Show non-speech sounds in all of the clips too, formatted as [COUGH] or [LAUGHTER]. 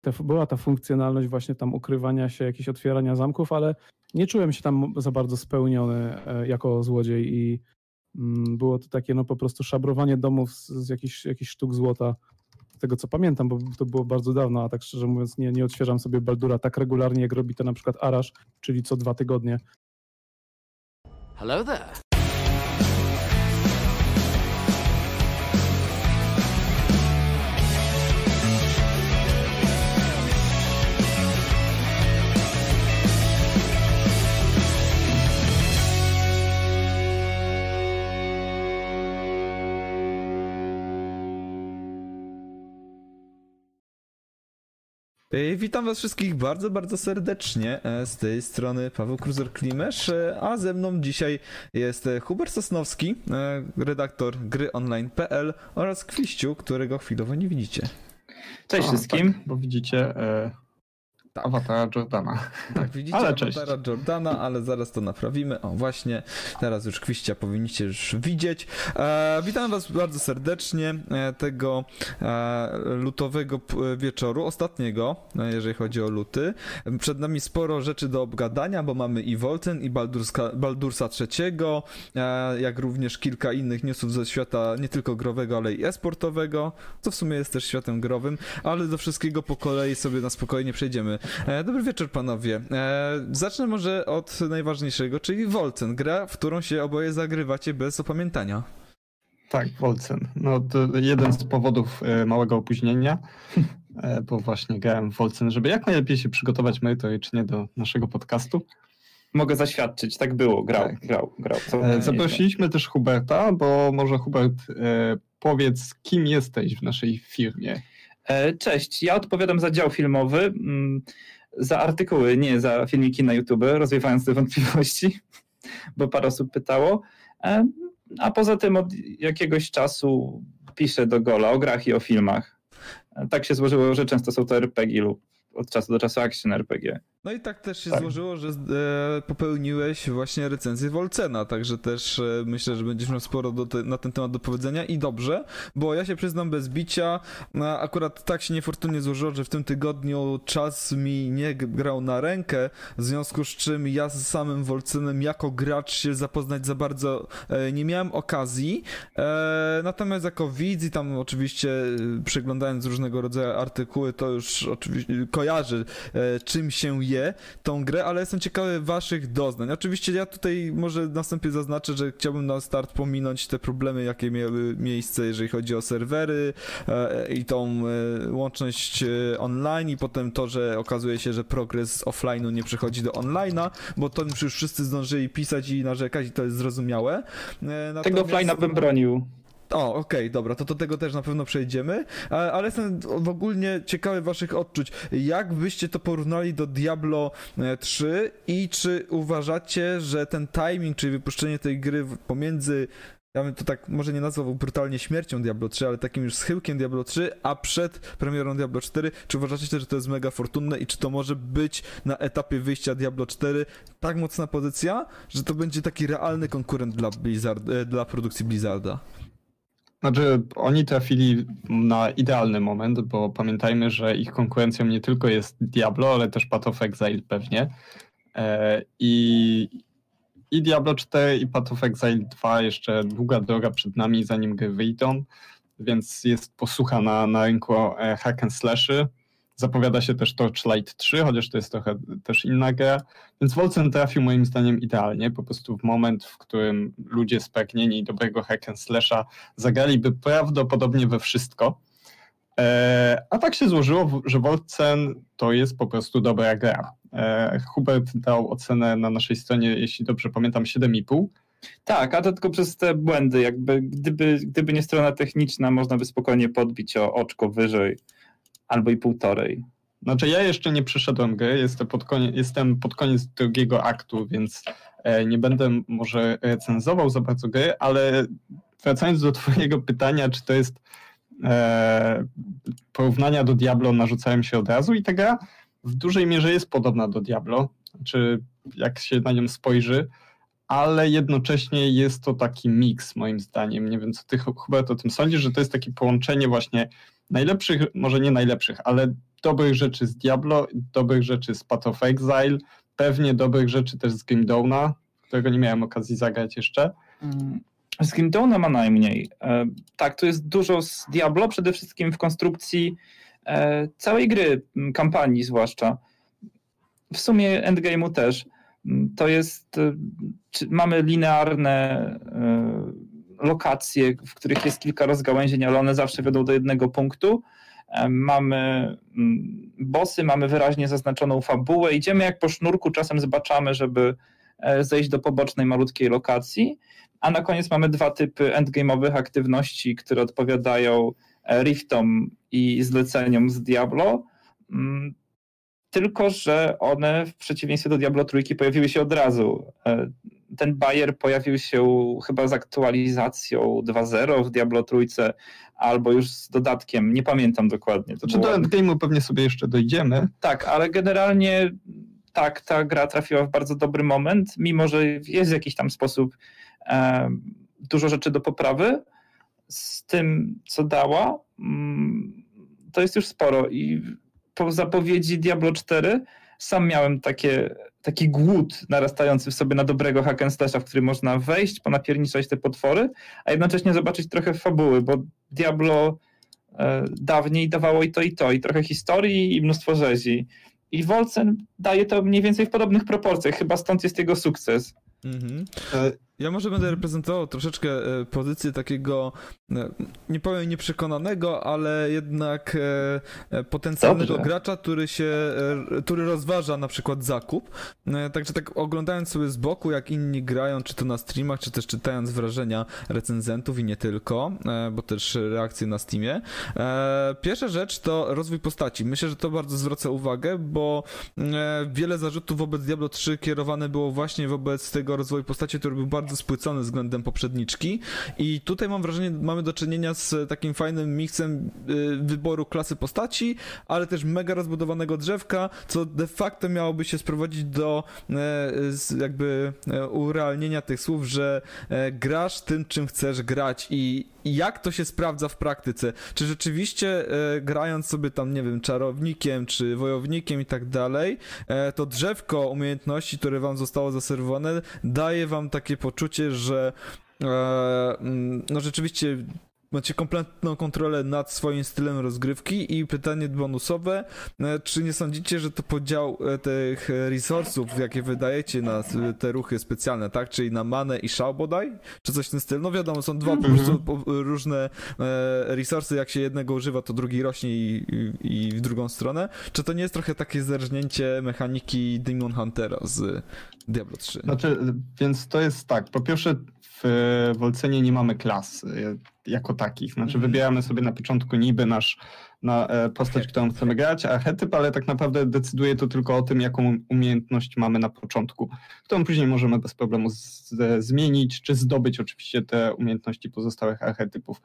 te, była ta funkcjonalność właśnie tam ukrywania się, jakieś otwierania zamków, ale nie czułem się tam za bardzo spełniony e, jako złodziej i mm, było to takie no po prostu szabrowanie domów z, z jakichś, sztuk złota, z tego co pamiętam, bo to było bardzo dawno, a tak szczerze mówiąc nie, nie odświeżam sobie Baldura tak regularnie, jak robi to na przykład Arash, czyli co dwa tygodnie. Hello there. Witam was wszystkich bardzo, bardzo serdecznie. E, z tej strony Paweł Kruzer-Klimesz, e, a ze mną dzisiaj jest e, Hubert Sosnowski, redaktor gry online.pl oraz Kwiściu, którego chwilowo nie widzicie. Cześć o, wszystkim, tak, bo widzicie tak. Awatara Jordana. Tak, widzicie ale awatara Jordana, ale zaraz to naprawimy. O, właśnie, teraz już kwiścia powinniście już widzieć. E, witam was bardzo serdecznie e, tego e, lutowego wieczoru, ostatniego, e, jeżeli chodzi o luty. Przed nami sporo rzeczy do obgadania, bo mamy i Volten, i Baldurska, Baldursa III, e, jak również kilka innych newsów ze świata nie tylko growego, ale i esportowego, co w sumie jest też światem growym, ale do wszystkiego po kolei sobie na spokojnie przejdziemy. E, dobry wieczór, panowie. E, zacznę może od najważniejszego, czyli Wolcen, gra, w którą się oboje zagrywacie bez opamiętania. Tak, Wolcen. No, to jeden z powodów e, małego opóźnienia, [LAUGHS] bo właśnie grałem w Wolcen, żeby jak najlepiej się przygotować merytorycznie do naszego podcastu. Mogę zaświadczyć, tak było, grał, tak. grał, grał. Zaprosiliśmy też Huberta, bo może Hubert powiedz, kim jesteś w naszej firmie. E, cześć, ja odpowiadam za dział filmowy, mm, za artykuły, nie za filmiki na YouTube, rozwiewając te wątpliwości, [LAUGHS] bo parę osób pytało. E, a poza tym od jakiegoś czasu piszę do Gola o grach i o filmach. E, tak się złożyło, że często są to RPG lub od czasu do czasu action RPG. No i tak też się tak. złożyło, że e, popełniłeś właśnie recenzję Wolcena, także też e, myślę, że będziesz miał sporo te, na ten temat do powiedzenia i dobrze, bo ja się przyznam bez bicia, no, akurat tak się niefortunnie złożyło, że w tym tygodniu czas mi nie grał na rękę, w związku z czym ja z samym Wolcenem jako gracz się zapoznać za bardzo e, nie miałem okazji, natomiast jako widz i tam oczywiście przeglądając różnego rodzaju artykuły, to już oczywiście kojarzy czym się tą grę, ale jestem ciekawy waszych doznań. Oczywiście ja tutaj może następnie zaznaczę, że chciałbym na start pominąć te problemy, jakie miały miejsce, jeżeli chodzi o serwery e, i tą e, łączność online i potem to, że okazuje się, że progres z offline'u nie przychodzi do online'a, bo to już wszyscy zdążyli pisać i narzekać i to jest zrozumiałe. Natomiast... Tego offline'a bym bronił. O, okej, okay, dobra, to do tego też na pewno przejdziemy, ale jestem w ogólnie ciekawy waszych odczuć. Jak byście to porównali do Diablo 3 e, i czy uważacie, że ten timing, czyli wypuszczenie tej gry pomiędzy ja bym to tak może nie nazwał brutalnie śmiercią Diablo 3, ale takim już schyłkiem Diablo 3, a przed premierą Diablo 4, czy uważacie, że to jest mega fortunne i czy to może być na etapie wyjścia Diablo 4 tak mocna pozycja, że to będzie taki realny konkurent dla, Blizzard, e, dla produkcji Blizzarda? Znaczy, oni trafili na idealny moment, bo pamiętajmy, że ich konkurencją nie tylko jest Diablo, ale też Path of Exile pewnie. E, I, i Diablo 4 i Path of Exile 2 jeszcze długa droga przed nami, zanim gry wyjdą, więc jest posłucha na, na rynku e, hack and slashy. Zapowiada się też Torchlight 3, chociaż to jest trochę też inna gra. Więc Wolcen trafił moim zdaniem idealnie, po prostu w moment, w którym ludzie spragnieni dobrego hack and slasha zagraliby prawdopodobnie we wszystko. E, a tak się złożyło, że Wolcen to jest po prostu dobra gra. E, Hubert dał ocenę na naszej stronie, jeśli dobrze pamiętam, 7,5. Tak, a to tylko przez te błędy. Jakby gdyby, gdyby nie strona techniczna, można by spokojnie podbić o oczko wyżej albo i półtorej. Znaczy ja jeszcze nie przeszedłem gry, jestem pod koniec, jestem pod koniec drugiego aktu, więc e, nie będę może recenzował za bardzo gry, ale wracając do twojego pytania, czy to jest e, porównania do Diablo narzucają się od razu i ta gra w dużej mierze jest podobna do Diablo, czy jak się na nią spojrzy, ale jednocześnie jest to taki miks moim zdaniem. Nie wiem, co ty Hubert o tym sądzisz, że to jest takie połączenie właśnie najlepszych, może nie najlepszych, ale dobrych rzeczy z Diablo, dobrych rzeczy z Path of Exile, pewnie dobrych rzeczy też z Grim Dawna, którego nie miałem okazji zagrać jeszcze. Mm, z Grim Dawna ma najmniej. E, tak, tu jest dużo z Diablo, przede wszystkim w konstrukcji e, całej gry, kampanii zwłaszcza. W sumie endgame'u też. Mm, to jest, e, mamy linearne lokacje, w których jest kilka rozgałęzień, ale one zawsze wiodą do jednego punktu. Mamy mm, bossy, mamy wyraźnie zaznaczoną fabułę, idziemy jak po sznurku, czasem zbaczamy, żeby e, zejść do pobocznej malutkiej lokacji, a na koniec mamy dwa typy endgame'owych aktywności, które odpowiadają e, riftom i zleceniom z Diablo, mm, tylko że one w przeciwieństwie do Diablo trójki pojawiły się od razu. E, ten Bayer pojawił się chyba z aktualizacją 2.0 w Diablo trójce, albo już z dodatkiem, nie pamiętam dokładnie. To Czy do endgame'u pewnie sobie jeszcze dojdziemy. Tak, ale generalnie tak, ta gra trafiła w bardzo dobry moment, mimo że jest w jakiś tam sposób e, dużo rzeczy do poprawy. Z tym, co dała, mm, to jest już sporo i po zapowiedzi Diablo 4 sam miałem takie, taki głód narastający w sobie na dobrego hack and slasha, w który można wejść, ponapierniczać te potwory, a jednocześnie zobaczyć trochę fabuły, bo Diablo e, dawniej dawało i to i to, i trochę historii i mnóstwo rzezi. I Wolcen daje to mniej więcej w podobnych proporcjach, chyba stąd jest jego sukces. Mhm. E, ja może będę reprezentował troszeczkę e, pozycję takiego, e, nie powiem nieprzekonanego, ale jednak potencjalnego Dobrze. gracza, który się, który rozważa na przykład zakup. Także tak oglądając sobie z boku, jak inni grają, czy to na streamach, czy też czytając wrażenia recenzentów i nie tylko, bo też reakcje na Steamie. Pierwsza rzecz to rozwój postaci. Myślę, że to bardzo zwraca uwagę, bo wiele zarzutów wobec Diablo 3 kierowane było właśnie wobec tego rozwoju postaci, który był bardzo spłycony względem poprzedniczki i tutaj mam wrażenie, mamy do czynienia z takim fajnym miksem y, wyboru klasy postaci, ale też mega rozbudowanego drzewka, co de facto miałoby się sprowadzić do e, jakby e, urealnienia tych słów, że e, grasz tym, czym chcesz grać i jak to się sprawdza w praktyce? Czy rzeczywiście grając sobie tam, nie wiem, czarownikiem, czy wojownikiem i tak dalej, to drzewko umiejętności, które wam zostało zaserwowane, daje wam takie poczucie, że e, mm, no rzeczywiście macie kompletną kontrolę nad swoim stylem rozgrywki i pytanie bonusowe, e, czy nie sądzicie, że to podział e, tych resursów, jakie wydajecie na te ruchy specjalne, tak, czyli na manę i szał bodaj, czy coś w tym stylu, no wiadomo, są dwa po mhm. prostu różne resursy, jak się jednego używa, to drugi rośnie i, i, i w drugą stronę, czy to nie jest trochę takie zerżnięcie mechaniki Demon Huntera z Diablo 3? Znaczy, więc to jest tak, po pierwsze w Wolcenie nie mamy klas jako takich. Znaczy mhm. wybieramy sobie na początku niby nasz na e, postać, którą chcemy grać, archetyp, ale tak naprawdę decyduje to tylko o tym, jaką umiejętność mamy na początku, którą później możemy bez problemu z, zmienić, czy zdobyć oczywiście te umiejętności pozostałych archetypów.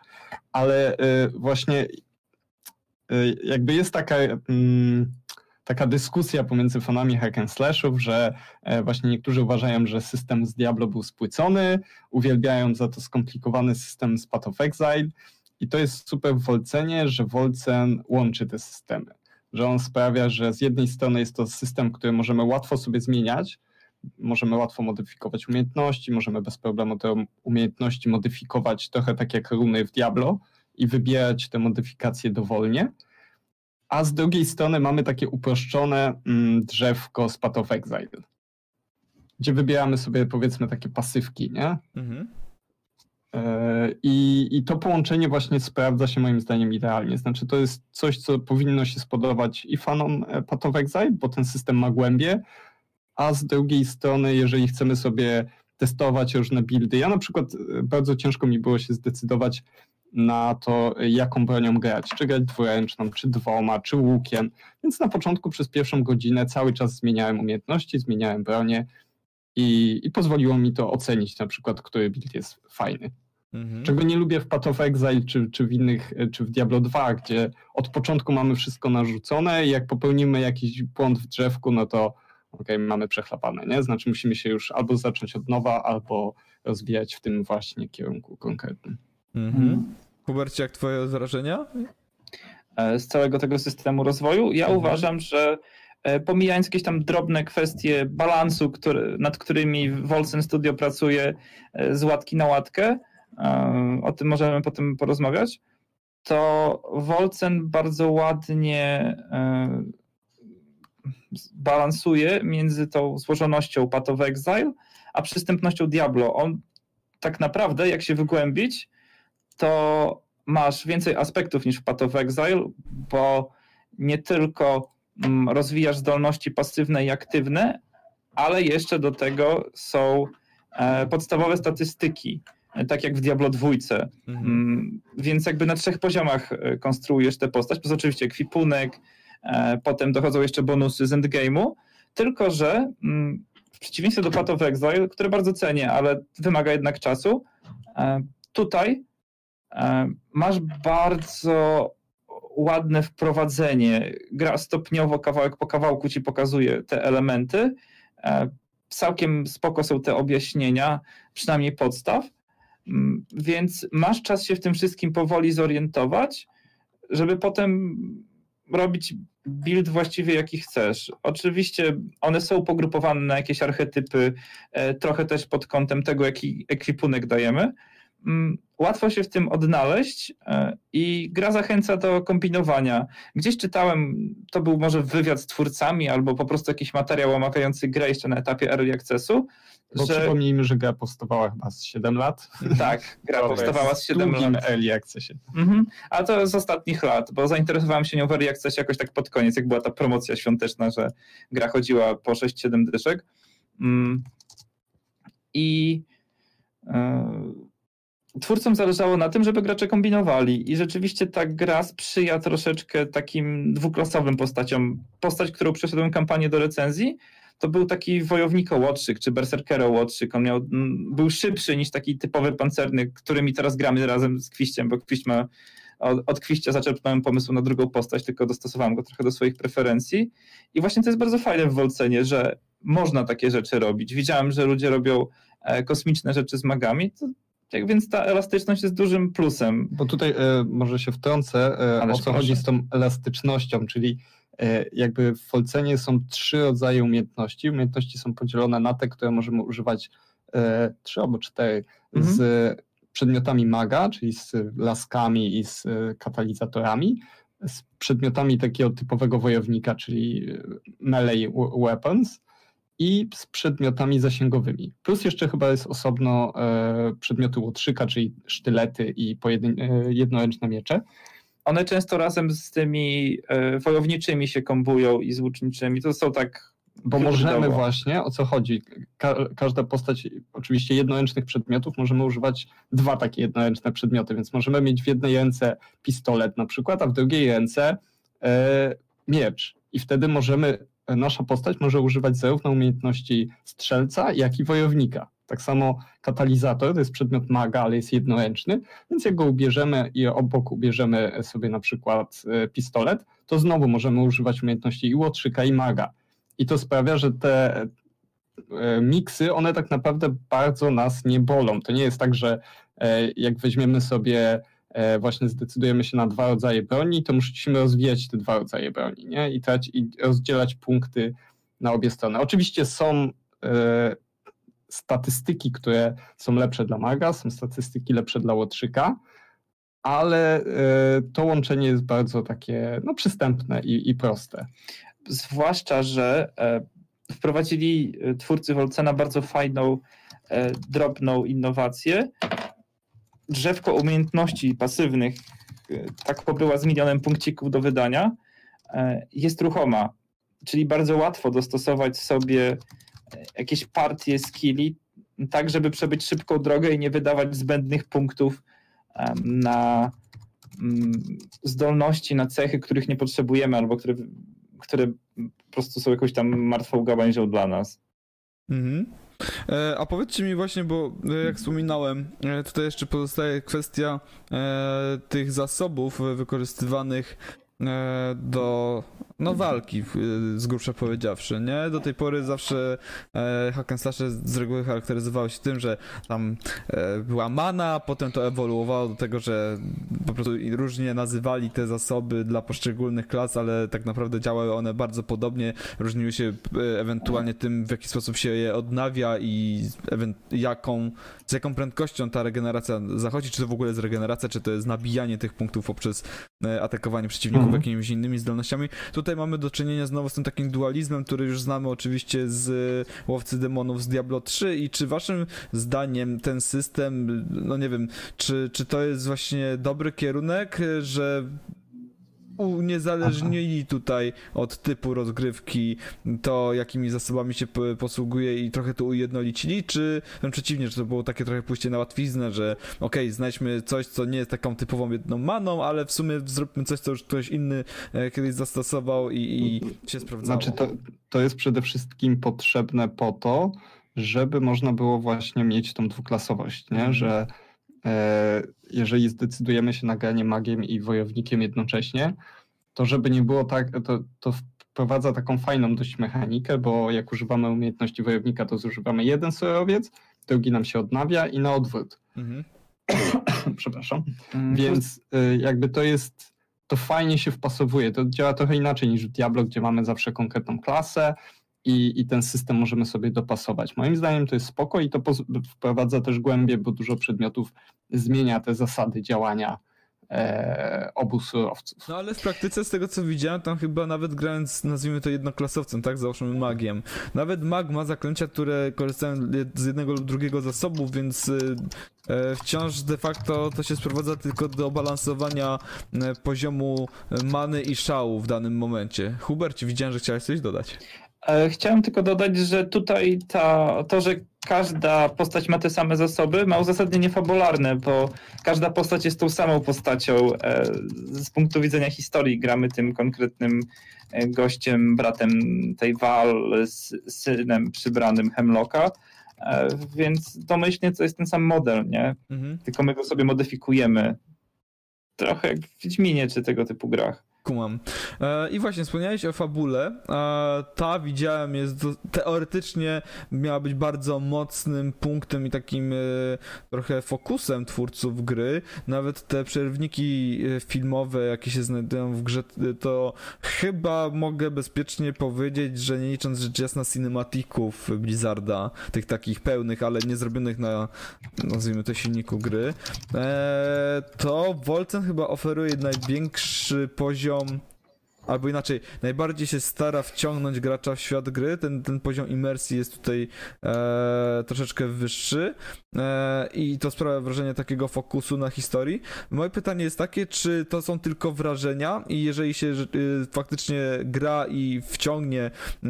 Ale y, właśnie y, jakby jest taka... Y, taka dyskusja pomiędzy fanami hack and slashów, że e, właśnie niektórzy uważają, że system z Diablo był spłycony, uwielbiają za to skomplikowany system z Path of Exile i to jest super Wolcenie, że Wolcen łączy te systemy, że on sprawia, że z jednej strony jest to system, który możemy łatwo sobie zmieniać, możemy łatwo modyfikować umiejętności, możemy bez problemu te umiejętności modyfikować trochę tak jak runy w Diablo i wybierać te modyfikacje dowolnie, a z drugiej strony mamy takie uproszczone mm, drzewko z Path of Exile, gdzie wybieramy sobie powiedzmy takie pasywki, nie? Mhm. E, I, I to połączenie właśnie sprawdza się moim zdaniem idealnie. Znaczy, to jest coś, co powinno się spodobać i fanom e, Path of Exile, bo ten system ma głębie, a z drugiej strony, jeżeli chcemy sobie testować różne buildy, ja na przykład e, bardzo ciężko mi było się zdecydować, na to, jaką bronią grać, czy grać dwuręczną, czy dwoma, czy łukiem. Więc na początku przez pierwszą godzinę cały czas zmieniałem umiejętności, zmieniałem bronię i, i pozwoliło mi to ocenić na przykład, który build jest fajny. Mhm. Czego nie lubię w Path of Exile czy, czy w innych, czy w Diablo 2, gdzie od początku mamy wszystko narzucone i jak popełnimy jakiś błąd w drzewku, no to okej, okay, mamy przechlapane, nie? Znaczy musimy się już albo zacząć od nowa, albo rozwijać w tym właśnie kierunku konkretnym. Mhm. Hubercie, jak twoje wrażenia? e, z całego tego systemu rozwoju. Ja Mhm. uważam, że e, pomijając jakieś tam drobne kwestie balansu, który, nad którymi Wolcen Studio pracuje e, z łatki na łatkę, o tym możemy potem porozmawiać, to Wolcen bardzo ładnie balansuje między tą złożonością Path of Exile, a przystępnością Diablo. On tak naprawdę, jak się wygłębić, to masz więcej aspektów niż w Path of Exile, bo nie tylko mm, rozwijasz zdolności pasywne i aktywne, ale jeszcze do tego są e, podstawowe statystyki, e, tak jak w Diablo 2. Mhm. Mm, Więc jakby na trzech poziomach e, konstruujesz tę postać, plus oczywiście ekwipunek, e, potem dochodzą jeszcze bonusy z endgame'u, tylko że mm, w przeciwieństwie do Path of Exile, które bardzo cenię, ale wymaga jednak czasu, tutaj masz bardzo ładne wprowadzenie. Gra stopniowo, kawałek po kawałku ci pokazuje te elementy. E, Całkiem spoko są te objaśnienia, przynajmniej podstaw. Mm, Więc masz czas się w tym wszystkim powoli zorientować, żeby potem robić build właściwie jaki chcesz. Oczywiście one są pogrupowane na jakieś archetypy, e, trochę też pod kątem tego, jaki ekwipunek dajemy. Mm, Łatwo się w tym odnaleźć e, i gra zachęca do kombinowania. Gdzieś czytałem, to był może wywiad z twórcami albo po prostu jakiś materiał omawiający grę jeszcze na etapie early accessu, Bo że przypomnijmy, że gra powstawała chyba z 7 lat. tak, gra To powstawała z 7 długim lat. early accessie. Mhm. A to z ostatnich lat, bo zainteresowałem się nią w Early Accessie jakoś tak pod koniec, jak była ta promocja świąteczna, że gra chodziła po 6-7 dyszek. Mm. I e, twórcom zależało na tym, żeby gracze kombinowali i rzeczywiście ta gra sprzyja troszeczkę takim dwuklasowym postaciom. Postać, którą przeszedłem kampanię do recenzji, to był taki wojowniko-łotrzyk, czy berserkero-łotrzyk. On miał, mm, był szybszy niż taki typowy pancerny, którymi teraz gramy razem z Kwiściem, bo Kwiść ma od, od Kwiścia zaczerpnąłem pomysł na drugą postać, tylko dostosowałem go trochę do swoich preferencji. I właśnie to jest bardzo fajne w Wolcenie, że można takie rzeczy robić. Widziałem, że ludzie robią e, kosmiczne rzeczy z magami, to, tak więc ta elastyczność jest dużym plusem. Bo tutaj e, może się wtrącę, e, o co proszę. chodzi z tą elastycznością, czyli e, jakby w Folcenie są trzy rodzaje umiejętności. Umiejętności są podzielone na te, które możemy używać trzy albo cztery Mhm. z przedmiotami maga, czyli z laskami i z katalizatorami, z przedmiotami takiego typowego wojownika, czyli melee we- weapons i z przedmiotami zasięgowymi. Plus jeszcze chyba jest osobno e, przedmioty łotrzyka, czyli sztylety i pojedyn- e, jednoręczne miecze. One często razem z tymi e, wojowniczymi się kombują i z łuczniczymi. To są tak. Bo możemy właśnie, o co chodzi, ka- każda postać, oczywiście jednoręcznych przedmiotów, możemy używać dwa takie jednoręczne przedmioty, więc możemy mieć w jednej ręce pistolet na przykład, a w drugiej ręce miecz. I wtedy możemy, nasza postać może używać zarówno umiejętności strzelca, jak i wojownika. Tak samo katalizator to jest przedmiot maga, ale jest jednoręczny, więc jak go ubierzemy i obok ubierzemy sobie na przykład e, pistolet, to znowu możemy używać umiejętności i łotrzyka, i maga. I to sprawia, że te e, miksy, one tak naprawdę bardzo nas nie bolą. To nie jest tak, że e, jak weźmiemy sobie, właśnie zdecydujemy się na dwa rodzaje broni, to musimy rozwijać te dwa rodzaje broni, nie? I, trać, i rozdzielać punkty na obie strony. Oczywiście są e, statystyki, które są lepsze dla maga, są statystyki lepsze dla łotrzyka, ale e, to łączenie jest bardzo takie no, przystępne i, i proste. Zwłaszcza, że e, wprowadzili e, twórcy Wolcena bardzo fajną, e, drobną innowację. Drzewko umiejętności pasywnych, e, tak pobyła z milionem punkcików do wydania, e, jest ruchoma. Czyli bardzo łatwo dostosować sobie e, jakieś partie skilli, tak żeby przebyć szybką drogę i nie wydawać zbędnych punktów na mm, zdolności, na cechy, których nie potrzebujemy albo które, które po prostu są jakąś tam martwą gałęzią dla nas. Mhm. E, a powiedzcie mi właśnie, bo e, jak wspominałem, e, tutaj jeszcze pozostaje kwestia tych zasobów wykorzystywanych do no walki, y, z grubsza powiedziawszy, nie? Do tej pory zawsze e, hack and slashe z reguły charakteryzowały się tym, że tam e, była mana, potem to ewoluowało do tego, że po prostu różnie nazywali te zasoby dla poszczególnych klas, ale tak naprawdę działały one bardzo podobnie, różniły się e, ewentualnie tym, w jaki sposób się je odnawia i jaką, z jaką prędkością ta regeneracja zachodzi, czy to w ogóle jest regeneracja, czy to jest nabijanie tych punktów poprzez e, atakowanie przeciwników mhm. jakimiś innymi zdolnościami. Tutaj mamy do czynienia znowu z tym takim dualizmem, który już znamy oczywiście z Łowcy Demonów z Diablo 3 i czy waszym zdaniem ten system, no nie wiem, czy, czy to jest właśnie dobry kierunek, że uniezależnili tutaj od typu rozgrywki to, jakimi zasobami się posługuje i trochę to ujednolicili, czy wręcz przeciwnie, że to było takie trochę pójście na łatwiznę, że okej, okay, znajdźmy coś, co nie jest taką typową jedną maną, ale w sumie zróbmy coś, co już ktoś inny e, kiedyś zastosował i, i się sprawdzało. Znaczy to, to jest przede wszystkim potrzebne po to, żeby można było właśnie mieć tą dwuklasowość, nie? Mm. że jeżeli zdecydujemy się na granie magiem i wojownikiem jednocześnie, to żeby nie było tak, to, to wprowadza taką fajną dość mechanikę, bo jak używamy umiejętności wojownika, to zużywamy jeden surowiec, drugi nam się odnawia i na odwrót. Mhm. [COUGHS] Przepraszam. Mhm. Więc y, jakby to jest, to fajnie się wpasowuje. To działa trochę inaczej niż w Diablo, gdzie mamy zawsze konkretną klasę, i, i ten system możemy sobie dopasować. Moim zdaniem to jest spoko i to wprowadza też głębie, bo dużo przedmiotów zmienia te zasady działania e, obu surowców. No ale w praktyce z tego co widziałem, tam chyba nawet grając, nazwijmy to jednoklasowcem, tak, załóżmy magiem, nawet mag ma zaklęcia, które korzystają z jednego lub drugiego zasobu, więc e, wciąż de facto to się sprowadza tylko do balansowania e, poziomu many i szału w danym momencie. Hubert, widziałem, że chciałeś coś dodać. E, chciałem tylko dodać, że tutaj ta, to, że każda postać ma te same zasoby, ma uzasadnienie fabularne, bo każda postać jest tą samą postacią. E, z punktu widzenia historii gramy tym konkretnym e, gościem, bratem tej Val, z synem przybranym Hemlocka, więc domyślnie to jest ten sam model, nie? Mhm. Tylko my go sobie modyfikujemy. Trochę jak w Wiedźminie czy tego typu grach. Kumam. E, I właśnie wspomniałeś o fabule. E, ta widziałem jest do, teoretycznie miała być bardzo mocnym punktem i takim e, trochę fokusem twórców gry. Nawet te przerwniki e, filmowe, jakie się znajdują w grze, to chyba mogę bezpiecznie powiedzieć, że nie licząc rzecz jasna cinematików Blizzarda, tych takich pełnych, ale nie zrobionych na nazwijmy to silniku gry, e, to Volcen chyba oferuje największy poziom poziom albo inaczej, najbardziej się stara wciągnąć gracza w świat gry, ten, ten poziom imersji jest tutaj e, troszeczkę wyższy. E, i to sprawia wrażenie takiego fokusu na historii. Moje pytanie jest takie, czy to są tylko wrażenia? I jeżeli się e, faktycznie gra i wciągnie e,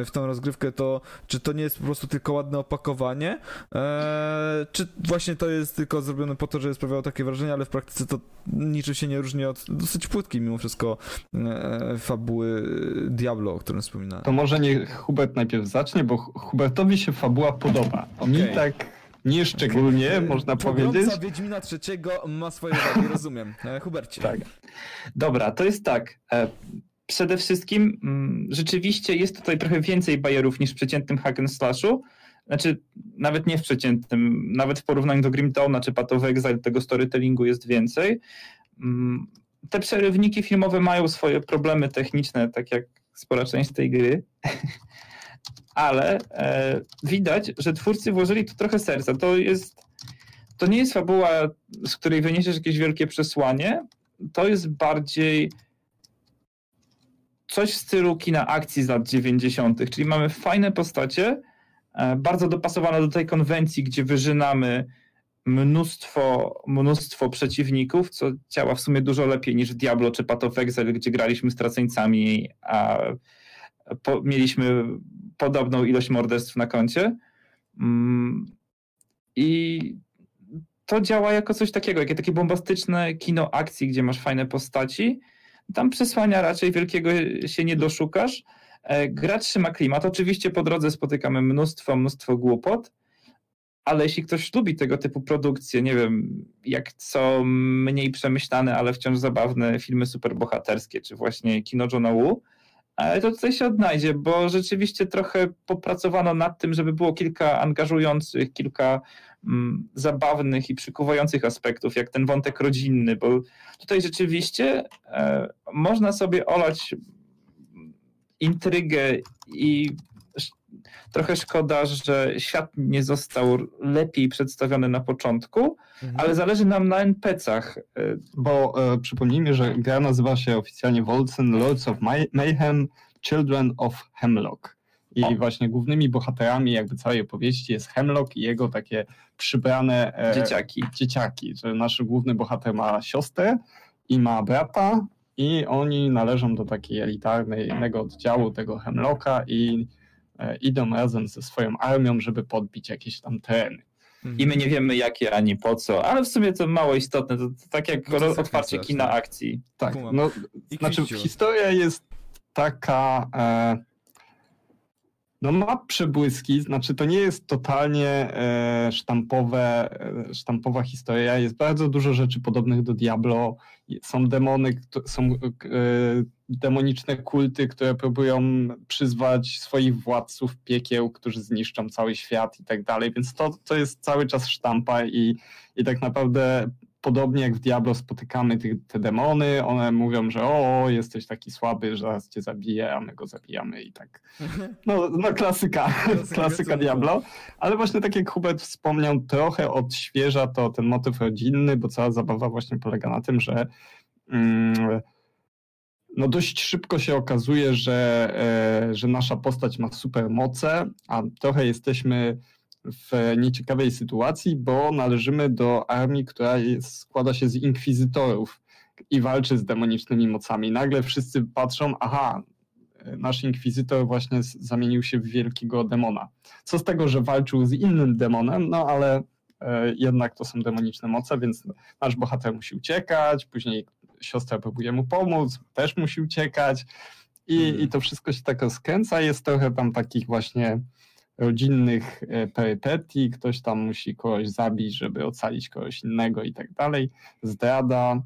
e, w tą rozgrywkę, to czy to nie jest po prostu tylko ładne opakowanie, e, czy właśnie to jest tylko zrobione po to, żeby sprawiało takie wrażenie, ale w praktyce to niczym się nie różni od dosyć płytkiej mimo wszystko fabuły Diablo, o którym wspominałem. To może nie Hubert najpierw zacznie, bo Hubertowi się fabuła podoba. Okay. Mi tak nieszczególnie, okay. można Pogromca powiedzieć. Wiedźmina trzeciego ma swoje wagi, rozumiem. E, Hubercie. Tak. Dobra, to jest tak. E, przede wszystkim mm, rzeczywiście jest tutaj trochę więcej bajerów niż w przeciętnym hack and slashu. Znaczy, nawet nie w przeciętnym, nawet w porównaniu do Grim Dawna czy Path of Exile tego storytellingu jest więcej. Te przerywniki filmowe mają swoje problemy techniczne, tak jak spora część tej gry, [LAUGHS] ale e, widać, że twórcy włożyli tu trochę serca. To jest, to nie jest fabuła, z której wyniesiesz jakieś wielkie przesłanie, to jest bardziej coś w stylu kina akcji z lat 90., czyli mamy fajne postacie, e, bardzo dopasowane do tej konwencji, gdzie wyżynamy mnóstwo, mnóstwo przeciwników, co działa w sumie dużo lepiej niż Diablo czy Path of gdzie graliśmy straceńcami, a po, mieliśmy podobną ilość morderstw na koncie. Mm, I to działa jako coś takiego, jakie takie bombastyczne kino akcji, gdzie masz fajne postaci. Tam przesłania raczej wielkiego się nie doszukasz. E, gra trzyma klimat. Oczywiście po drodze spotykamy mnóstwo, mnóstwo głupot, ale jeśli ktoś lubi tego typu produkcje, nie wiem, jak co mniej przemyślane, ale wciąż zabawne filmy superbohaterskie, czy właśnie kino Johna Woo, e, to tutaj się odnajdzie, bo rzeczywiście trochę popracowano nad tym, żeby było kilka angażujących, kilka mm, zabawnych i przykuwających aspektów, jak ten wątek rodzinny, bo tutaj rzeczywiście e, można sobie olać intrygę i trochę szkoda, że świat nie został lepiej przedstawiony na początku, mhm. ale zależy nam na NPC-ach. Bo e, przypomnijmy, że gra nazywa się oficjalnie Wolcen Lords of Mayhem Children of Hemlock. I o. właśnie głównymi bohaterami jakby całej opowieści jest Hemlock i jego takie przybrane e, dzieciaki. dzieciaki, że nasz główny bohater ma siostrę i ma brata i oni należą do takiej elitarnego oddziału tego Hemlocka i idą razem ze swoją armią, żeby podbić jakieś tam tereny. I my nie wiemy jakie ani po co, ale w sumie to mało istotne, to, to tak jak no otwarcie kina akcji. Tak, no, znaczy historia jest taka... E, no ma przebłyski, znaczy to nie jest totalnie e, sztampowe, e, sztampowa historia. Jest bardzo dużo rzeczy podobnych do Diablo. Są demony, są e, demoniczne kulty, które próbują przyzwać swoich władców piekieł, którzy zniszczą cały świat i tak dalej. Więc to, to jest cały czas sztampa i, i tak naprawdę podobnie jak w Diablo spotykamy te, te demony, one mówią, że o, jesteś taki słaby, że zaraz cię zabiję, a my go zabijamy i tak. No, no klasyka, klasyka Diablo. Ale właśnie tak jak Hubert wspomniał, trochę odświeża to ten motyw rodzinny, bo cała zabawa właśnie polega na tym, że mm, no dość szybko się okazuje, że, e, że nasza postać ma super moce, a trochę jesteśmy w nieciekawej sytuacji, bo należymy do armii, która jest, składa się z inkwizytorów i walczy z demonicznymi mocami. Nagle wszyscy patrzą, aha, nasz inkwizytor właśnie zamienił się w wielkiego demona. Co z tego, że walczył z innym demonem, no ale e, jednak to są demoniczne moce, więc nasz bohater musi uciekać, później siostra próbuje mu pomóc, też musi uciekać i, hmm. i to wszystko się tak rozkręca. Jest trochę tam takich właśnie rodzinnych e, perypetii, ktoś tam musi kogoś zabić, żeby ocalić kogoś innego i tak dalej, zdrada.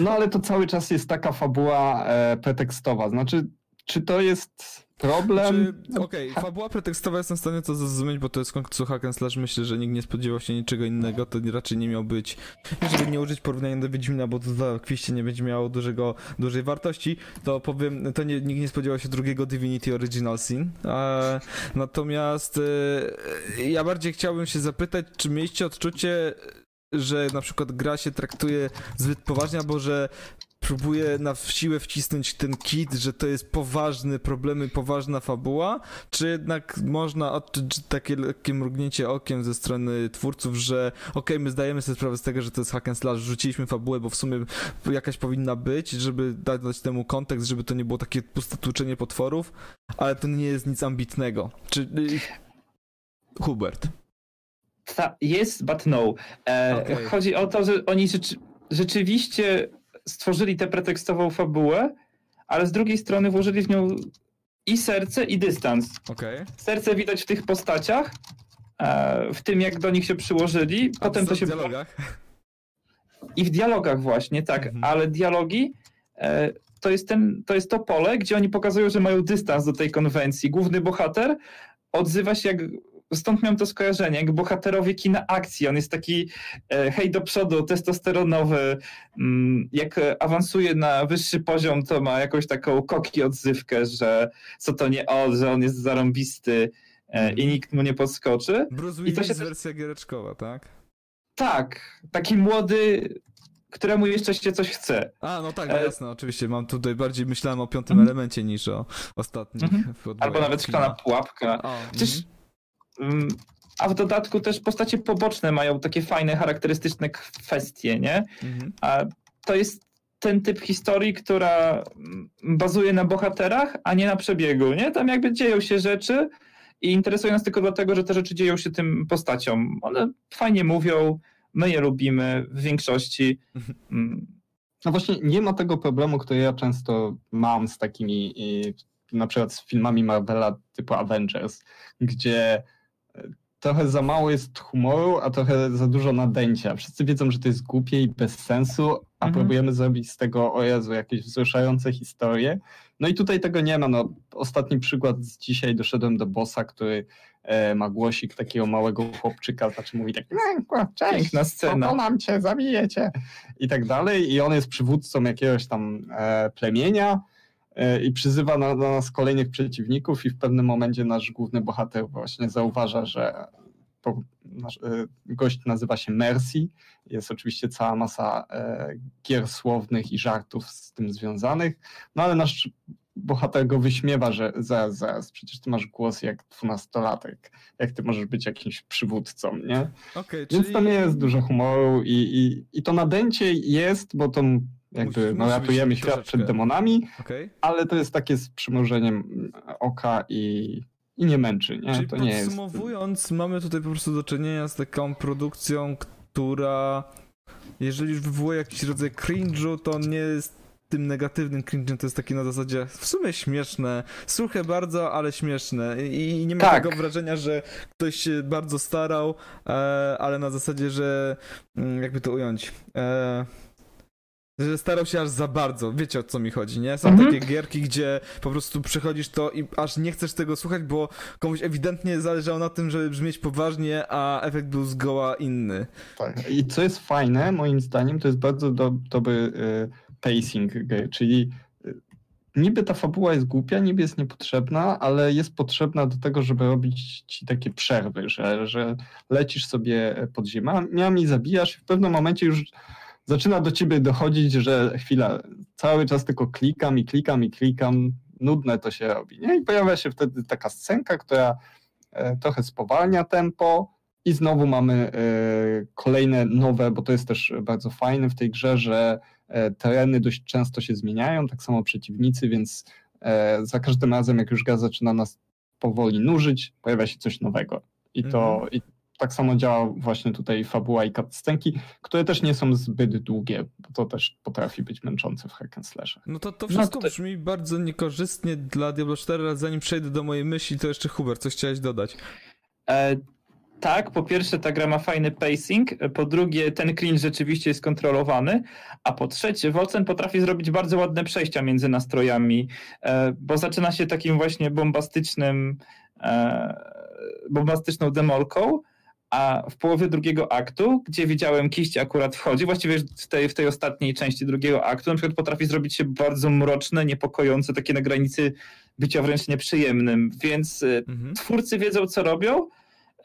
No ale to cały czas jest taka fabuła e, pretekstowa. Znaczy, czy to jest problem? Znaczy, okej, okay, fabuła pretekstowa jestem w stanie to zrozumieć, bo to jest końcu hack and slash. Myślę, że nikt nie spodziewał się niczego innego, to raczej nie miał być, żeby nie użyć porównania do Wiedźmina, bo to oczywiście nie będzie miało dużego, dużej wartości, to powiem, to nie, nikt nie spodziewał się drugiego Divinity Original Sin. E, natomiast e, ja bardziej chciałbym się zapytać, czy mieliście odczucie, że na przykład gra się traktuje zbyt poważnie, albo że próbuje na siłę wcisnąć ten kit, że to jest poważny problemy, poważna fabuła, czy jednak można odczuć takie lekkie mrugnięcie okiem ze strony twórców, że okej, okay, my zdajemy sobie sprawę z tego, że to jest hack and slash, rzuciliśmy fabułę, bo w sumie jakaś powinna być, żeby dać temu kontekst, żeby to nie było takie puste tłuczenie potworów, ale to nie jest nic ambitnego. Czy... Y, Hubert. Jest, but no. E, okay. Chodzi o to, że oni rzeczy, rzeczywiście stworzyli tę pretekstową fabułę, ale z drugiej strony włożyli w nią i serce, i dystans. Okay. Serce widać w tych postaciach, e, w tym jak do nich się przyłożyli. A Potem to się. W dialogach. I w dialogach właśnie, tak, mhm. ale dialogi e, to jest, ten, to jest to pole, gdzie oni pokazują, że mają dystans do tej konwencji. Główny bohater odzywa się jak stąd miałem to skojarzenie, jak bohaterowie kina akcji. On jest taki e, hej do przodu, testosteronowy. Mm, jak awansuje na wyższy poziom, to ma jakąś taką koki odzywkę, że co to nie on, że on jest zarąbisty e, i nikt mu nie podskoczy. Bruce Willis I to się wersja giereczkowa, tak? Tak, taki młody, któremu jeszcze się coś chce. A, no tak, no jasne, oczywiście. Mam tutaj bardziej myślałem o piątym mm. elemencie niż o ostatnim. Mm -hmm. Albo nawet szklana pułapka. O, Przecież mm -hmm. A w dodatku też postacie poboczne mają takie fajne, charakterystyczne kwestie, nie? Mhm. A to jest ten typ historii, która mm, bazuje na bohaterach, a nie na przebiegu, nie? Tam jakby dzieją się rzeczy i interesuje nas tylko dlatego, że te rzeczy dzieją się tym postaciom. One fajnie mówią, my je lubimy w większości. No właśnie nie ma tego problemu, który ja często mam z takimi na przykład z filmami Marvela typu Avengers, gdzie trochę za mało jest humoru, a trochę za dużo nadęcia. Wszyscy wiedzą, że to jest głupie i bez sensu, a Mhm. próbujemy zrobić z tego, o Jezu, jakieś wzruszające historie. No i tutaj tego nie ma. No, ostatni przykład z dzisiaj doszedłem do bossa, który e, ma głosik takiego małego chłopczyka, znaczy mówi tak, "Nie, cześć, Piękna scena. pokonam cię, zabiję cię i tak dalej. I on jest przywódcą jakiegoś tam e, plemienia i przyzywa na, na nas kolejnych przeciwników i w pewnym momencie nasz główny bohater właśnie zauważa, że po, nasz, e, gość nazywa się Mercy. Jest oczywiście cała masa e, gier słownych i żartów z tym związanych, no ale nasz bohater go wyśmiewa, że zaraz, zaraz, przecież ty masz głos jak dwunastolatek, jak ty możesz być jakimś przywódcą, nie? Okej, Więc czyli... tam jest dużo humoru i, i, i to nadęcie jest, bo to jakby Musi- no, musi ratujemy świat troszeczkę. przed demonami, Okej. ale to jest takie z przymrużeniem oka i, i nie męczy, nie? Czyli to nie jest... podsumowując, mamy tutaj po prostu do czynienia z taką produkcją, która jeżeli już wywołuje jakiś rodzaj cringe'u, to nie jest tym negatywnym cringe'em, to jest takie na zasadzie w sumie śmieszne, suche bardzo, ale śmieszne i i nie ma Tak. tego wrażenia, że ktoś się bardzo starał, e, ale na zasadzie, że mm, jakby to ująć, e, że starał się aż za bardzo, wiecie o co mi chodzi, nie? Są Mhm. takie gierki, gdzie po prostu przechodzisz to i aż nie chcesz tego słuchać, bo komuś ewidentnie zależało na tym, żeby brzmieć poważnie, a efekt był zgoła inny. Tak. I co jest fajne, moim zdaniem, to jest bardzo do, dobry y, pacing gry, czyli y, niby ta fabuła jest głupia, niby jest niepotrzebna, ale jest potrzebna do tego, żeby robić ci takie przerwy, że, że lecisz sobie pod ziemiami, zabijasz i w pewnym momencie już zaczyna do ciebie dochodzić, że chwila, cały czas tylko klikam i klikam i klikam, nudne to się robi. Nie? I pojawia się wtedy taka scenka, która e, trochę spowalnia tempo i znowu mamy e, kolejne nowe, bo to jest też bardzo fajne w tej grze, że e, tereny dość często się zmieniają, tak samo przeciwnicy, więc za każdym razem, jak już gra zaczyna nas powoli nużyć, pojawia się coś nowego. I to Mhm. i tak samo działa właśnie tutaj fabuła i cutscenki, które też nie są zbyt długie, bo to też potrafi być męczące w hack and slashach. No to, to No wszystko to- brzmi bardzo niekorzystnie dla Diablo 4, ale zanim przejdę do mojej myśli, to jeszcze Hubert, coś chciałeś dodać. E, tak, po pierwsze ta gra ma fajny pacing, po drugie ten cringe rzeczywiście jest kontrolowany, a po trzecie Wolcen potrafi zrobić bardzo ładne przejścia między nastrojami, e, bo zaczyna się takim właśnie bombastycznym, e, bombastyczną demolką, a w połowie drugiego aktu, gdzie widziałem kiść akurat wchodzi, właściwie w tej, w tej ostatniej części drugiego aktu, na przykład potrafi zrobić się bardzo mroczne, niepokojące, takie na granicy bycia wręcz nieprzyjemnym, więc e, Mhm. twórcy wiedzą, co robią.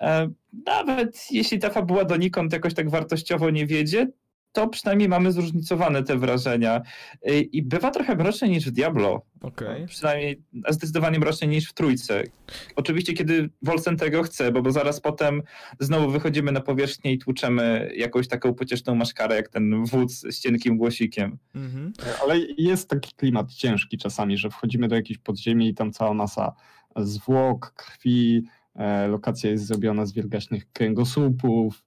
E, Nawet jeśli ta fabuła donikąd jakoś tak wartościowo nie wiedzie, to przynajmniej mamy zróżnicowane te wrażenia. E, I bywa trochę mroczniej niż w Diablo. Okej. Przynajmniej a zdecydowanie mroczniej niż w Trójce. Oczywiście, kiedy Wolcen tego chce, bo, bo zaraz potem znowu wychodzimy na powierzchnię i tłuczemy jakąś taką pocieszną maszkarę, jak ten wódz z cienkim głosikiem. Mhm. Ale jest taki klimat ciężki czasami, że wchodzimy do jakiejś podziemi i tam cała masa zwłok, krwi, e, lokacja jest zrobiona z wielgaśnych kręgosłupów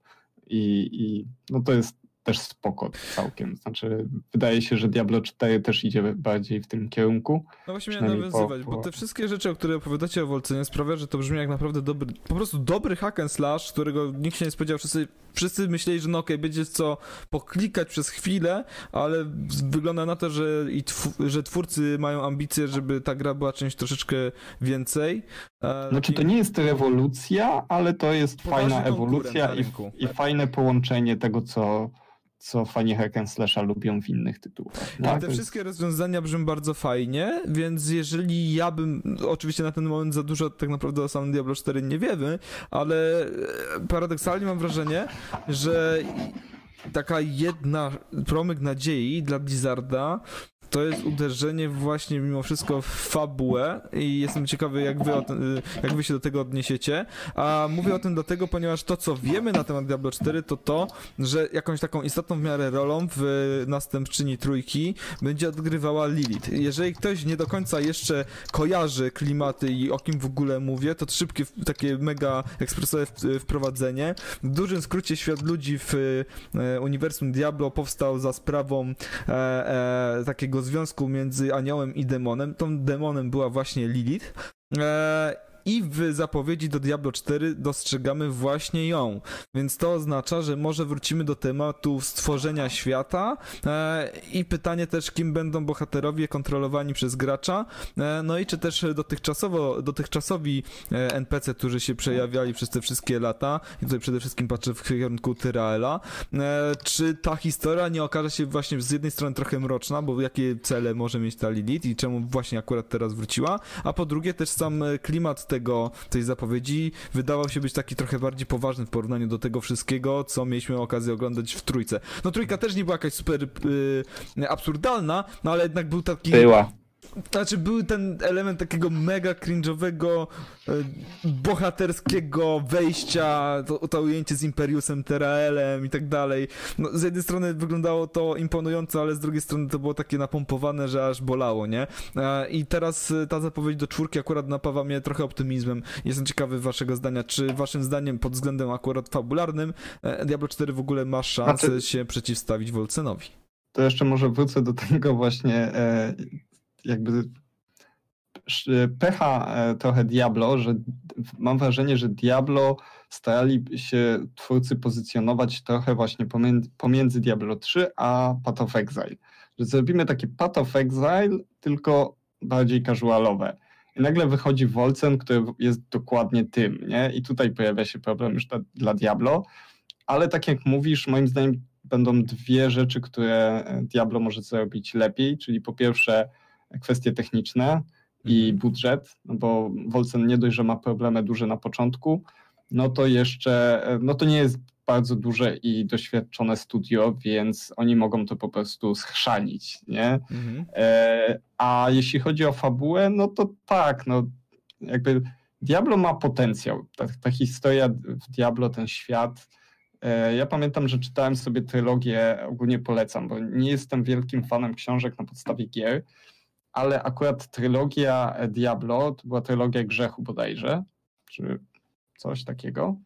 i, i no to jest też spoko całkiem. Znaczy wydaje się, że Diablo 4 też idzie bardziej w tym kierunku. No właśnie miałem Przynajmniej po- nawiązywać, bo po- te wszystkie rzeczy, o które opowiadacie o Wolcenie sprawia, że to brzmi jak naprawdę dobry, po prostu dobry hack and slash, którego nikt się nie spodziewał. Wszyscy, wszyscy myśleli, że no okej, będzie co poklikać przez chwilę, ale wygląda na to, że, i tw- że twórcy mają ambicje, żeby ta gra była czymś troszeczkę więcej. E, Znaczy to nie jest rewolucja, ale to jest Poważny fajna ewolucja i, i fajne połączenie tego, co, co fani hack and slasha lubią w innych tytułach. Tak, te wszystkie rozwiązania brzmią bardzo fajnie, więc jeżeli ja bym, oczywiście na ten moment za dużo tak naprawdę o samym Diablo 4 nie wiemy, ale e, paradoksalnie mam wrażenie, że taka jedna promyk nadziei dla Blizzarda to jest uderzenie właśnie mimo wszystko w fabułę i jestem ciekawy jak wy, tym, jak wy się do tego odniesiecie, a mówię o tym dlatego, ponieważ to co wiemy na temat Diablo 4 to to, że jakąś taką istotną w miarę rolą w następczyni trójki będzie odgrywała Lilith. Jeżeli ktoś nie do końca jeszcze kojarzy klimaty i o kim w ogóle mówię, to szybkie, takie mega ekspresowe wprowadzenie. W dużym skrócie świat ludzi w e, uniwersum Diablo powstał za sprawą e, e, takiego związku między aniołem i demonem. Tą demonem była właśnie Lilith. E, i w zapowiedzi do Diablo 4 dostrzegamy właśnie ją. Więc to oznacza, że może wrócimy do tematu stworzenia świata e, i pytanie też, kim będą bohaterowie kontrolowani przez gracza, e, no i czy też dotychczasowo, dotychczasowi e, NPC, którzy się przejawiali przez te wszystkie lata, i tutaj przede wszystkim patrzę w kierunku Tyraela, e, czy ta historia nie okaże się właśnie z jednej strony trochę mroczna, bo jakie cele może mieć ta Lilith i czemu właśnie akurat teraz wróciła, a po drugie też sam klimat tego, tej zapowiedzi wydawał się być taki trochę bardziej poważny w porównaniu do tego wszystkiego, co mieliśmy okazję oglądać w trójce. No trójka też nie była jakaś super yy, absurdalna, no ale jednak był taki... Była. Znaczy, był ten element takiego mega cringe'owego, e, bohaterskiego wejścia, to, to ujęcie z Imperiusem, Teraelem i tak dalej. No, z jednej strony wyglądało to imponująco, ale z drugiej strony to było takie napompowane, że aż bolało, nie? E, I teraz e, ta zapowiedź do czwórki akurat napawa mnie trochę optymizmem. Jestem ciekawy waszego zdania. Czy waszym zdaniem pod względem akurat fabularnym Diablo 4 w ogóle ma szansę znaczy... się przeciwstawić Wolcenowi? To jeszcze może wrócę do tego właśnie jakby pecha e, trochę Diablo, że mam wrażenie, że Diablo starali się twórcy pozycjonować trochę właśnie pomiędzy, pomiędzy Diablo 3 a Path of Exile. Że zrobimy takie Path of Exile, tylko bardziej casualowe. I nagle wychodzi Wolcen, który jest dokładnie tym, nie? I tutaj pojawia się problem już dla, dla Diablo, ale tak jak mówisz, moim zdaniem będą dwie rzeczy, które Diablo może zrobić lepiej, czyli po pierwsze kwestie techniczne i mhm. budżet, no bo Wolcen nie dość, że ma problemy duże na początku, no to jeszcze, no to nie jest bardzo duże i doświadczone studio, więc oni mogą to po prostu schrzanić, nie? Mhm. E, a jeśli chodzi o fabułę, no to tak, no jakby Diablo ma potencjał. Ta, ta historia w Diablo, ten świat. E, ja pamiętam, że czytałem sobie trylogię, ogólnie polecam, bo nie jestem wielkim fanem książek na podstawie gier, ale akurat trylogia Diablo, to była trylogia grzechu bodajże, czy coś takiego.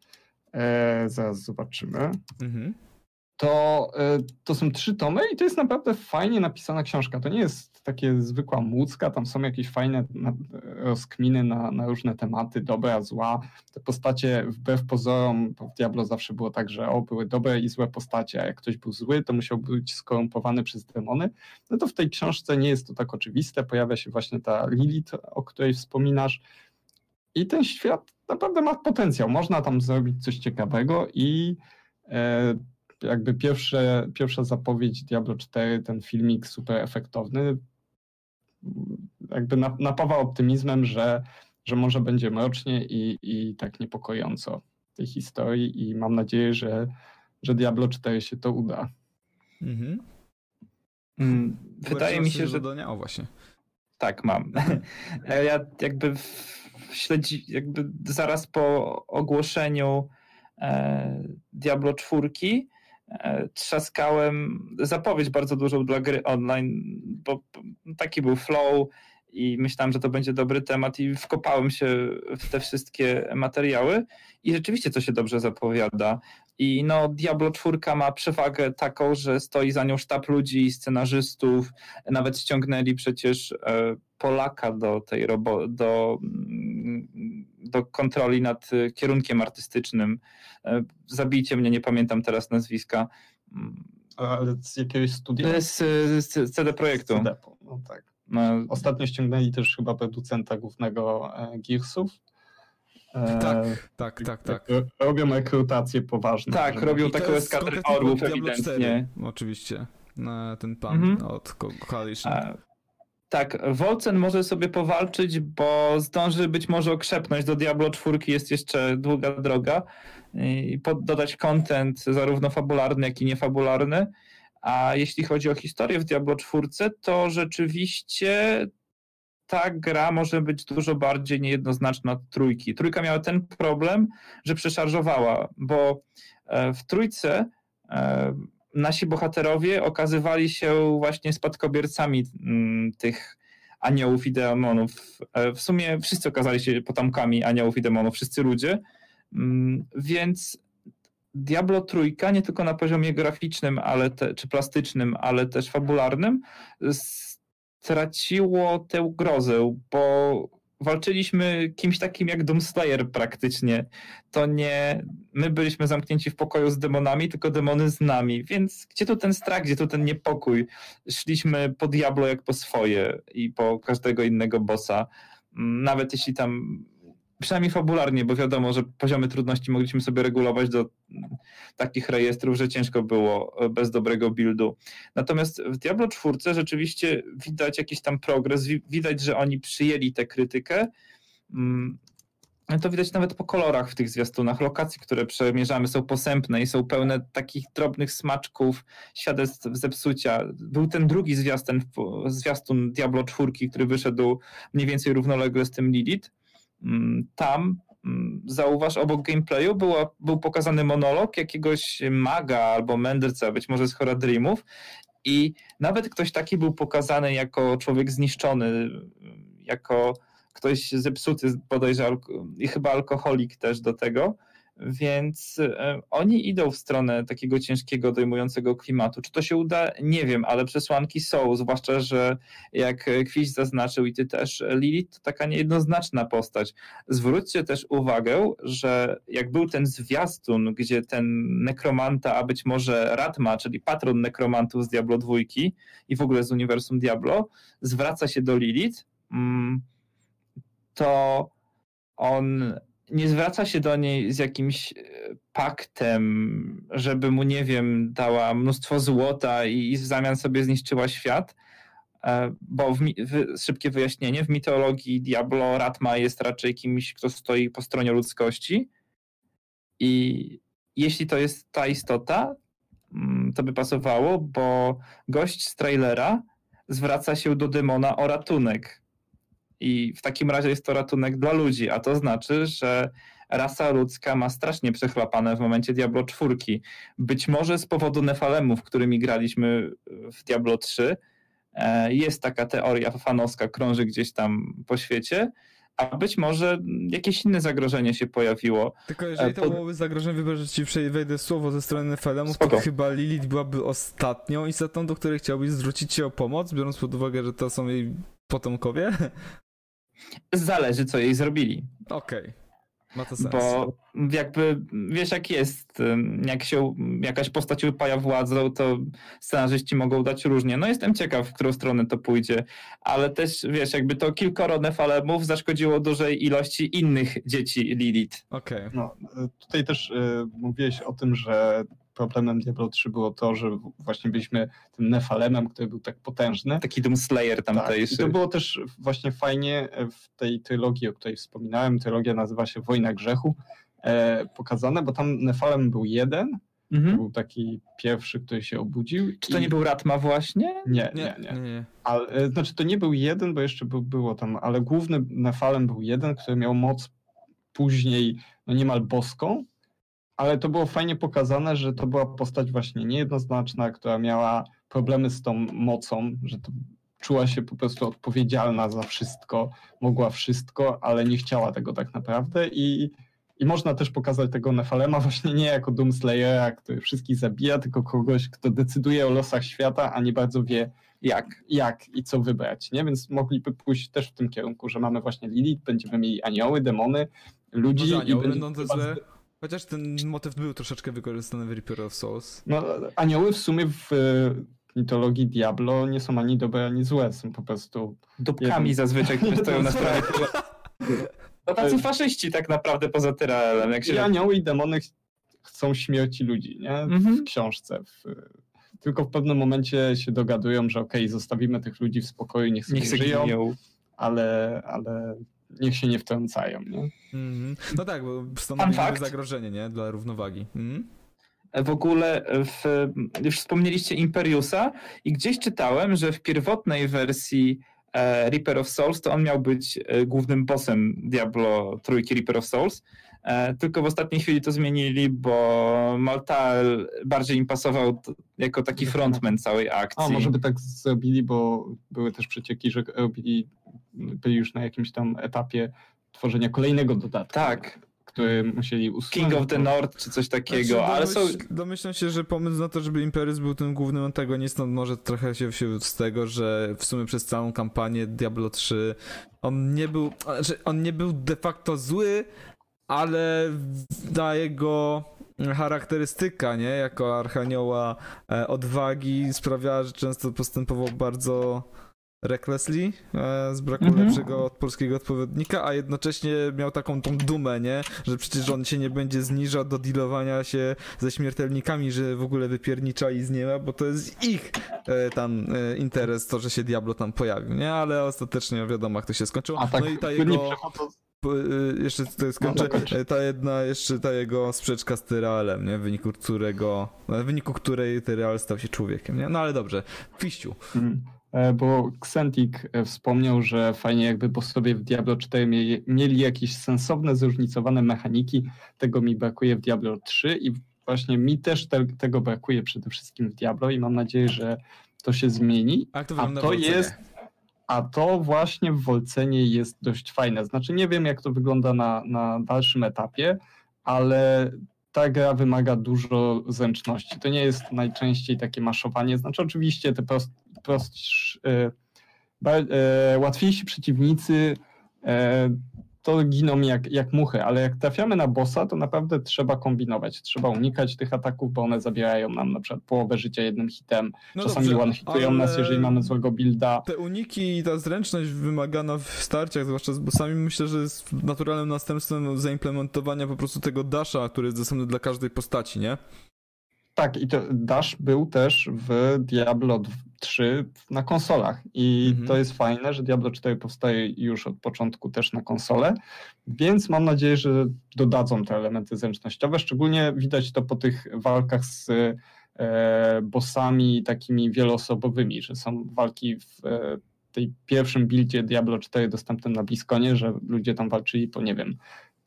E, zaraz zobaczymy. Mhm. To, e, to są trzy tomy i to jest naprawdę fajnie napisana książka. To nie jest takie zwykła młódzka, tam są jakieś fajne rozkminy na, na różne tematy, dobra, zła. Te postacie wbrew pozorom, w Diablo zawsze było tak, że o, były dobre i złe postacie, a jak ktoś był zły, to musiał być skorumpowany przez demony. No to w tej książce nie jest to tak oczywiste. Pojawia się właśnie ta Lilith, o której wspominasz. I ten świat naprawdę ma potencjał. Można tam zrobić coś ciekawego i e, jakby pierwsze, pierwsza zapowiedź Diablo 4, ten filmik super efektowny, jakby napawa optymizmem, że, że może będzie mrocznie i, i tak niepokojąco tej historii i mam nadzieję, że, że Diablo 4 się to uda. Mhm. Mm, wydaje mi się, że... O właśnie. Tak, mam. [LAUGHS] ja jakby śledzi, jakby zaraz po ogłoszeniu e, Diablo 4 E, trzaskałem zapowiedź bardzo dużą dla gry online, bo taki był flow i myślałem, że to będzie dobry temat i wkopałem się w te wszystkie materiały i rzeczywiście to się dobrze zapowiada. I no Diablo 4 ma przewagę taką, że stoi za nią sztab ludzi, scenarzystów, nawet ściągnęli przecież e, Polaka do tej robo- do, mm, do kontroli nad kierunkiem artystycznym. E, zabijcie mnie, nie pamiętam teraz nazwiska. Ale z jakiegoś studia? Z, z CD Projektu. CD, no tak. No, Ostatnio ściągnęli też chyba producenta głównego e, Gearsów. E, tak, tak, tak, tak. Robią rekrutację poważną. Tak, robią taką eskadrę orłów ewidentnie. Oczywiście, ten pan mhm. od Coalition. Tak, Wolcen może sobie powalczyć, bo zdąży być może okrzepnąć. Do Diablo 4 jest jeszcze długa droga i dodać content zarówno fabularny, jak i niefabularny. A jeśli chodzi o historię w Diablo 4, to rzeczywiście ta gra może być dużo bardziej niejednoznaczna od trójki. Trójka miała ten problem, że przeszarżowała, bo e, w trójce e, nasi bohaterowie okazywali się właśnie spadkobiercami mm, tych aniołów i demonów. E, w sumie wszyscy okazali się potomkami aniołów i demonów, wszyscy ludzie, mm, więc Diablo trójka nie tylko na poziomie graficznym ale te, czy plastycznym, ale też fabularnym straciło tę grozę, bo walczyliśmy kimś takim jak Doomslayer praktycznie. To nie my byliśmy zamknięci w pokoju z demonami, tylko demony z nami. Więc gdzie tu ten strach, gdzie tu ten niepokój? Szliśmy po Diablo jak po swoje i po każdego innego bossa. Mm, nawet jeśli tam przynajmniej fabularnie, bo wiadomo, że poziomy trudności mogliśmy sobie regulować do takich rejestrów, że ciężko było e, bez dobrego buildu. Natomiast w Diablo 4 rzeczywiście widać jakiś tam progres, widać, że oni przyjęli tę krytykę. Mm, to widać nawet po kolorach w tych zwiastunach. Lokacje, które przemierzamy, są posępne i są pełne takich drobnych smaczków, świadectw zepsucia. Był ten drugi zwiastun, zwiastun Diablo 4, który wyszedł mniej więcej równolegle z tym Lilith tam mm, zauważ, obok gameplayu była, był pokazany monolog jakiegoś maga albo mędrca, być może z Dreamów. I nawet ktoś taki był pokazany jako człowiek zniszczony, jako ktoś zepsuty bodajże i chyba alkoholik też do tego, więc e, oni idą w stronę takiego ciężkiego, dojmującego klimatu. Czy to się uda? Nie wiem, ale przesłanki są, zwłaszcza, że jak Kwiś zaznaczył i ty też, Lilith to taka niejednoznaczna postać. Zwróćcie też uwagę, że jak był ten zwiastun, gdzie ten nekromanta, a być może Ratma, czyli patron nekromantów z Diablo 2 i w ogóle z uniwersum Diablo, zwraca się do Lilith, mm, to on nie zwraca się do niej z jakimś e, paktem, żeby mu, nie wiem, dała mnóstwo złota i, w zamian sobie zniszczyła świat, e, bo w, w, szybkie wyjaśnienie, w mitologii Diablo Ratma jest raczej kimś, kto stoi po stronie ludzkości. I jeśli to jest ta istota, mm, to by pasowało, bo gość z trailera zwraca się do demona o ratunek i w takim razie jest to ratunek dla ludzi, a to znaczy, że rasa ludzka ma strasznie przechlapane w momencie Diablo 4. Być może z powodu Nefalemów, którymi graliśmy w Diablo 3, e, jest taka teoria fanowska, krąży gdzieś tam po świecie, a być może jakieś inne zagrożenie się pojawiło. Tylko jeżeli e, to byłoby zagrożenie, że ci wejdę słowo ze strony Nefelemów, to chyba Lilith byłaby ostatnią istotą, do której chciałbyś zwrócić się o pomoc, biorąc pod uwagę, że to są jej potomkowie? Zależy, co jej zrobili. Okej. Okay. Ma to sens. Bo jakby wiesz, jak jest, jak się jakaś postać upaja władzą, to scenarzyści mogą dać różnie. No jestem ciekaw, w którą stronę to pójdzie, ale też wiesz, jakby to kilkoro nefalemów zaszkodziło dużej ilości innych dzieci Lilith. Okej. Okay. No, tutaj też y, mówiłeś o tym, że problemem Diablo 3 było to, że właśnie byliśmy tym Nefalemem, który był tak potężny. Taki Doomslayer tamtejszy. Tak, I to było też właśnie fajnie w tej trylogii, o której wspominałem. Trylogia nazywa się Wojna Grzechu. E, pokazane, bo tam Nefalem był jeden, Mhm. był taki pierwszy, który się obudził. Czy to i... nie był Ratma właśnie? Nie, nie, nie. nie. nie. Ale, e, znaczy to nie był jeden, bo jeszcze był, było tam, ale główny Nefalem był jeden, który miał moc później no niemal boską, ale to było fajnie pokazane, że to była postać właśnie niejednoznaczna, która miała problemy z tą mocą, że to czuła się po prostu odpowiedzialna za wszystko, mogła wszystko, ale nie chciała tego tak naprawdę i, i można też pokazać tego Nefalema [LAUGHS] właśnie nie jako Doomslayera, który wszystkich zabija, tylko kogoś, kto decyduje o losach świata, a nie bardzo wie jak, jak i co wybrać, nie? Więc mogliby pójść też w tym kierunku, że mamy właśnie Lilith, będziemy mieli anioły, demony, ludzi Może anioły będą złe. Chociaż ten motyw był troszeczkę wykorzystany w Reaper of Souls. No, anioły w sumie w e, mitologii Diablo nie są ani dobre, ani złe, są po prostu... Dupkami jeden... zazwyczaj, które stoją na stronie. [LAUGHS] No tacy faszyści tak naprawdę poza Tyraelem. Jak się... I anioły i demony chcą śmierci ludzi, nie? W mhm. książce. W... Tylko w pewnym momencie się dogadują, że okej, okay, zostawimy tych ludzi w spokoju, niech sobie niech żyją, ale, ale niech się nie wtrącają. Nie? Mm -hmm. No tak, bo stanowi zagrożenie nie? dla równowagi. Mm? W ogóle w, już wspomnieliście Imperiusa i gdzieś czytałem, że w pierwotnej wersji e, Reaper of Souls to on miał być e, głównym bossem Diablo trójki Reaper of Souls, tylko w ostatniej chwili to zmienili, bo Maltael bardziej im pasował jako taki frontman całej akcji. A może by tak zrobili, bo były też przecieki, że robili byli już na jakimś tam etapie tworzenia kolejnego dodatku. Tak. który musieli usunąć. King of the North czy coś takiego, Znaczy, ale są... domyśl- Domyślam się, że pomysł na to, żeby Imperius był tym głównym antagonistą, może trochę się wziął z tego, że w sumie przez całą kampanię Diablo 3 on nie był, znaczy on nie był de facto zły, ale ta jego charakterystyka, nie, jako archanioła e, odwagi sprawiała, że często postępował bardzo recklessly, e, z braku Mhm. lepszego od polskiego odpowiednika, a jednocześnie miał taką tą dumę, nie, że przecież on się nie będzie zniżał do dealowania się ze śmiertelnikami, że w ogóle wypierniczali z nieba, bo to jest ich e, tam e, interes, to, że się Diablo tam pojawił, nie, ale ostatecznie wiadomo, jak to się skończyło. A tak no i ta jego... przechodząc- Jeszcze tutaj skończę. dokończ. Y, Ta jedna, jeszcze ta jego sprzeczka z Tyralem, nie? W wyniku którego, w wyniku której Tyral stał się człowiekiem, nie? No ale dobrze. Fiściu. Mhm. E, Bo Xentik e, wspomniał, że fajnie jakby bossowie w Diablo 4 mieli, mieli jakieś sensowne, zróżnicowane mechaniki. Tego mi brakuje w Diablo 3 i właśnie mi też te, tego brakuje przede wszystkim w Diablo i mam nadzieję, że to się zmieni. A to A to jest, a to właśnie w Wolcenie jest dość fajne. Znaczy nie wiem jak to wygląda na, na dalszym etapie, ale ta gra wymaga dużo zręczności. To nie jest najczęściej takie maszowanie. Znaczy oczywiście te prost, prost, e, e, łatwiejsi przeciwnicy e, to giną jak, jak muchy, ale jak trafiamy na bossa, to naprawdę trzeba kombinować. Trzeba unikać tych ataków, bo one zabierają nam na przykład połowę życia jednym hitem. No Czasami one-hitują nas, jeżeli mamy złego builda. Te uniki i ta zręczność wymagana w starciach, zwłaszcza z bossami, myślę, że jest naturalnym następstwem zaimplementowania po prostu tego dasha, który jest dostępny dla każdej postaci, nie? Tak, i to Dash był też w Diablo 3 na konsolach. I Mhm. to jest fajne, że Diablo 4 powstaje już od początku też na konsole, więc mam nadzieję, że dodadzą te elementy zręcznościowe. Szczególnie widać to po tych walkach z e, bossami takimi wieloosobowymi, że są walki w e, tej pierwszym buildzie Diablo 4 dostępnym na Bliskonie, że ludzie tam walczyli po, nie wiem,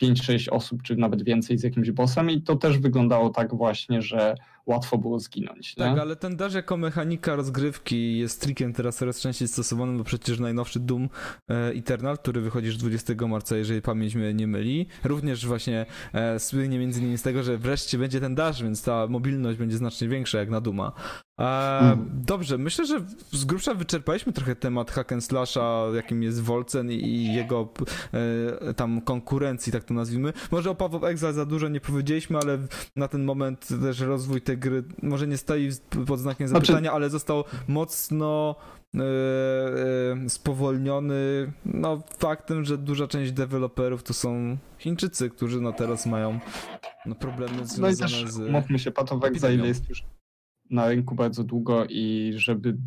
5-6 osób, czy nawet więcej z jakimś bossem i to też wyglądało tak właśnie, że łatwo było zginąć. Nie? Tak, ale ten dash jako mechanika rozgrywki jest trikiem teraz coraz częściej stosowanym, bo przecież najnowszy Doom e, Eternal, który wychodzi już 20 marca, jeżeli pamięć mnie nie myli, również właśnie e, słynie między innymi z tego, że wreszcie będzie ten dash, więc ta mobilność będzie znacznie większa jak na Duma. E. Dobrze, myślę, że z grubsza wyczerpaliśmy trochę temat hack and slasha, jakim jest Wolcen i jego e, tam konkurencji, tak to nazwijmy. Może o of Exile za dużo nie powiedzieliśmy, ale na ten moment też rozwój tej gry może nie stoi pod znakiem Znaczy- zapytania, ale został mocno e, e, spowolniony no, faktem, że duża część deweloperów to są Chińczycy, którzy no teraz mają no, problemy No i związane też, z... mówmy się, Path of Exile jest już na rynku bardzo długo i żeby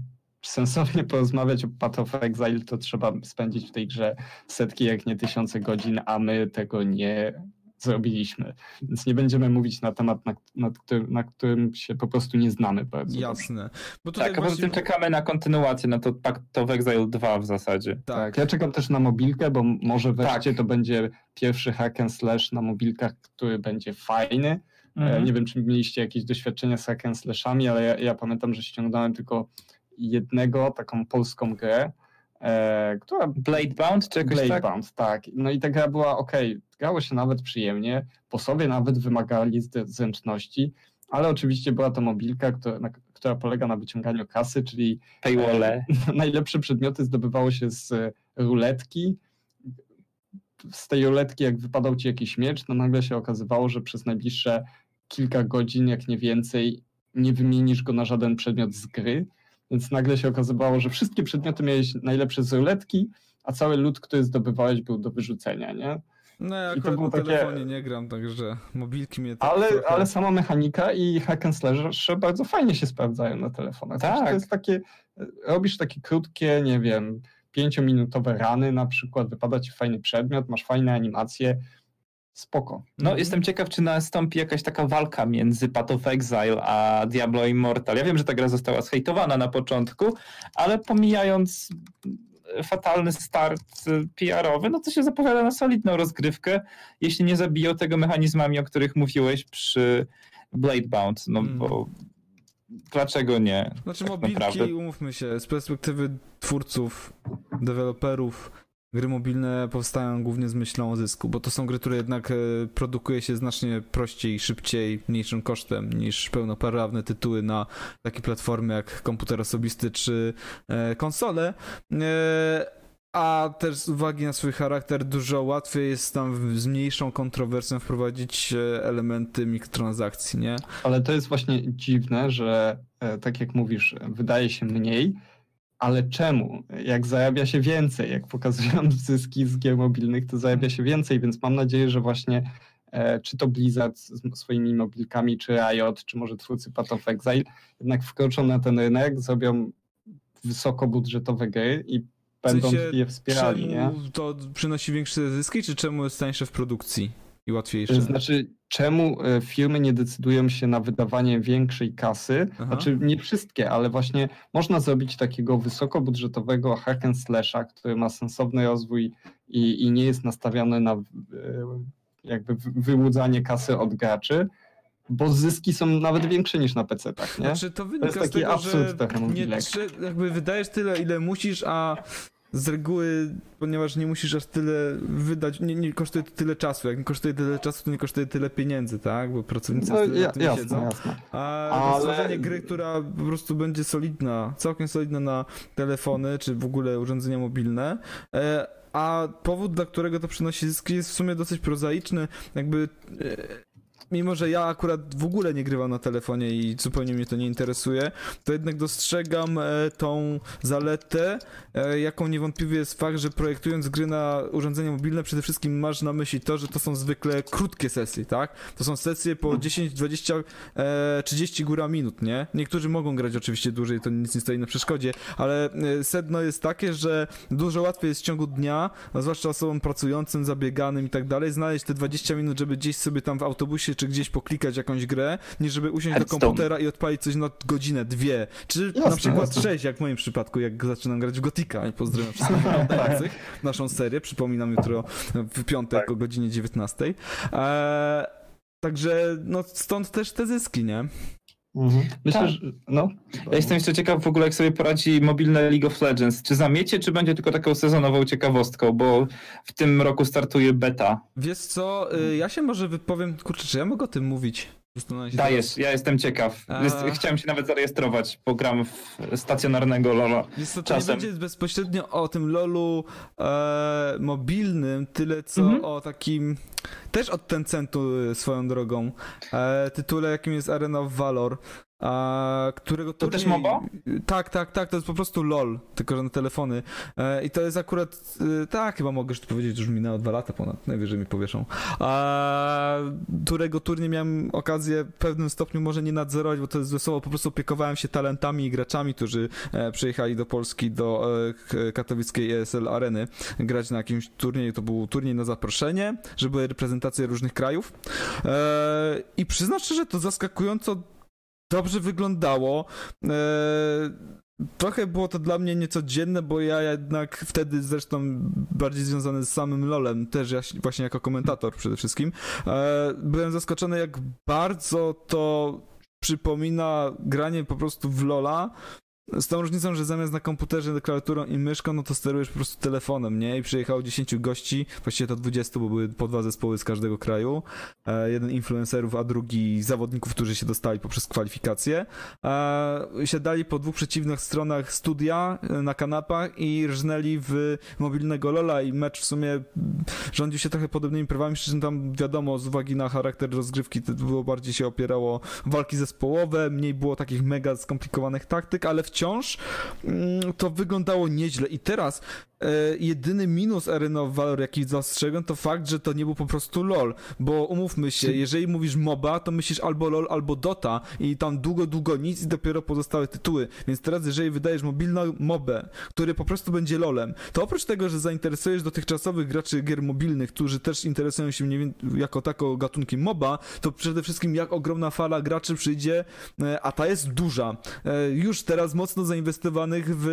sensownie [LAUGHS] porozmawiać o Path of Exile, to trzeba spędzić w tej grze setki, jak nie tysiące godzin, a my tego nie zrobiliśmy. Więc nie będziemy mówić na temat, na, nad którym, na którym się po prostu nie znamy bardzo. Jasne. Bo tutaj Tak, a poza tym czekamy na kontynuację, na to Pact of Exile 2 w zasadzie. Tak. Tak, ja czekam też na mobilkę, bo może wreszcie Tak. to będzie pierwszy hack and slash na mobilkach, który będzie fajny. E, Mhm. Nie wiem, czy mieliście jakieś doświadczenia z hack and slashami, ale ja, ja pamiętam, że ściągnąłem tylko jednego, taką polską grę, e, która... Bladebound czy jakoś tak? Bladebound, tak. No i ta gra była ok, grało się nawet przyjemnie, po sobie nawet wymagali zręczności, ale oczywiście była to mobilka, która, na, która polega na wyciąganiu kasy, czyli Paywalle. [LAUGHS] najlepsze przedmioty zdobywało się z e, ruletki. Z tej ruletki, jak wypadał ci jakiś miecz, no nagle się okazywało, że przez najbliższe kilka godzin, jak nie więcej, nie wymienisz go na żaden przedmiot z gry. Więc nagle się okazywało, że wszystkie przedmioty miałeś najlepsze z ruletki, a cały lód, który zdobywałeś, był do wyrzucenia, nie? No ja I to było na takie- telefonie nie gram, także mobilki mnie tak Ale, trochę... ale sama mechanika i hack and slash bardzo fajnie się sprawdzają na telefonach. Tak. To jest takie, robisz takie krótkie, nie wiem, pięciominutowe rany na przykład, wypada ci fajny przedmiot, masz fajne animacje, spoko. No, jestem ciekaw, czy nastąpi jakaś taka walka między Path of Exile a Diablo Immortal. Ja wiem, że ta gra została zhejtowana na początku, ale pomijając fatalny start y, PR-owy, no to się zapowiada na solidną rozgrywkę, jeśli nie zabiją tego mechanizmami, o których mówiłeś przy Bladebound, no Mm. bo dlaczego nie? Znaczy tak mobilki, naprawdę. umówmy się, z perspektywy twórców, deweloperów, gry mobilne powstają głównie z myślą o zysku, bo to są gry, które jednak e, produkuje się znacznie prościej, szybciej, mniejszym kosztem niż pełnoprawne tytuły na takie platformy jak komputer osobisty czy e, konsole. E, a też z uwagi na swój charakter dużo łatwiej jest tam z mniejszą kontrowersją wprowadzić elementy mikrotransakcji, nie? Ale to jest właśnie dziwne, że tak jak mówisz, wydaje się mniej, ale czemu? Jak zarabia się więcej, jak pokazują [LAUGHS] zyski z gier mobilnych, to zarabia się więcej, więc mam nadzieję, że właśnie e, czy to Blizzard z swoimi mobilkami, czy Riot, czy może twórcy Path of Exile, jednak wkroczą na ten rynek, zrobią wysokobudżetowe gry i będą w sensie, je wspierali. Czemu nie? to przynosi większe zyski, czy czemu jest tańsze w produkcji? I łatwiejsze. To znaczy, czemu e, firmy nie decydują się na wydawanie większej kasy? Aha. Znaczy, nie wszystkie, ale właśnie można zrobić takiego wysokobudżetowego hack and slasha, który ma sensowny rozwój i, i nie jest nastawiony na e, jakby wyłudzanie kasy od graczy bo zyski są nawet większe niż na PC, tak, nie? Znaczy to wynika to jest taki z tego, absurd że nie, jakby wydajesz tyle, ile musisz, a z reguły, ponieważ nie musisz aż tyle wydać, nie, nie kosztuje to tyle czasu. Jak nie kosztuje tyle czasu, to nie kosztuje tyle pieniędzy, tak? Bo pracownicy no, ja, jasne, siedzą. Jasne. A Ale... stworzenie gry, która po prostu będzie solidna, całkiem solidna na telefony, czy w ogóle urządzenia mobilne, e, a powód, dla którego to przynosi zyski jest w sumie dosyć prozaiczny, jakby e, mimo że ja akurat w ogóle nie grywam na telefonie i zupełnie mnie to nie interesuje, to jednak dostrzegam e, tą zaletę, e, jaką niewątpliwie jest fakt, że projektując gry na urządzenia mobilne, przede wszystkim masz na myśli to, że to są zwykle krótkie sesje, tak? To są sesje po 10, 20, 30 góra minut, nie? Niektórzy mogą grać oczywiście dłużej, to nic nie stoi na przeszkodzie, ale e, sedno jest takie, że dużo łatwiej jest w ciągu dnia, zwłaszcza osobom pracującym, zabieganym i tak dalej, znaleźć te 20 minut, żeby gdzieś sobie tam w autobusie czy gdzieś poklikać jakąś grę, niż żeby usiąść Headstone. do komputera i odpalić coś na godzinę, dwie, czy jasne, na przykład jasne. sześć, jak w moim przypadku, jak zaczynam grać w Gotika. Pozdrawiam wszystkich [LAUGHS] oglądających naszą serię, przypominam jutro w piątek tak. o godzinie 19. Eee, także no stąd też te zyski, nie? Mhm. Myślę, tak. że no. Ja jestem jeszcze ciekaw w ogóle, jak sobie poradzi mobilne League of Legends. Czy zamiecie, czy będzie tylko taką sezonową ciekawostką, bo w tym roku startuje beta. Wiesz co, y, ja się może wypowiem, kurczę, czy ja mogę o tym mówić? Dajesz, ja jestem ciekaw. A... Chciałem się nawet zarejestrować, bo gram w stacjonarnego LoL'a. Jest to, to nie będzie bezpośrednio o tym LoLu e, mobilnym, tyle co mhm. o takim też od Tencentu y, swoją drogą e, tytule, jakim jest Arena of Valor. A, którego to turniej... też MOBA? Tak, tak, tak, to jest po prostu LOL, tylko że na telefony. E, I to jest akurat, e, tak, chyba mogę już powiedzieć, że już minęło dwa lata ponad, najwyżej mi powieszą. A, którego turniej miałem okazję w pewnym stopniu może nie nadzorować, bo to jest wesoło, po prostu opiekowałem się talentami i graczami, którzy e, przyjechali do Polski, do e, katowickiej ESL Areny grać na jakimś turnieju, to był turniej na zaproszenie, żeby były reprezentacje różnych krajów. E, I przyznam szczerze, to zaskakująco dobrze wyglądało. E, trochę było to dla mnie niecodzienne, bo ja jednak wtedy zresztą bardziej związany z samym LOLem, też ja właśnie jako komentator przede wszystkim, e, byłem zaskoczony jak bardzo to przypomina granie po prostu w LOLa, z tą różnicą, że zamiast na komputerze klawiaturą i myszką, no to sterujesz po prostu telefonem, nie? I przyjechało 10 gości, właściwie to 20, bo były po dwa zespoły z każdego kraju. E, jeden influencerów, a drugi zawodników, którzy się dostali poprzez kwalifikacje. E, siadali po dwóch przeciwnych stronach studia e, na kanapach i rżnęli w mobilnego Lola i mecz w sumie rządził się trochę podobnymi prawami, przy czym tam wiadomo, z uwagi na charakter rozgrywki to było bardziej się opierało walki zespołowe, mniej było takich mega skomplikowanych taktyk, ale w wciąż mm, to wyglądało nieźle. I teraz jedyny minus Arena of Valor, jaki dostrzegłem, to fakt, że to nie był po prostu LOL. Bo umówmy się, jeżeli mówisz MOBA, to myślisz albo LOL, albo Dota i tam długo, długo nic i dopiero pozostałe tytuły. Więc teraz, jeżeli wydajesz mobilną MOBę, który po prostu będzie LOLem, to oprócz tego, że zainteresujesz dotychczasowych graczy gier mobilnych, którzy też interesują się nie wiem, jako tako gatunkiem MOBA, to przede wszystkim jak ogromna fala graczy przyjdzie, e, a ta jest duża. E, już teraz mocno zainwestowanych w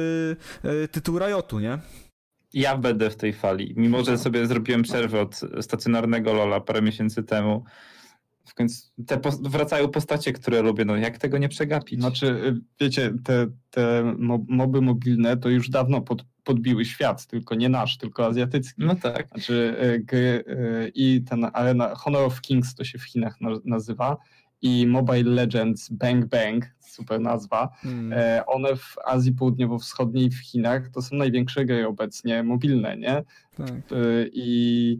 e, tytuł Riotu, nie? Ja będę w tej fali. Mimo, że sobie zrobiłem przerwę od stacjonarnego Lola parę miesięcy temu, w końcu te wracają postacie, które lubię, no jak tego nie przegapić? Znaczy, y, wiecie, te, te mo- moby mobilne to już dawno pod, podbiły świat, tylko nie nasz, tylko azjatycki. No tak. Znaczy y, y, i ten Arena Honor of Kings to się w Chinach na, nazywa i Mobile Legends Bang Bang, super nazwa, Hmm. e, one w Azji Południowo-Wschodniej w Chinach to są największe gry obecnie mobilne, nie? Tak. Y, I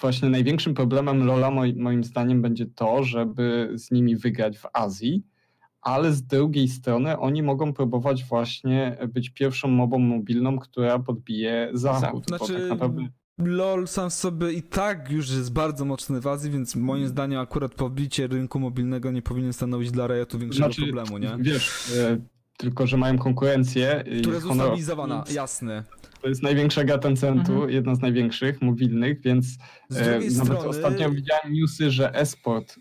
właśnie największym problemem Lola moi- moim zdaniem będzie to, żeby z nimi wygrać w Azji, ale z drugiej strony oni mogą próbować właśnie być pierwszą mobą mobilną, która podbije Zachód. Znaczy, tak naprawdę LOL sam sobie i tak już jest bardzo mocny w Azji, więc moim zdaniem akurat pobicie rynku mobilnego nie powinien stanowić dla Riotu większego Znaczy, problemu, nie? Wiesz, e, tylko że mają konkurencję. i Która jest ustabilizowana, jasne. To jest największa gra Tencentu, Mhm. jedna z największych mobilnych, więc e, nawet strony... ostatnio widziałem newsy, że esport e,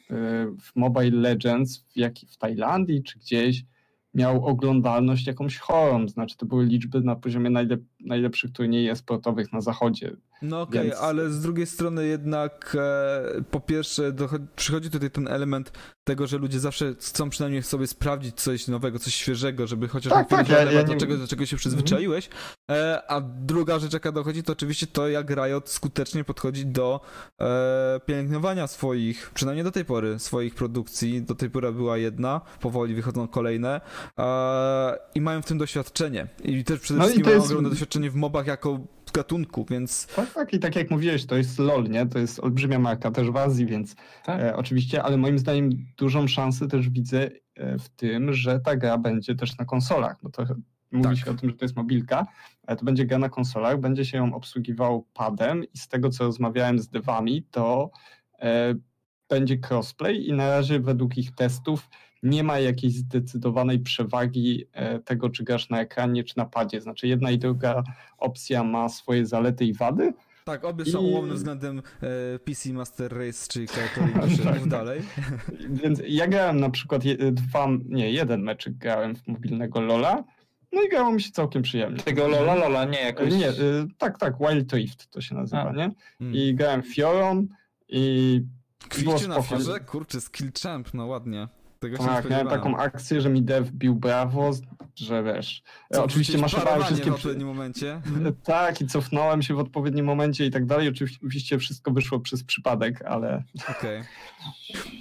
w Mobile Legends w, jak, w Tajlandii czy gdzieś miał oglądalność jakąś chorą, znaczy to były liczby na poziomie najlep najlepszych turniejów esportowych na zachodzie. No okej, Więc- ale z drugiej strony jednak e, po pierwsze przychodzi tutaj ten element tego, że ludzie zawsze chcą przynajmniej sobie sprawdzić coś nowego, coś świeżego, żeby chociaż Tak, tak, ja- ja do, nie- czego, do czego się przyzwyczaiłeś. E, a druga rzecz, jaka dochodzi, to oczywiście to, jak Riot skutecznie podchodzi do e, pielęgnowania swoich, przynajmniej do tej pory, swoich produkcji. Do tej pory była jedna, powoli wychodzą kolejne e, i mają w tym doświadczenie. I też przede No wszystkim mają ogromne doświadczenie w mobach jako gatunku, więc Tak, tak, i tak jak mówiłeś, to jest LOL, nie? To jest olbrzymia marka też w Azji, więc Tak. e, oczywiście, ale moim zdaniem dużą szansę też widzę e, w tym, że ta gra będzie też na konsolach, bo to mówi Tak. się o tym, że to jest mobilka, ale to będzie gra na konsolach, będzie się ją obsługiwał padem i z tego, co rozmawiałem z devami, to e, będzie crossplay i na razie według ich testów nie ma jakiejś zdecydowanej przewagi e, tego, czy grasz na ekranie, czy na padzie. Znaczy jedna i druga opcja ma swoje zalety i wady. Tak, obie są I- ułomne względem e, PC Master Race, czyli Katori [LAUGHS] Tak, tak. dalej. Więc ja grałem na przykład je, dwa, nie, jeden meczyk grałem w mobilnego Lola, no i grało mi się całkiem przyjemnie. Tego Lola Lola, nie jakoś... Nie, y, tak, tak, Wild Rift to się nazywa, A. nie? Mm. I grałem Fiorą i Kwikcie na fiorze? Kurczę, skill champ, no ładnie. Tego się tak, miałem taką akcję, że mi dev bił brawo, że wiesz, Co, oczywiście parowanie wszystkie... w odpowiednim momencie. [LAUGHS] Tak, i cofnąłem się w odpowiednim momencie i tak dalej. Oczywiście wszystko wyszło przez przypadek, ale Okej.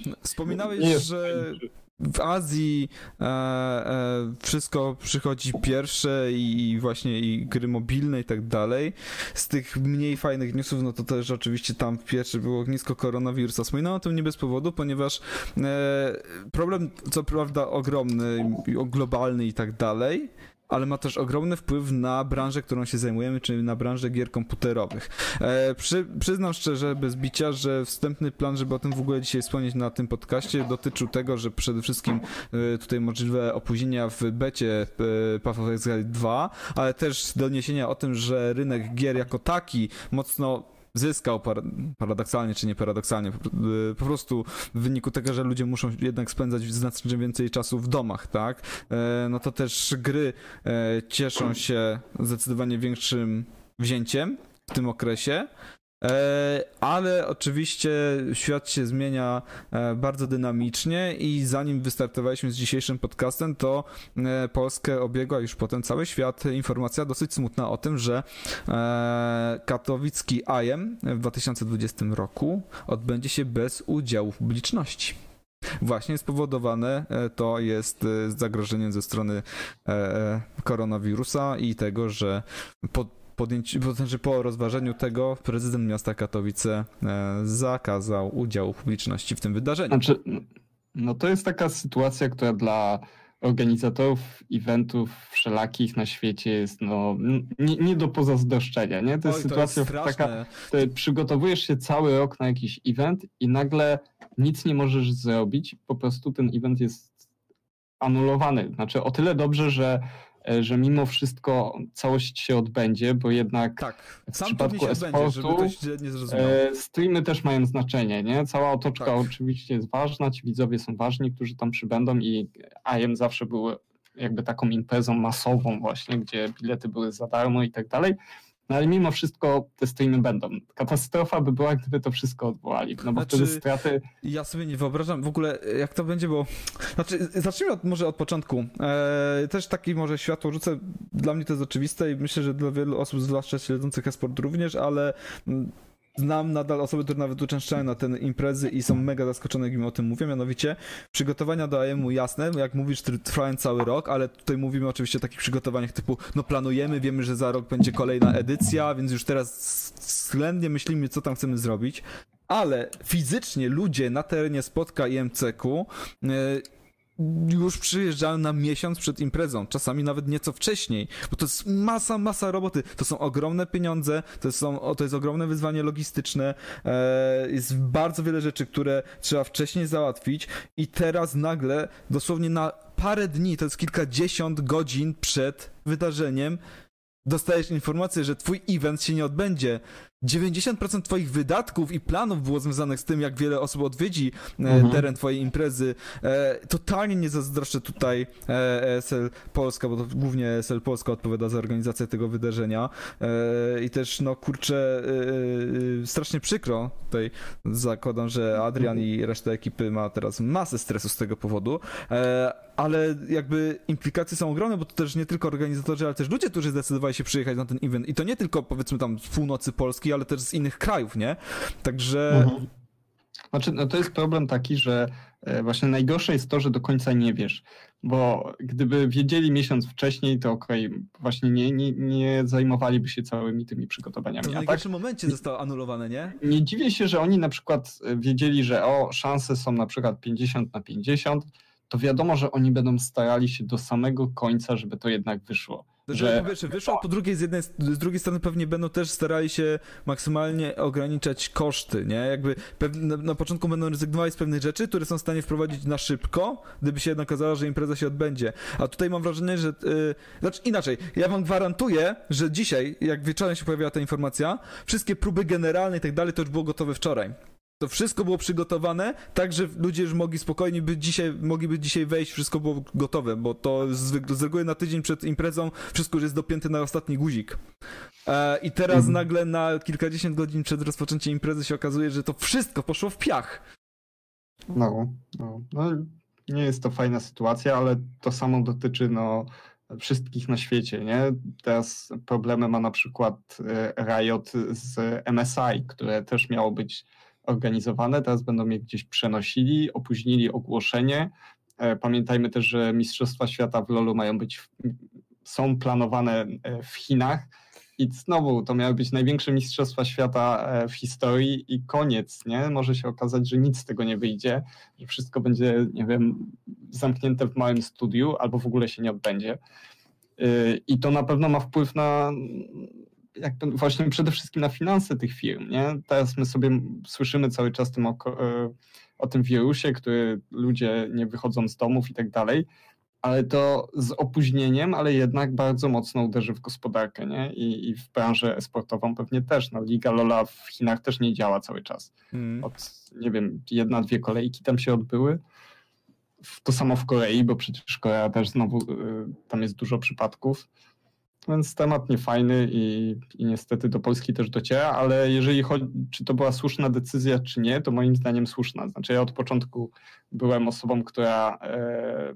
No, [LAUGHS] Wspominałeś, że w Azji e, e, wszystko przychodzi pierwsze i, i właśnie i gry mobilne i tak dalej. Z tych mniej fajnych newsów, no to też oczywiście tam pierwsze było ognisko koronawirusa. Wspominałem o tym nie bez powodu, ponieważ e, problem co prawda ogromny, globalny i tak dalej, ale ma też ogromny wpływ na branżę, którą się zajmujemy, czyli na branżę gier komputerowych. E, przy, przyznam szczerze, bez bicia, że wstępny plan, żeby o tym w ogóle dzisiaj wspomnieć na tym podcaście, dotyczył tego, że przede wszystkim e, tutaj możliwe opóźnienia w becie e, Path of Exile 2, ale też doniesienia o tym, że rynek gier jako taki mocno zyskał par- paradoksalnie czy nie paradoksalnie, po, e, po prostu w wyniku tego, że ludzie muszą jednak spędzać znacznie więcej czasu w domach, tak? E, no to też gry e, cieszą się zdecydowanie większym wzięciem w tym okresie. E, Ale oczywiście świat się zmienia e, bardzo dynamicznie i zanim wystartowaliśmy z dzisiejszym podcastem, to e, Polskę obiegła już potem cały świat informacja dosyć smutna o tym, że katowicki IEM w 2020 roku odbędzie się bez udziału publiczności. Właśnie spowodowane to jest zagrożeniem ze strony koronawirusa i tego, że po podjęciu, to znaczy po rozważeniu tego prezydent miasta Katowice e, zakazał udziału publiczności w tym wydarzeniu. Znaczy, no to jest taka sytuacja, która dla organizatorów eventów wszelakich na świecie jest no, nie, nie do pozazdroszczenia, nie? To jest Oj, sytuacja straszne. taka, ty przygotowujesz się cały rok na jakiś event i nagle nic nie możesz zrobić, po prostu ten event jest anulowany. Znaczy o tyle dobrze, że, że mimo wszystko całość się odbędzie, bo jednak Tak, w przypadku e-sportu. E, streamy też mają znaczenie, nie? Cała otoczka Tak. oczywiście jest ważna, ci widzowie są ważni, którzy tam przybędą i IM zawsze był jakby taką imprezą masową właśnie, gdzie bilety były za darmo i tak dalej, No ale mimo wszystko te streamy będą. Katastrofa by była, gdyby to wszystko odwołali, no bo Znaczy, wtedy straty... Ja sobie nie wyobrażam w ogóle, jak to będzie, bo. Znaczy, zacznijmy od, może od początku. E, też taki może światło rzucę. Dla mnie to jest oczywiste i myślę, że dla wielu osób, zwłaszcza śledzących e-sport również, ale. Znam nadal osoby, które nawet uczęszczają na te imprezy i są mega zaskoczone, jak im o tym mówię. Mianowicie przygotowania do AM-u jasne, jak mówisz, tr- trwają cały rok, ale tutaj mówimy oczywiście o takich przygotowaniach typu, no planujemy, wiemy, że za rok będzie kolejna edycja, więc już teraz względnie myślimy, co tam chcemy zrobić. Ale fizycznie ludzie na terenie spotka i MCK-u e, już przyjeżdżają na miesiąc przed imprezą, czasami nawet nieco wcześniej, bo to jest masa, masa roboty, to są ogromne pieniądze, to, są, to jest ogromne wyzwanie logistyczne, e, jest bardzo wiele rzeczy, które trzeba wcześniej załatwić i teraz nagle, dosłownie na parę dni, to jest kilkadziesiąt godzin przed wydarzeniem, dostajesz informację, że twój event się nie odbędzie. 90% twoich wydatków i planów było związanych z tym, jak wiele osób odwiedzi e, Mhm. teren twojej imprezy. E, totalnie nie zazdroszczę tutaj ESL Polska, bo to głównie ESL Polska odpowiada za organizację tego wydarzenia. E, I też, no kurczę, strasznie przykro. Tutaj zakładam, że Adrian i reszta ekipy ma teraz masę stresu z tego powodu. Ale jakby implikacje są ogromne, bo to też nie tylko organizatorzy, ale też ludzie, którzy zdecydowali się przyjechać na ten event. I to nie tylko powiedzmy tam z północy Polski, ale też z innych krajów, nie? Także Mhm. Znaczy, no to jest problem taki, że e, właśnie najgorsze jest to, że do końca nie wiesz, bo gdyby wiedzieli miesiąc wcześniej, to okej, właśnie nie, nie, nie zajmowaliby się całymi tymi to przygotowaniami. w A tak, najgorszym momencie zostało anulowane, nie? nie dziwię się, że oni na przykład e, wiedzieli, że o, szanse są na przykład 50 na 50, to wiadomo, że oni będą starali się do samego końca, żeby to jednak wyszło. Że, Że- po pierwsze wyszło, a po drugiej z jednej, z drugiej strony pewnie będą też starali się maksymalnie ograniczać koszty, nie? Jakby na, na początku będą rezygnowali z pewnych rzeczy, które są w stanie wprowadzić na szybko, gdyby się jednak okazało, że impreza się odbędzie. A tutaj mam wrażenie, że... Yy, znaczy inaczej, ja wam gwarantuję, że dzisiaj, jak wieczorem się pojawiła ta informacja, wszystkie próby generalne i tak dalej, to już było gotowe wczoraj. To wszystko było przygotowane, tak że ludzie już mogli spokojnie być dzisiaj, mogliby dzisiaj wejść, wszystko było gotowe, bo to z, z reguły na tydzień przed imprezą wszystko już jest dopięte na ostatni guzik. E, I teraz Mhm. nagle na kilkadziesiąt godzin przed rozpoczęciem imprezy się okazuje, że to wszystko poszło w piach. No, no, no, nie jest to fajna sytuacja, ale to samo dotyczy no, wszystkich na świecie, nie? Teraz problemy ma na przykład e, Riot z MSI, które też miało być organizowane, teraz będą je gdzieś przenosili, opóźnili ogłoszenie. E, Pamiętajmy też, że Mistrzostwa Świata w LoLu mają być, są planowane e, w Chinach, i znowu to miały być największe mistrzostwa świata e, w historii i koniec, nie? Może się okazać, że nic z tego nie wyjdzie, że wszystko będzie, nie wiem, zamknięte w małym studiu albo w ogóle się nie odbędzie. I to na pewno ma wpływ na jak to, właśnie przede wszystkim na finanse tych firm, nie? Teraz my sobie słyszymy cały czas tym o, e, o tym wirusie, który ludzie nie wychodzą z domów i tak dalej, ale to z opóźnieniem, ale jednak bardzo mocno uderzy w gospodarkę, nie? I, i w branżę sportową pewnie też. No, Liga Lola w Chinach też nie działa cały czas. Mm. Od, nie wiem, jedna, dwie kolejki tam się odbyły. To samo w Korei, bo przecież Korea też znowu, y, tam jest dużo przypadków. Więc temat niefajny i, i niestety do Polski też dociera, ale jeżeli chodzi, czy to była słuszna decyzja, czy nie, to moim zdaniem słuszna. Znaczy ja od początku byłem osobą, która e,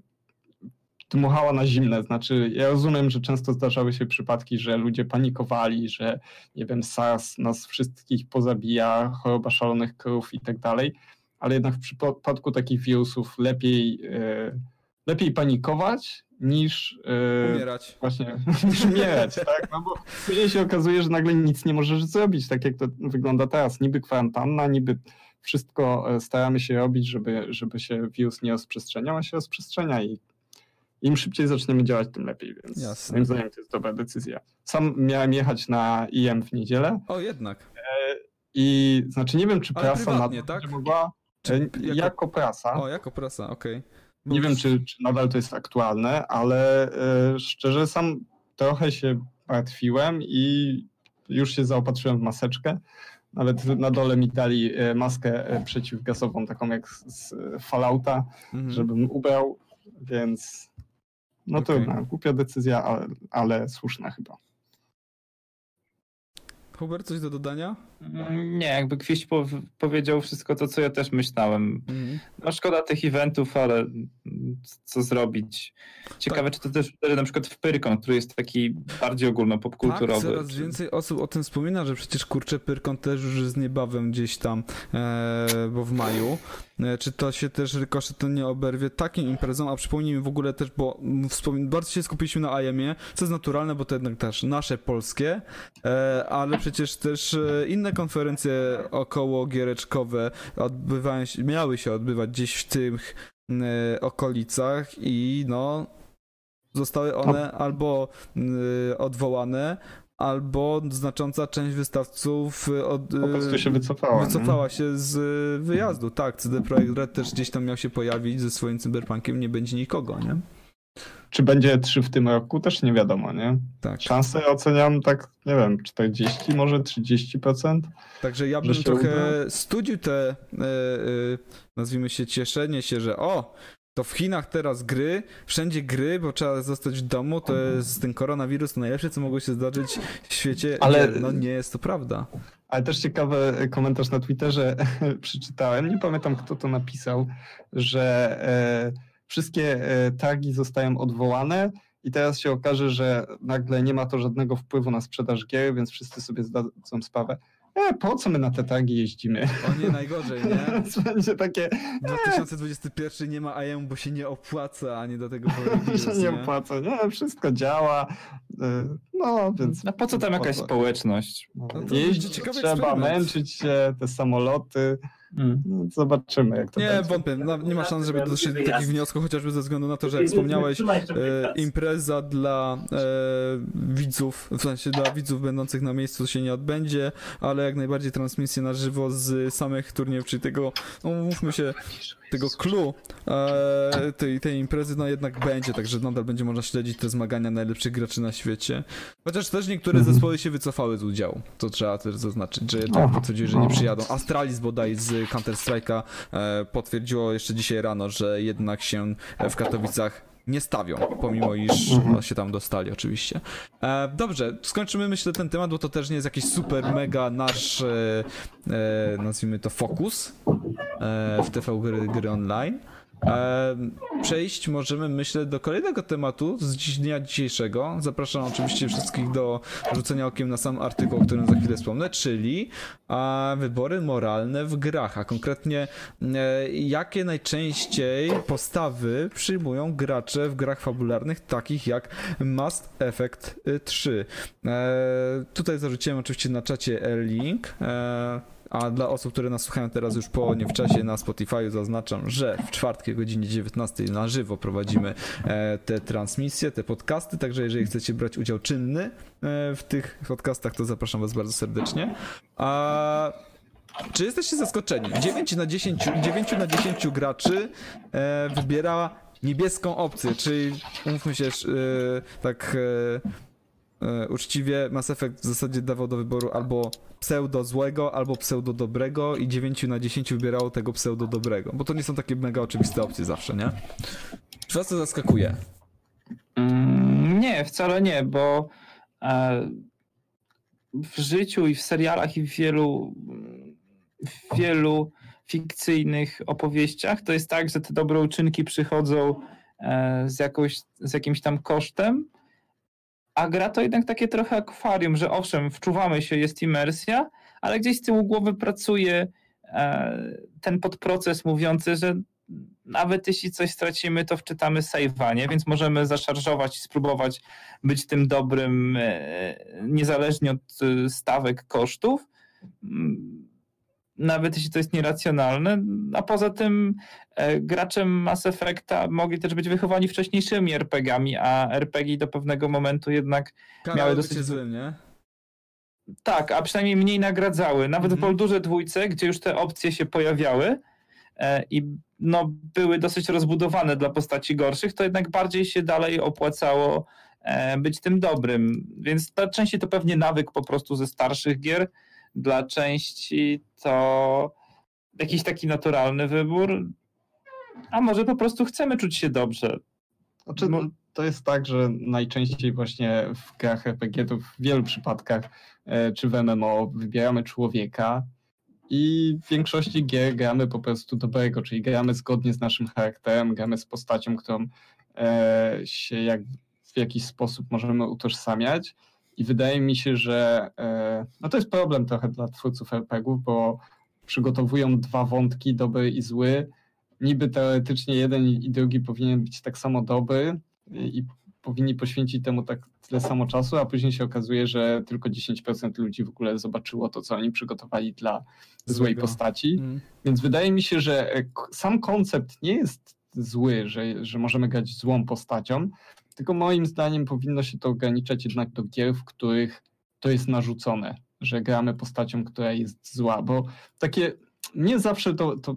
dmuchała na zimne. Znaczy ja rozumiem, że często zdarzały się przypadki, że ludzie panikowali, że nie wiem, SARS nas wszystkich pozabija, choroba szalonych krów i tak dalej, ale jednak w przypadku takich wirusów lepiej, e, lepiej panikować niż e, Umierać. Właśnie, [LAUGHS] niż umierać, tak? No bo później się okazuje, że nagle nic nie możesz zrobić, tak jak to wygląda teraz. Niby kwarantanna, niby wszystko e, staramy się robić, żeby, żeby się wirus nie rozprzestrzeniał, a się rozprzestrzenia i im szybciej zaczniemy działać, tym lepiej, więc Jasne. moim zdaniem to jest dobra decyzja. Sam miałem jechać na IM w niedzielę O, jednak. i znaczy nie wiem, czy Ale prasa prywatnie, nadal tak? mogła, Czy e, jako- jako prasa, O, jako prasa, okej. Bo Nie wiem, czy, czy nadal to jest aktualne, ale e, szczerze sam trochę się martwiłem i już się zaopatrzyłem w maseczkę. Nawet na dole mi dali e, maskę e, przeciwgazową, taką jak z, Fallouta, Mhm. żebym ubrał, więc no Okej. trudno, głupia decyzja, ale, ale słuszna chyba. Hubert, coś do dodania? Mm, Nie, jakby Kwiś po, powiedział wszystko to, co ja też myślałem. Mhm. No szkoda tych eventów, ale co zrobić? Ciekawe, Tak. czy to też na przykład w Pyrkon, który jest taki bardziej ogólnopopkulturowy. Tak, coraz czy- więcej osób o tym wspomina, że przecież kurczę Pyrkon też już jest niebawem gdzieś tam, e, bo w maju. E, czy to się też rykoszetem nie oberwie takim imprezą, a przypomnijmy w ogóle też, bo bardzo się skupiliśmy na IEM-ie, co jest naturalne, bo to jednak też nasze polskie, e, ale przecież też e, inne konferencje około giereczkowe odbywają miały się odbywać gdzieś w tych e, okolicach i no zostały one albo y, odwołane, albo znacząca część wystawców y, od, Po prostu y, się wycofała. nie? wycofała się z y, wyjazdu. Tak, CD Projekt Red też gdzieś tam miał się pojawić ze swoim cyberpunkiem, nie będzie nikogo, nie? Czy będzie 3 w tym roku, też nie wiadomo, nie? Tak. Szanse oceniam tak, nie wiem, 40, może 30%. Także ja bym trochę uda? studził te, y, y, nazwijmy się, cieszenie się, że o, to w Chinach teraz gry, wszędzie gry, bo trzeba zostać w domu, to jest ten koronawirus to najlepsze, co mogło się zdarzyć w świecie. Ale-. No nie jest to prawda. Ale też ciekawy komentarz na Twitterze [LAUGHS] przeczytałem, nie pamiętam kto to napisał, że e, wszystkie e, tagi zostają odwołane i teraz się okaże, że nagle nie ma to żadnego wpływu na sprzedaż gier, więc wszyscy sobie zdadzą sprawę, e, po co my na te tagi jeździmy? O nie, najgorzej, nie? [LAUGHS] Będzie takie, 2021 nie ma IM, bo się nie opłaca, ani do tego powrócić. [LAUGHS] że nie opłaca, nie, wszystko działa, e, no więc... No po co tam jakaś społeczność? No, No Jeździć trzeba, męczyć się, te samoloty. No, zobaczymy jak to Nie, będzie. wątpię. No, nie ma szans, żeby doszli do takich wniosków, chociażby ze względu na to, że jak wspomniałeś, e, impreza dla e, widzów, w sensie dla widzów będących na miejscu się nie odbędzie, ale jak najbardziej transmisję na żywo z samych turniejów, czyli tego, no mówmy się, tego clue e, tej, tej imprezy, no jednak będzie, także nadal będzie można śledzić te zmagania najlepszych graczy na świecie. Chociaż też niektóre Mhm. zespoły się wycofały z udziału, to trzeba też zaznaczyć, że jednak Aha. potwierdziły, że nie przyjadą. Astralis bodaj z Counter-Strike'a e, potwierdziło jeszcze dzisiaj rano, że jednak się w Katowicach nie stawią, pomimo iż Mhm. się tam dostali oczywiście. E, dobrze, skończymy myślę ten temat, bo to też nie jest jakiś super mega nasz, e, e, nazwijmy to fokus e, w TV gry, gry online. E, przejść możemy, myślę, do kolejnego tematu z dnia dzisiejszego. Zapraszam oczywiście wszystkich do rzucenia okiem na sam artykuł, o którym za chwilę wspomnę, czyli wybory moralne w grach, a konkretnie e, jakie najczęściej postawy przyjmują gracze w grach fabularnych, takich jak Mass Effect y, 3. E, tutaj zarzuciłem oczywiście na czacie link. A dla osób, które nas słuchają teraz już po nie w czasie na Spotify zaznaczam, że w czwartki o godzinie 19 na żywo prowadzimy e, te transmisje, te podcasty, także jeżeli chcecie brać udział czynny e, w tych podcastach, to zapraszam was bardzo serdecznie. A czy jesteście zaskoczeni? 9 na 10, 9 na 10 graczy e, wybiera niebieską opcję, czyli umówmy się, tak uczciwie Mass Effect w zasadzie dawał do wyboru albo pseudo złego, albo pseudo dobrego i 9 na 10 wybierało tego pseudo dobrego, bo to nie są takie mega oczywiste opcje zawsze, nie? Czy was to zaskakuje? Mm, Nie, wcale nie, bo e, w życiu i w serialach i w wielu, w wielu fikcyjnych opowieściach to jest tak, że te dobre uczynki przychodzą e, z, jakąś, z jakimś tam kosztem, a gra to jednak takie trochę akwarium, że owszem, wczuwamy się, jest imersja, ale gdzieś z tyłu głowy pracuje e, ten podproces mówiący, że nawet jeśli coś stracimy, to wczytamy save'a, nie? Więc możemy zaszarżować i spróbować być tym dobrym, e, niezależnie od e, stawek kosztów. Nawet jeśli to jest nieracjonalne. A poza tym e, graczem Mass Effecta mogli też być wychowani wcześniejszymi RPG-ami, a RPG do pewnego momentu jednak Miały Miały dosyć złym, nie? tak, a przynajmniej mniej nagradzały. Nawet Mhm. w Baldurze dwójce, gdzie już te opcje się pojawiały e, i no, były dosyć rozbudowane dla postaci gorszych, to jednak bardziej się dalej opłacało e, być tym dobrym. Więc dla części to pewnie nawyk po prostu ze starszych gier, dla części to jakiś taki naturalny wybór, a może po prostu chcemy czuć się dobrze. Znaczy, No. to jest tak, że najczęściej właśnie w grach RPG to w wielu przypadkach, e, czy w MMO, wybieramy człowieka i w większości gier gramy po prostu dobrego, czyli gramy zgodnie z naszym charakterem, gramy z postacią, którą e, się jak w jakiś sposób możemy utożsamiać. I wydaje mi się, że e, no to jest problem trochę dla twórców RPGów, bo przygotowują dwa wątki, dobry i zły. Niby teoretycznie jeden i drugi powinien być tak samo dobry i powinni poświęcić temu tak tyle samo czasu, a później się okazuje, że tylko 10% ludzi w ogóle zobaczyło to, co oni przygotowali dla złej Złego. postaci. Mm. Więc wydaje mi się, że e, sam koncept nie jest zły, że, że możemy grać złą postacią, tylko moim zdaniem powinno się to ograniczać jednak do gier, w których to jest narzucone, że gramy postacią, która jest zła, bo takie nie zawsze to, to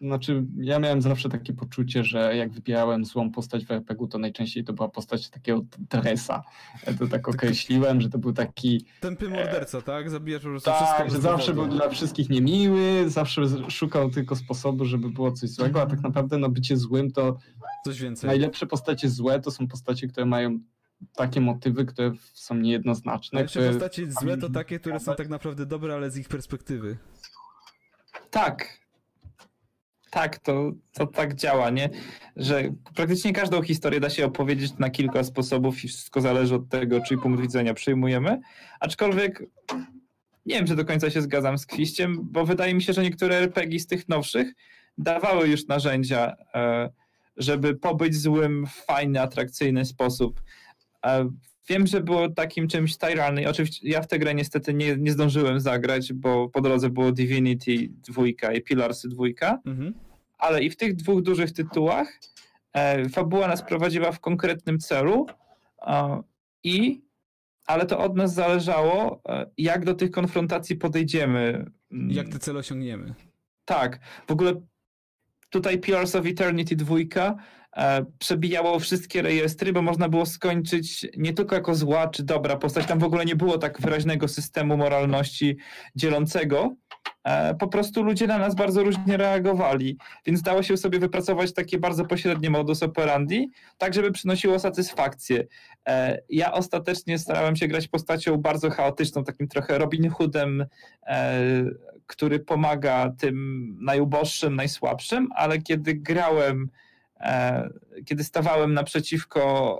znaczy ja miałem zawsze takie poczucie, że jak wybierałem złą postać w RPG, to najczęściej to była postać takiego dresa. Ja to tak określiłem, że to był taki Tępy morderca, tak? Zabijasz po prostu tak, wszystko. że zawsze był dla wszystkich niemiły, zawsze szukał tylko sposobu, żeby było coś złego, a tak naprawdę no bycie złym to Coś więcej. najlepsze postacie złe to są postacie, które mają takie motywy, które są niejednoznaczne. Najlepsze które... postacie złe to takie, które są tak naprawdę dobre, ale z ich perspektywy. Tak. Tak, to, to tak działa, nie? Że praktycznie każdą historię da się opowiedzieć na kilka sposobów i wszystko zależy od tego, czyj punkt widzenia przyjmujemy. Aczkolwiek nie wiem, czy do końca się zgadzam z Kwiściem, bo wydaje mi się, że niektóre RPG z tych nowszych dawały już narzędzia, e, żeby pobyć złym w fajny, atrakcyjny sposób. Wiem, że było takim czymś Tyrany. Oczywiście ja w tę grę niestety nie, nie zdążyłem zagrać, bo po drodze było Divinity 2 i Pilarsy 2, Mhm. ale i w tych dwóch dużych tytułach e, fabuła nas prowadziła w konkretnym celu e, i ale to od nas zależało, e, jak do tych konfrontacji podejdziemy. Mm, Jak te cele osiągniemy? tak, w ogóle tutaj Pillars of Eternity 2 e, przebijało wszystkie rejestry, bo można było skończyć nie tylko jako zła czy dobra postać, tam w ogóle nie było tak wyraźnego systemu moralności dzielącego. E, po prostu ludzie na nas bardzo różnie reagowali, więc dało się sobie wypracować takie bardzo pośrednie modus operandi, tak żeby przynosiło satysfakcję. E, ja ostatecznie starałem się grać postacią bardzo chaotyczną, takim trochę Robin Hoodem, e, który pomaga tym najuboższym, najsłabszym, ale kiedy grałem, e, kiedy stawałem naprzeciwko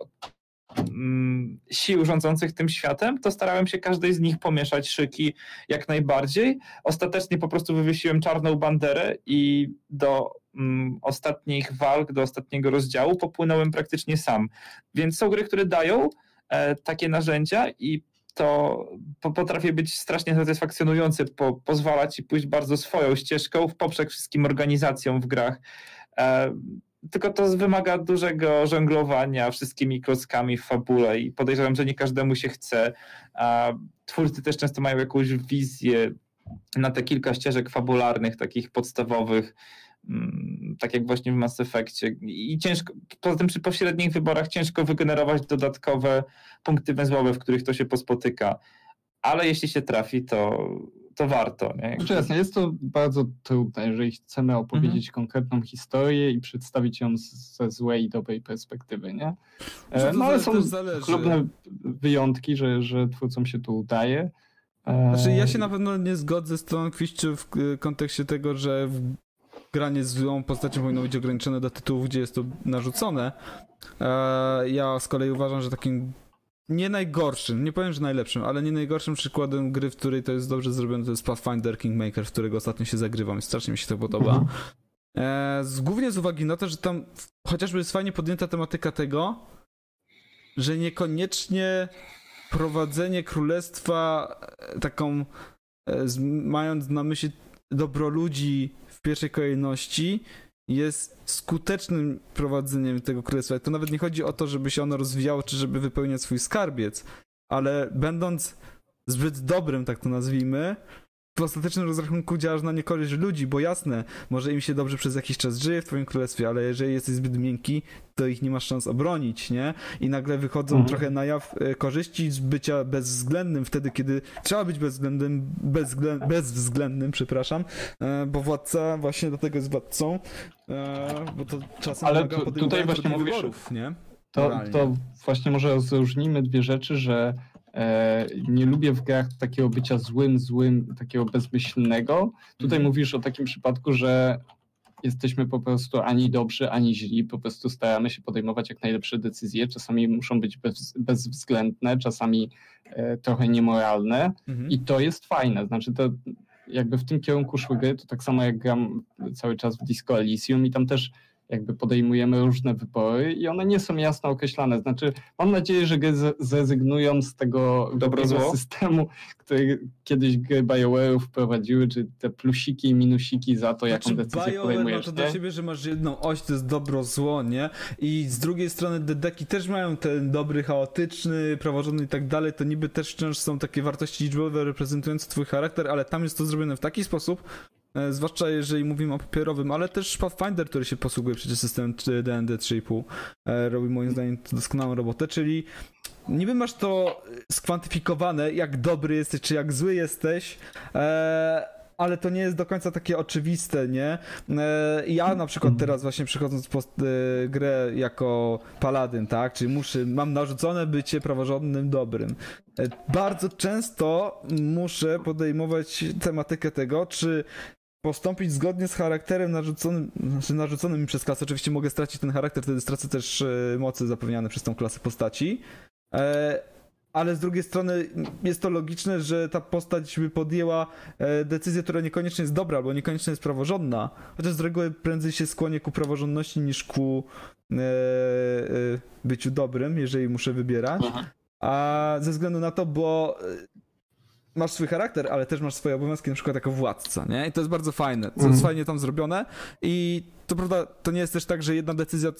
mm, sił rządzących tym światem, to starałem się każdej z nich pomieszać szyki jak najbardziej. Ostatecznie po prostu wywiesiłem czarną banderę i do mm, ostatnich walk, do ostatniego rozdziału popłynąłem praktycznie sam. Więc są gry, które dają e, takie narzędzia i to po- potrafi być strasznie satysfakcjonujące, po, pozwala ci pójść bardzo swoją ścieżką w poprzek wszystkim organizacjom w grach. E, tylko to wymaga dużego żonglowania wszystkimi klockami w fabule i podejrzewam, że nie każdemu się chce. A twórcy też często mają jakąś wizję na te kilka ścieżek fabularnych, takich podstawowych, mm, tak jak właśnie w Mass Effectie. I ciężko, poza tym przy pośrednich wyborach ciężko wygenerować dodatkowe punkty węzłowe, w których to się pospotyka. Ale jeśli się trafi, to, to warto. Nie? Znaczy jasne, jest to bardzo trudne, jeżeli chcemy opowiedzieć Mhm. konkretną historię i przedstawić ją ze złej i dobrej perspektywy, nie? E, No ale są chlubne wyjątki, że, że twórcom się tu udaje. E, Znaczy, ja się na pewno nie zgodzę z tą Kwiściu w y, kontekście tego, że w- granie z złą postacią powinno być ograniczone do tytułów, gdzie jest to narzucone. E, Ja z kolei uważam, że takim nie najgorszym, nie powiem, że najlepszym, ale nie najgorszym przykładem gry, w której to jest dobrze zrobione, to jest Pathfinder Kingmaker, w którego ostatnio się zagrywam i strasznie mi się to podoba. Mhm. E, z, głównie z uwagi na to, że tam chociażby jest fajnie podjęta tematyka tego, że niekoniecznie prowadzenie królestwa e, taką, e, z, mając na myśli dobro ludzi w pierwszej kolejności, jest skutecznym prowadzeniem tego królestwa. To nawet nie chodzi o to, żeby się ono rozwijało, czy żeby wypełniać swój skarbiec, ale będąc zbyt dobrym, tak to nazwijmy, w ostatecznym rozrachunku działasz na niekorzyść ludzi, bo jasne, może im się dobrze przez jakiś czas żyje w twoim królestwie, ale jeżeli jesteś zbyt miękki, to ich nie masz szans obronić, nie? I nagle wychodzą Mhm. trochę na jaw e, korzyści z bycia bezwzględnym wtedy, kiedy trzeba być bezwzględnym, bezwzglę, bezwzględnym, przepraszam, e, bo władca właśnie dlatego jest władcą, e, bo to czasem Ale tu- tutaj właśnie mówisz- wyborów, nie? To, to właśnie może rozróżnimy dwie rzeczy, że nie lubię w grach takiego bycia złym, złym, takiego bezmyślnego. Tutaj Mhm. mówisz o takim przypadku, że jesteśmy po prostu ani dobrzy, ani źli, po prostu staramy się podejmować jak najlepsze decyzje. Czasami muszą być bez, bezwzględne, czasami e, trochę niemoralne Mhm. i to jest fajne. Znaczy to jakby w tym kierunku szły gry, to tak samo jak gram cały czas w Disco Elysium i tam też jakby podejmujemy różne wybory i one nie są jasno określane. Znaczy mam nadzieję, że gry zrezygnują z tego systemu, który kiedyś gry BioWare'ów wprowadziły, czy te plusiki i minusiki za to, jaką Znaczy, decyzję BioWare ma podejmujesz. to do siebie, że masz jedną oś, to jest dobro, zło, nie? I z drugiej strony te deki też mają ten dobry, chaotyczny, praworządny i tak dalej, to niby też wciąż są takie wartości liczbowe reprezentujące twój charakter, ale tam jest to zrobione w taki sposób, zwłaszcza jeżeli mówimy o papierowym, ale też Pathfinder, który się posługuje przecież systemem 3 D&D 3,5, e, robi moim zdaniem doskonałą robotę, czyli niby masz to skwantyfikowane, jak dobry jesteś, czy jak zły jesteś, e, ale to nie jest do końca takie oczywiste, nie? E, ja na przykład teraz właśnie przechodząc po e, grę jako paladyn, tak? Czyli muszę, mam narzucone bycie praworządnym dobrym. E, bardzo często muszę podejmować tematykę tego, czy postąpić zgodnie z charakterem narzuconym, znaczy narzuconym mi przez klasę. Oczywiście mogę stracić ten charakter, wtedy stracę też e, mocy zapewniane przez tą klasę postaci. E, ale z drugiej strony jest to logiczne, że ta postać by podjęła e, decyzję, która niekoniecznie jest dobra, albo niekoniecznie jest praworządna. Chociaż z reguły prędzej się skłonię ku praworządności niż ku byciu dobrym, jeżeli muszę wybierać. A ze względu na to, bo masz swój charakter, ale też masz swoje obowiązki, na przykład jako władca, nie? I to jest bardzo fajne. To jest Mhm. fajnie tam zrobione i to prawda, to nie jest też tak, że jedna decyzja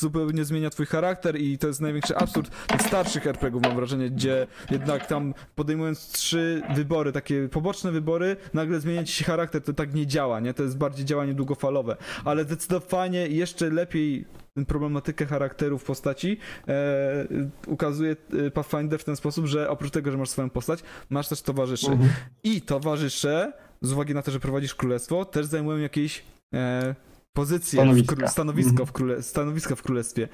zupełnie zmienia twój charakter i to jest największy absurd tych starszych RPG-ów, mam wrażenie, gdzie jednak tam podejmując trzy wybory, takie poboczne wybory, nagle zmienia ci się charakter, to tak nie działa, nie? To jest bardziej działanie długofalowe, ale zdecydowanie jeszcze lepiej problematykę charakteru w postaci e, ukazuje e, Pathfinder w ten sposób, że oprócz tego, że masz swoją postać, masz też towarzyszy. Mhm. I towarzysze, z uwagi na to, że prowadzisz królestwo, też zajmują jakieś e, pozycje, Stanowiska. W kró- stanowisko Mhm. w króle- stanowiska w królestwie.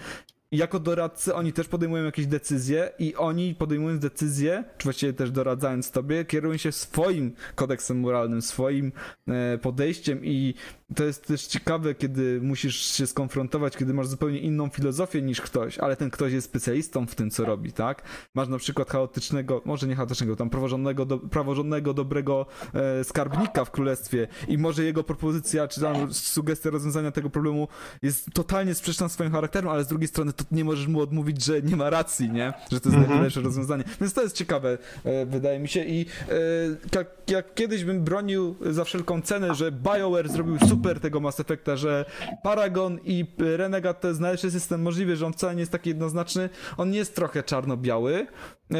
Jako doradcy oni też podejmują jakieś decyzje i oni podejmując decyzje, czy właściwie też doradzając tobie, kierują się swoim kodeksem moralnym, swoim e, podejściem i to jest też ciekawe, kiedy musisz się skonfrontować, kiedy masz zupełnie inną filozofię niż ktoś, ale ten ktoś jest specjalistą w tym, co robi, tak? Masz na przykład chaotycznego, może nie chaotycznego, tam praworządnego, do, praworządnego dobrego e, skarbnika w królestwie i może jego propozycja, czy tam sugestia rozwiązania tego problemu jest totalnie sprzeczna z swoim charakterem, ale z drugiej strony to nie możesz mu odmówić, że nie ma racji, nie? Że to jest Mhm. najlepsze rozwiązanie. Więc to jest ciekawe, e, wydaje mi się i e, jak, jak kiedyś bym bronił za wszelką cenę, że BioWare zrobił super tego Mass Effecta, że Paragon i Renegade to jest najlepszy system możliwy, że on wcale nie jest taki jednoznaczny, on nie jest trochę czarno-biały, e,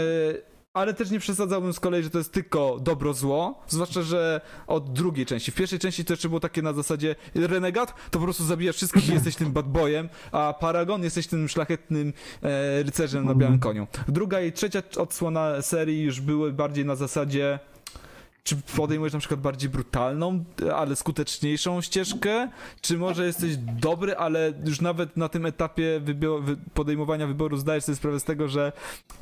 ale też nie przesadzałbym z kolei, że to jest tylko dobro-zło, zwłaszcza, że od drugiej części. W pierwszej części to jeszcze było takie na zasadzie Renegat, to po prostu zabijasz wszystkich i jesteś tym bad boyem, a Paragon jesteś tym szlachetnym e, rycerzem na białym koniu. Druga i trzecia odsłona serii już były bardziej na zasadzie czy podejmujesz na przykład bardziej brutalną, ale skuteczniejszą ścieżkę? Czy może jesteś dobry, ale już nawet na tym etapie wybio- wy- podejmowania wyboru zdajesz sobie sprawę z tego, że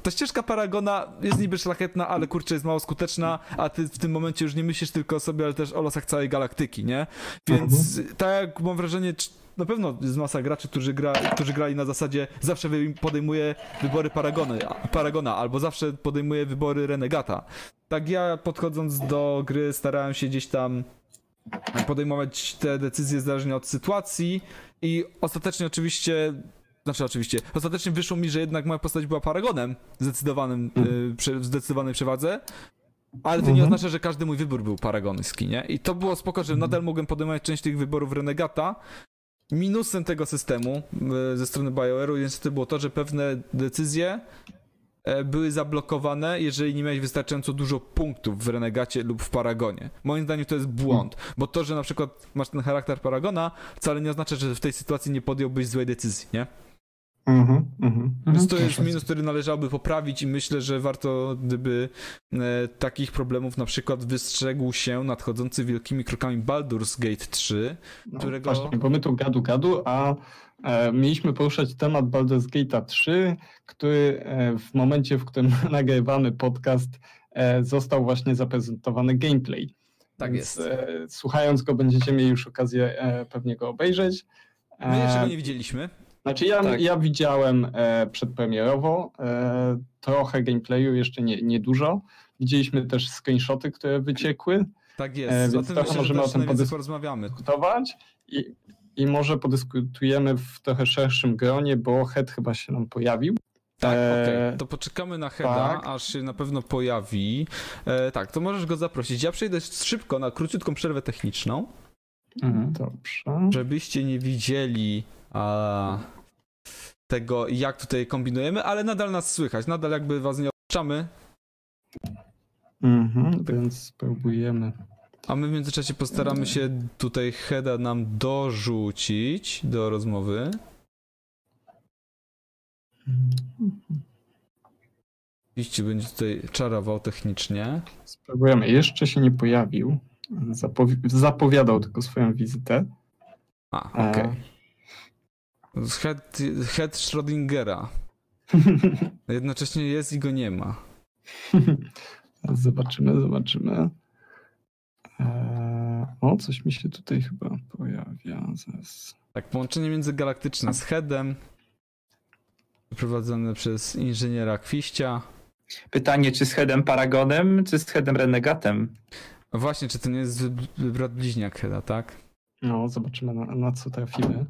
ta ścieżka Paragona jest niby szlachetna, ale kurczę jest mało skuteczna, a ty w tym momencie już nie myślisz tylko o sobie, ale też o losach całej galaktyki, nie? Więc tak jak mam wrażenie, na pewno jest masa graczy, którzy, gra, którzy grali na zasadzie zawsze podejmuje wybory Paragony, Paragona, albo zawsze podejmuje wybory Renegata. Tak ja podchodząc do gry starałem się gdzieś tam podejmować te decyzje zależnie od sytuacji i ostatecznie oczywiście znaczy oczywiście, ostatecznie wyszło mi, że jednak moja postać była paragonem zdecydowanym, y, prze, w zdecydowanej przewadze, ale to nie Mhm. oznacza, że każdy mój wybór był paragoński, nie? I to było spoko, że nadal mogłem podejmować część tych wyborów Renegata. Minusem tego systemu y, ze strony BioWare'u niestety było to, że pewne decyzje były zablokowane, jeżeli nie miałeś wystarczająco dużo punktów w Renegacie lub w Paragonie. Moim zdaniem to jest błąd, bo to, że na przykład masz ten charakter Paragona, wcale nie oznacza, że w tej sytuacji nie podjąłbyś złej decyzji, nie? Mhm, mhm. Więc to Mhm. jest minus, który należałoby poprawić i myślę, że warto, gdyby e, takich problemów na przykład wystrzegł się nadchodzący wielkimi krokami Baldur's Gate 3, No, którego- Właśnie, bo my tu gadu gadu, a E, mieliśmy poruszać temat Baldur's Gate 3, który e, w momencie, w którym [LAUGHS] nagrywamy podcast, e, został właśnie zaprezentowany gameplay. Tak Więc, jest. e, Słuchając go, będziecie mieli już okazję e, pewnie go obejrzeć. My jeszcze go E, nie widzieliśmy. Znaczy ja, Tak. ja widziałem e, przedpremierowo e, trochę gameplayu, jeszcze nie, nie dużo. Widzieliśmy też screenshoty, które wyciekły. Tak e, jest. o więc tym trochę myślę, że możemy o tym podys- porozmawiamy. dyskutować i, i może podyskutujemy w trochę szerszym gronie, bo head chyba się nam pojawił. Tak, E, okej. To poczekamy na Heda, tak. aż się na pewno pojawi. E, tak, to możesz go zaprosić. Ja przejdę szybko na króciutką przerwę techniczną, Dobrze. żebyście nie widzieli a, tego, jak tutaj kombinujemy, ale nadal nas słychać. Nadal jakby was nie opuszczamy, Mhm, więc spróbujemy. A my w międzyczasie postaramy się tutaj Heda nam dorzucić do rozmowy. Oczywiście będzie tutaj czarował technicznie. Spróbujemy. Jeszcze się nie pojawił. Zapowi- zapowiadał tylko swoją wizytę. A, okej. Head, head Schrödingera. [LAUGHS] Jednocześnie jest i go nie ma. [LAUGHS] Zobaczymy, zobaczymy. Eee, o, coś mi się tutaj chyba pojawia. Zaraz. Tak, połączenie międzygalaktyczne z Headem. Prowadzone przez inżyniera Kwiścia. Pytanie, czy z Headem Paragonem, czy z Headem Renegatem? A Właśnie, czy to nie jest brat bliźniak Heada, tak? No, zobaczymy na, na co trafimy.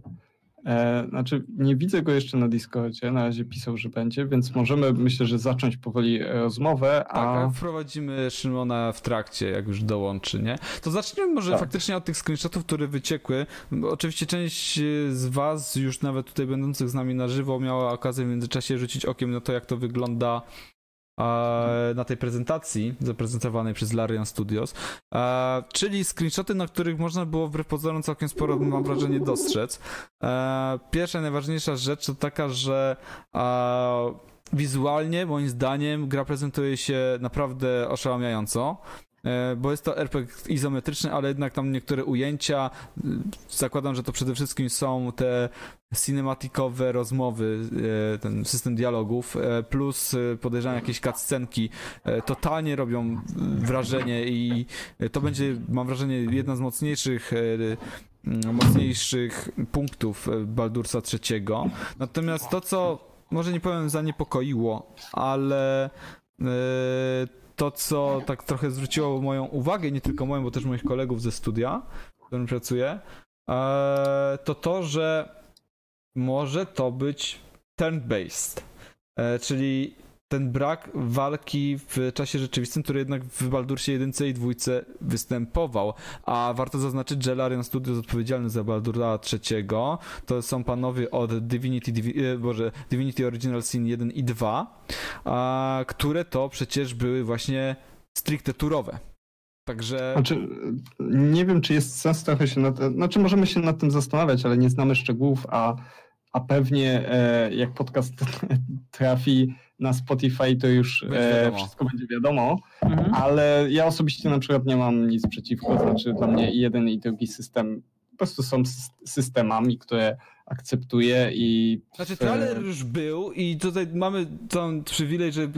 E, znaczy, nie widzę go jeszcze na Discordzie, na razie pisał, że będzie, więc możemy, myślę, że zacząć powoli e, rozmowę, Tak, a a wprowadzimy Szymona w trakcie, jak już dołączy, nie? To zacznijmy może Tak. faktycznie od tych screenshotów, które wyciekły. Oczywiście część y, z was, już nawet tutaj będących z nami na żywo, miała okazję w międzyczasie rzucić okiem na to, jak to wygląda e, na tej prezentacji zaprezentowanej przez Larian Studios. Czyli screenshoty, na których można było wbrew pozorom całkiem sporo, mam wrażenie, dostrzec. E, pierwsza, najważniejsza rzecz to taka, że wizualnie, moim zdaniem, gra prezentuje się naprawdę oszałamiająco. E, Bo jest to RPG izometryczny, ale jednak tam niektóre ujęcia, y, zakładam, że to przede wszystkim są te cinematikowe rozmowy, e, ten system dialogów, e, plus podejrzewam jakieś cutscenki, totalnie robią wrażenie i to będzie, mam wrażenie, jedna z mocniejszych mocniejszych punktów Baldursa III. Natomiast to, co może nie powiem zaniepokoiło, ale to, co tak trochę zwróciło moją uwagę, nie tylko moją, bo też moich kolegów ze studia, w którym pracuję, e, to to, że może to być turn-based, e, czyli ten brak walki w czasie rzeczywistym, który jednak w Baldursie 1 i 2 występował. A warto zaznaczyć, że Larian Studios odpowiedzialny za Baldura III to są panowie od Divinity, Divi- e, Boże, Divinity Original Sin 1 i 2, a, które to przecież były właśnie stricte turowe. Także Znaczy, nie wiem, czy jest sens trochę się nad... Znaczy, możemy się nad tym zastanawiać, ale nie znamy szczegółów, a, a pewnie e, jak podcast [LAUGHS] trafi na Spotify, to już e, wszystko będzie wiadomo, Mhm. ale ja osobiście na przykład nie mam nic przeciwko, znaczy dla mnie i jeden i drugi system po prostu są sys- systemami, które akceptuję i... Znaczy trailer już był i tutaj mamy ten przywilej, że yy,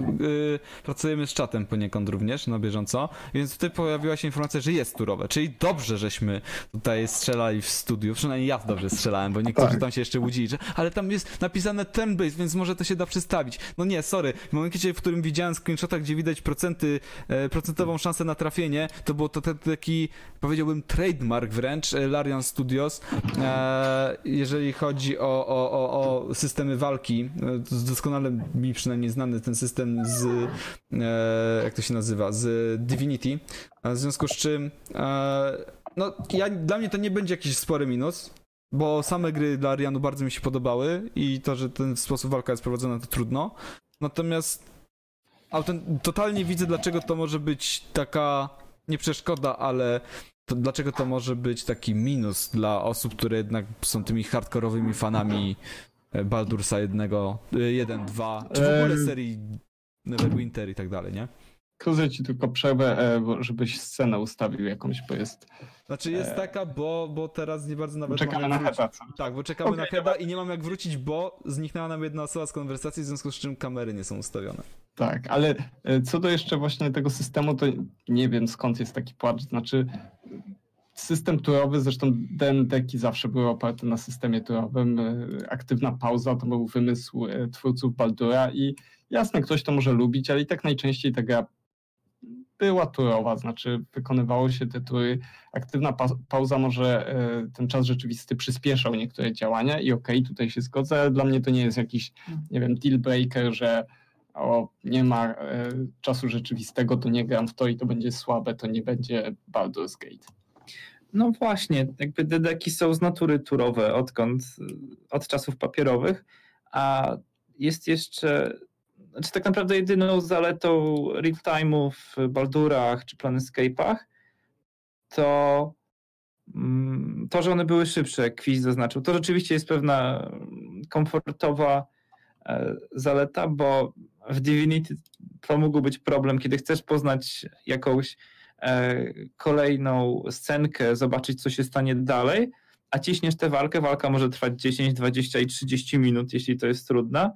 pracujemy z czatem poniekąd również na bieżąco, więc tutaj pojawiła się informacja, że jest turowe, czyli dobrze, żeśmy tutaj strzelali w studiu, przynajmniej ja dobrze strzelałem, bo niektórzy Tak. tam się jeszcze łudzili, że ale tam jest napisane turn-based, więc może to się da przystawić. No nie, sorry, w momencie, w którym widziałem screenshota, gdzie widać procenty, e, procentową szansę na trafienie, to było to taki, powiedziałbym, trademark wręcz e, Larian Studios, e, jeżeli chodzi o, o, o, o systemy walki. E, to jest doskonale mi przynajmniej znany ten system z, e, jak to się nazywa, z Divinity. A W związku z czym, e, no, ja, dla mnie to nie będzie jakiś spory minus, bo same gry dla Arianu bardzo mi się podobały i to, że ten sposób walka jest prowadzona, to trudno. Natomiast autent- totalnie widzę, dlaczego to może być taka nie przeszkoda, ale to dlaczego to może być taki minus dla osób, które jednak są tymi hardkorowymi fanami e, Baldursa 1, 1 2, czy w ogóle serii Neverwinter i tak dalej, nie? skrócę ci tylko przerwę, e, żebyś scenę ustawił jakąś, bo jest... Znaczy jest Eee. taka, bo, bo teraz nie bardzo nawet Czekamy na co? Tak, bo czekamy Okej, na Heda i nie mam jak wrócić, bo zniknęła nam jedna osoba z konwersacji, w związku z czym kamery nie są ustawione. Tak, ale e, co do jeszcze właśnie tego systemu, to nie wiem skąd jest taki płacz. Znaczy, system turowy, zresztą deki zawsze były oparte na systemie turowym. e, Aktywna pauza to był wymysł e, twórców Baldura i jasne, ktoś to może lubić, ale i tak najczęściej ta gra była turowa, znaczy wykonywało się te tury. Aktywna pa pauza może e, ten czas rzeczywisty przyspieszał niektóre działania i okej, tutaj się zgodzę, ale dla mnie to nie jest jakiś, nie wiem, deal breaker, że o, nie ma e, czasu rzeczywistego, to nie gram w to i to będzie słabe, to nie będzie Baldur's Gate. No właśnie, jakby dedeki są z natury turowe, odkąd, od czasów papierowych, a jest jeszcze, znaczy tak naprawdę jedyną zaletą real-time'u w Baldurach czy Planescape'ach to mm, to, że one były szybsze, jak Quiz zaznaczył. To rzeczywiście jest pewna komfortowa e, zaleta, bo w Divinity to mógł być problem, kiedy chcesz poznać jakąś e, kolejną scenkę, zobaczyć, co się stanie dalej, a ciśniesz tę walkę. Walka może trwać 10, 20 i 30 minut, jeśli to jest trudna.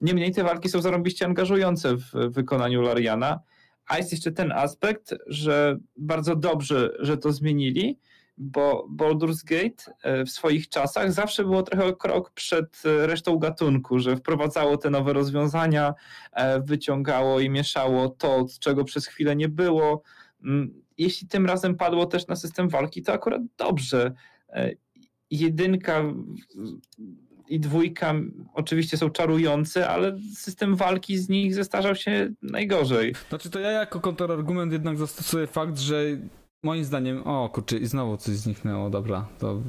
Niemniej te walki są zarąbiście angażujące w wykonaniu Lariana. A jest jeszcze ten aspekt, że bardzo dobrze, że to zmienili, bo Baldur's Gate e, w swoich czasach zawsze było trochę krok przed e, resztą gatunku, że wprowadzało te nowe rozwiązania, e, wyciągało i mieszało to, czego przez chwilę nie było. Mm, Jeśli tym razem padło też na system walki, to akurat dobrze. Jedynka i dwójka oczywiście są czarujące, ale system walki z nich zestarzał się najgorzej. Znaczy to ja jako kontrargument jednak zastosuję fakt, że moim zdaniem, o kurczę, i znowu coś zniknęło, dobra, to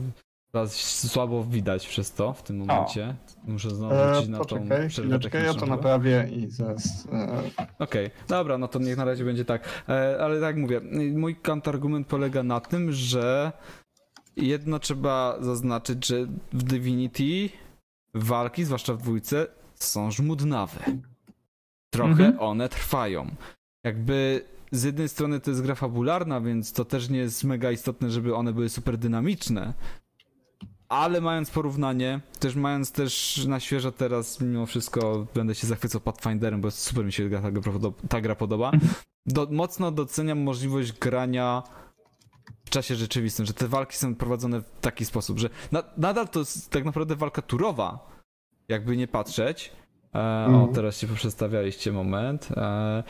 teraz słabo widać przez to w tym momencie. Muszę znowu wrócić E, na tą przerwę chwileczkę, ja to techniczną. naprawię i zaraz... E, Okej, dobra, no to niech na razie będzie tak. E, ale tak jak mówię, mój kontrargument polega na tym, że jedno trzeba zaznaczyć, że w Divinity walki, zwłaszcza w dwójce, są żmudnawe. Trochę Mhm. one trwają. Jakby z jednej strony to jest gra fabularna, więc to też nie jest mega istotne, żeby one były super dynamiczne. Ale mając porównanie, też mając też na świeżo teraz, mimo wszystko będę się zachwycał Pathfinderem, bo super mi się ta gra, podoba- ta gra podoba. [LAUGHS] Do, mocno doceniam możliwość grania czasie rzeczywistym, że te walki są prowadzone w taki sposób, że na, nadal to jest tak naprawdę walka turowa, jakby nie patrzeć. E, O, Mhm. teraz się poprzestawialiście moment. E,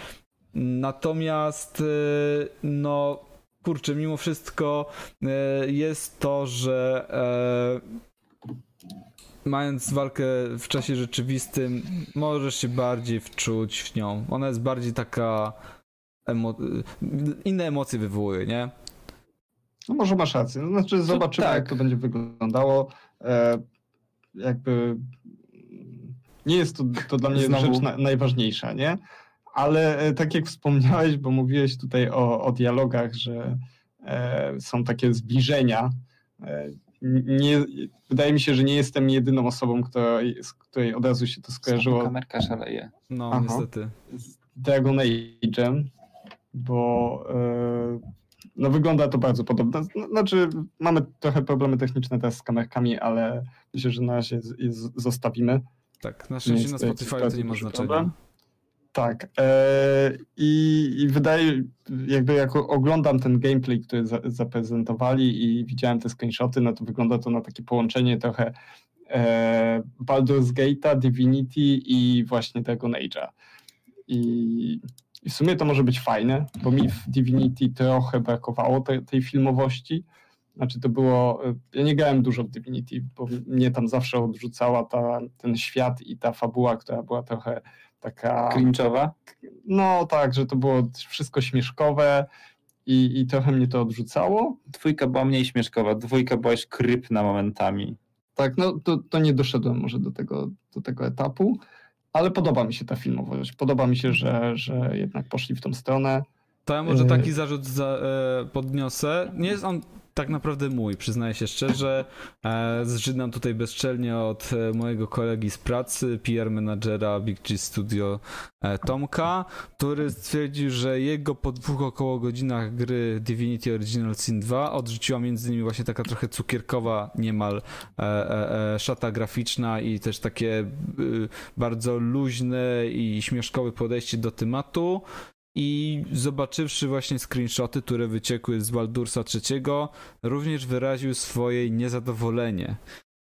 natomiast, e, no, kurczę, mimo wszystko e, jest to, że e, mając walkę w czasie rzeczywistym, możesz się bardziej wczuć w nią. Ona jest bardziej taka. Emo- inne emocje wywołuje, nie? No może masz rację, no, znaczy zobaczymy tak. jak to będzie wyglądało. E, jakby nie jest to, to dla mnie Znowu. rzecz na, najważniejsza, nie? Ale e, tak jak wspomniałeś, bo mówiłeś tutaj o, o dialogach, że e, są takie zbliżenia. E, nie, wydaje mi się, że nie jestem jedyną osobą, która, z której od razu się to skojarzyło Kamerka szaleje. No, Aha. niestety. z Dragon Age'em, bo e, no wygląda to bardzo podobnie. Zn- Znaczy, mamy trochę problemy techniczne teraz z kamerkami, ale myślę, że na razie je zostawimy. Tak, na szczęście na Spotify to nie ma znaczenia. problem. Tak. E, i, wydaje, jakby jak oglądam ten gameplay, który za, zaprezentowali i widziałem te screenshoty, no to wygląda to na takie połączenie trochę e, Baldur's Gate'a, Divinity i właśnie Dragon Age'a. I, I w sumie to może być fajne, bo mi w Divinity trochę brakowało te, tej filmowości. Znaczy to było, ja nie grałem dużo w Divinity, bo mnie tam zawsze odrzucała ta, ten świat i ta fabuła, która była trochę taka... Cringe'owa. No tak, że to było wszystko śmieszkowe i, i trochę mnie to odrzucało. Dwójka była mniej śmieszkowa, dwójka była już krypna momentami. Tak, no to, to nie doszedłem może do tego, do tego etapu, ale podoba mi się ta filmowość. Podoba mi się, że, że jednak poszli w tą stronę. To ja może taki zarzut za, e, podniosę. Nie jest on tak naprawdę mój, przyznaję się szczerze. E, zżynam tutaj bezczelnie od e, mojego kolegi z pracy, PR menadżera Big G Studio e, Tomka, który stwierdził, że jego po dwóch około godzinach gry Divinity Original Sin 2 odrzuciła między innymi właśnie taka trochę cukierkowa niemal szata graficzna i też takie y, bardzo luźne i śmieszkowe podejście do tematu. I zobaczywszy właśnie screenshoty, które wyciekły z Baldursa III, również wyraził swoje niezadowolenie.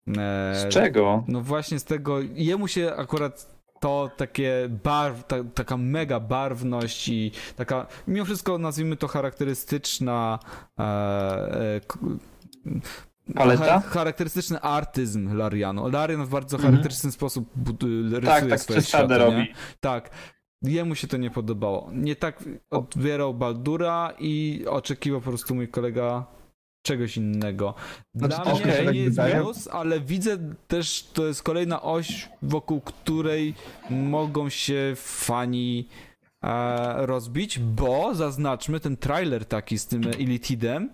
E, Z czego? No właśnie z tego, jemu się akurat to takie barw, ta, taka mega barwność i taka, mimo wszystko nazwijmy to charakterystyczna e, e, k- Paleta? cha- charakterystyczny artyzm Larianu. Larian w bardzo Mhm. charakterystyczny sposób bud- rysuje Tak, tak, swoje światy, robi. Tak. Jemu się to nie podobało. Nie tak odbierał Baldura i oczekiwał po prostu mój kolega czegoś innego. Dla Znaczy, mnie to tak nie jest wydaje. minus, ale widzę też, to jest kolejna oś, wokół której mogą się fani e, rozbić, bo zaznaczmy ten trailer taki z tym Illitidem,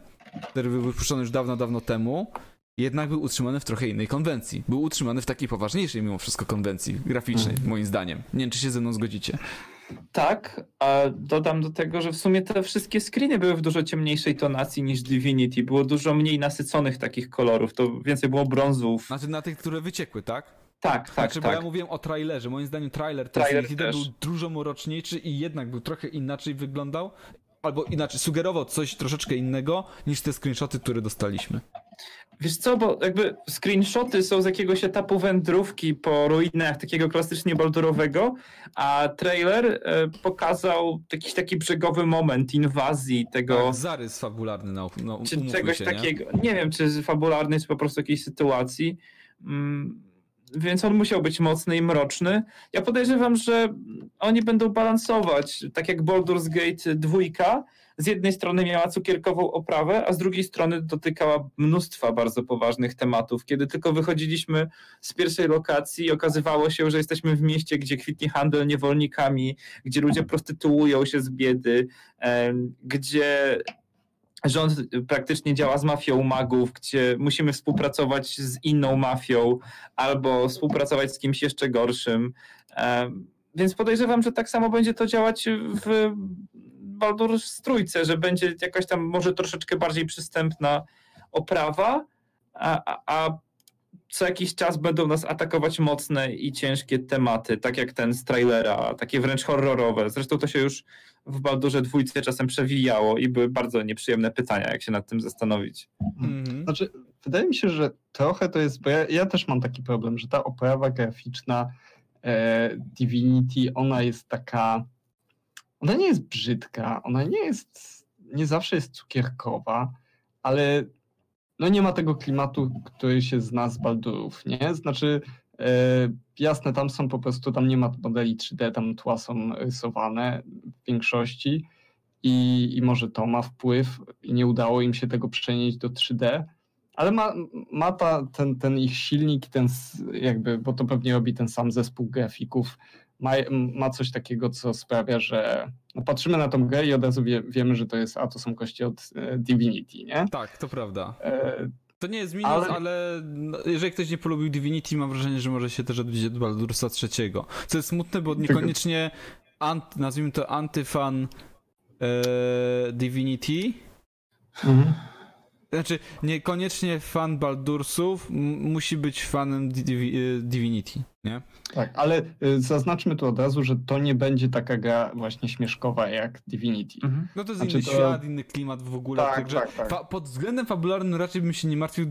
który był wypuszczony już dawno, dawno temu, jednak był utrzymany w trochę innej konwencji. Był utrzymany w takiej poważniejszej mimo wszystko konwencji graficznej, moim zdaniem. Nie wiem, czy się ze mną zgodzicie. Tak, a dodam do tego, że w sumie te wszystkie screeny były w dużo ciemniejszej tonacji niż Divinity. Było dużo mniej nasyconych takich kolorów, to więcej było brązów. Znaczy na tych, które wyciekły, tak? Tak, tak, Znaczy, bo tak. ja mówiłem o trailerze. Moim zdaniem trailer, Trailer trailer też. był dużo mroczniejszy i jednak był trochę inaczej wyglądał. Albo inaczej, sugerował coś troszeczkę innego niż te screenshoty, które dostaliśmy. Wiesz co, bo jakby screenshoty są z jakiegoś etapu wędrówki po ruinach takiego klasycznie baldurowego, a trailer e, pokazał jakiś taki brzegowy moment inwazji tego, Tak, zarys fabularny, no, no czy czegoś się, nie? takiego. Nie? wiem, czy fabularny, czy po prostu jakiejś sytuacji. Mm, więc on musiał być mocny i mroczny. Ja podejrzewam, że oni będą balansować, tak jak Baldur's Gate 2, z jednej strony miała cukierkową oprawę, a z drugiej strony dotykała mnóstwa bardzo poważnych tematów. Kiedy tylko wychodziliśmy z pierwszej lokacji, okazywało się, że jesteśmy w mieście, gdzie kwitnie handel niewolnikami, gdzie ludzie prostytuują się z biedy, gdzie rząd praktycznie działa z mafią magów, gdzie musimy współpracować z inną mafią albo współpracować z kimś jeszcze gorszym. Em, Więc podejrzewam, że tak samo będzie to działać w Baldur's Trójce, że będzie jakaś tam może troszeczkę bardziej przystępna oprawa, a, a, a co jakiś czas będą nas atakować mocne i ciężkie tematy, tak jak ten z trailera, takie wręcz horrorowe. Zresztą to się już w Baldurze dwójce czasem przewijało i były bardzo nieprzyjemne pytania, jak się nad tym zastanowić. Mhm. Znaczy, wydaje mi się, że trochę to jest, bo ja, ja też mam taki problem, że ta oprawa graficzna e, Divinity, ona jest taka, ona nie jest brzydka, ona nie jest, nie zawsze jest cukierkowa, ale no nie ma tego klimatu, który się zna z Baldurów, nie? Znaczy, e, jasne, tam są po prostu, tam nie ma modeli 3D, tam tła są rysowane w większości i, i może to ma wpływ i nie udało im się tego przenieść do 3D, ale ma, ma ta, ten, ten ich silnik, ten jakby, bo to pewnie robi ten sam zespół grafików, ma, ma coś takiego, co sprawia, że no patrzymy na tą grę i od razu wie, wiemy, że to jest, a to są kości od e, Divinity, nie? Tak, to prawda. E, To nie jest minus, ale, Ale- no, jeżeli ktoś nie polubił Divinity, mam wrażenie, że może się też odbić od Baldursa III. Co jest smutne, bo niekoniecznie, ant, nazwijmy to antyfan e, Divinity, znaczy niekoniecznie fan Baldursów musi być fanem Divi- e, Divinity, nie? tak, ale e, zaznaczmy tu od razu, że to nie będzie taka gra właśnie śmieszkowa jak Divinity. No to jest Znaczy inny to- świat, inny klimat w ogóle, Tak, także tak, tak. Pod względem fabularnym raczej bym się nie martwił.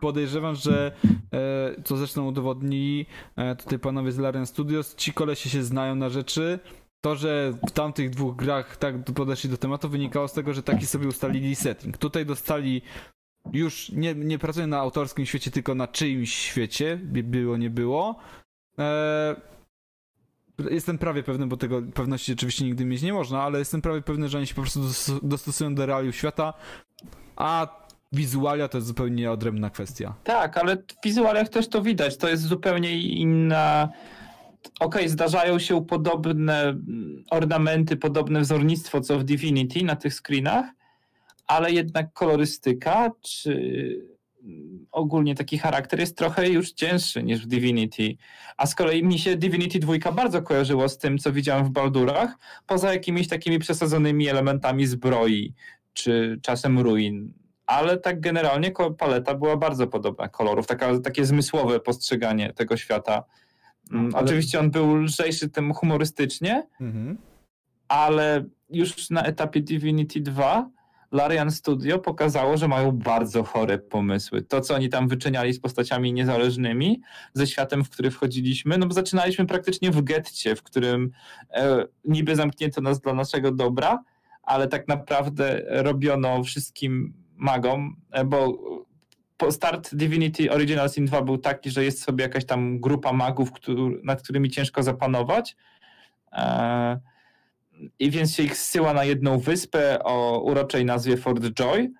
Podejrzewam, że e, co zresztą udowodnili e, tutaj panowie z Larian Studios, ci kolesie się znają na rzeczy. To, że w tamtych dwóch grach tak podeszli do tematu, wynikało z tego, że taki sobie ustalili setting. Tutaj dostali już nie, nie pracują na autorskim świecie, tylko na czyimś świecie, by było, nie było. E, Jestem prawie pewny, bo tego pewności oczywiście nigdy mieć nie można, ale jestem prawie pewny, że oni się po prostu dos- dostosują do realiów świata, a wizualia to jest zupełnie odrębna kwestia. Tak, ale w wizualiach też to widać. To jest zupełnie inna okej, zdarzają się podobne mm, ornamenty, podobne wzornictwo co w Divinity na tych screenach, ale jednak kolorystyka czy mm, ogólnie taki charakter jest trochę już cięższy niż w Divinity. A z kolei mi się Divinity 2 bardzo kojarzyło z tym, co widziałem w Baldurach, poza jakimiś takimi przesadzonymi elementami zbroi, czy czasem ruin. Ale tak generalnie paleta była bardzo podobna kolorów, taka, takie zmysłowe postrzeganie tego świata. Mm, Ale- Oczywiście on był lżejszy tym humorystycznie, Mhm. ale już na etapie Divinity 2 Larian Studio pokazało, że mają bardzo chore pomysły. To, co oni tam wyczyniali z postaciami niezależnymi, ze światem, w który wchodziliśmy, no bo zaczynaliśmy praktycznie w getcie, w którym e, niby zamknięto nas dla naszego dobra, ale tak naprawdę robiono wszystkim magom, e, bo start Divinity Original Sin 2 był taki, że jest sobie jakaś tam grupa magów, któr, nad którymi ciężko zapanować. E, i więc się ich zsyła na jedną wyspę o uroczej nazwie Fort Joy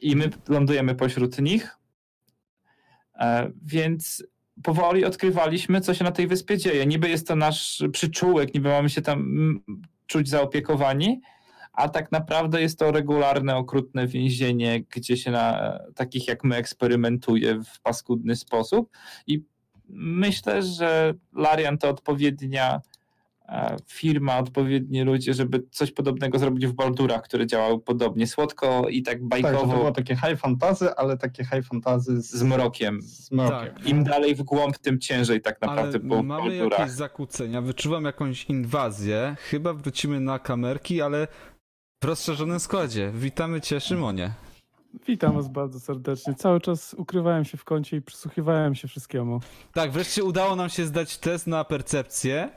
i my lądujemy pośród nich. E, Więc powoli odkrywaliśmy, co się na tej wyspie dzieje. Niby jest to nasz przyczółek, niby mamy się tam czuć zaopiekowani, a tak naprawdę jest to regularne, okrutne więzienie, gdzie się na takich jak my eksperymentuje w paskudny sposób. I myślę, że Larian to odpowiednia e, firma, odpowiedni ludzie, żeby coś podobnego zrobić w Baldurach, które działały podobnie słodko i tak Tak, że to bajkowo było takie high fantasy, ale takie high fantasy z, z mrokiem. z mrokiem. Tak. Im dalej w głąb, tym ciężej tak naprawdę było Ale w mamy Baldurach. jakieś zakłócenia, wyczuwam jakąś inwazję, chyba wrócimy na kamerki, ale w rozszerzonym składzie. Witamy cię, Szymonie. Witam was bardzo serdecznie. Cały czas ukrywałem się w kącie i przysłuchiwałem się wszystkiemu. Tak, wreszcie udało nam się zdać test na percepcję.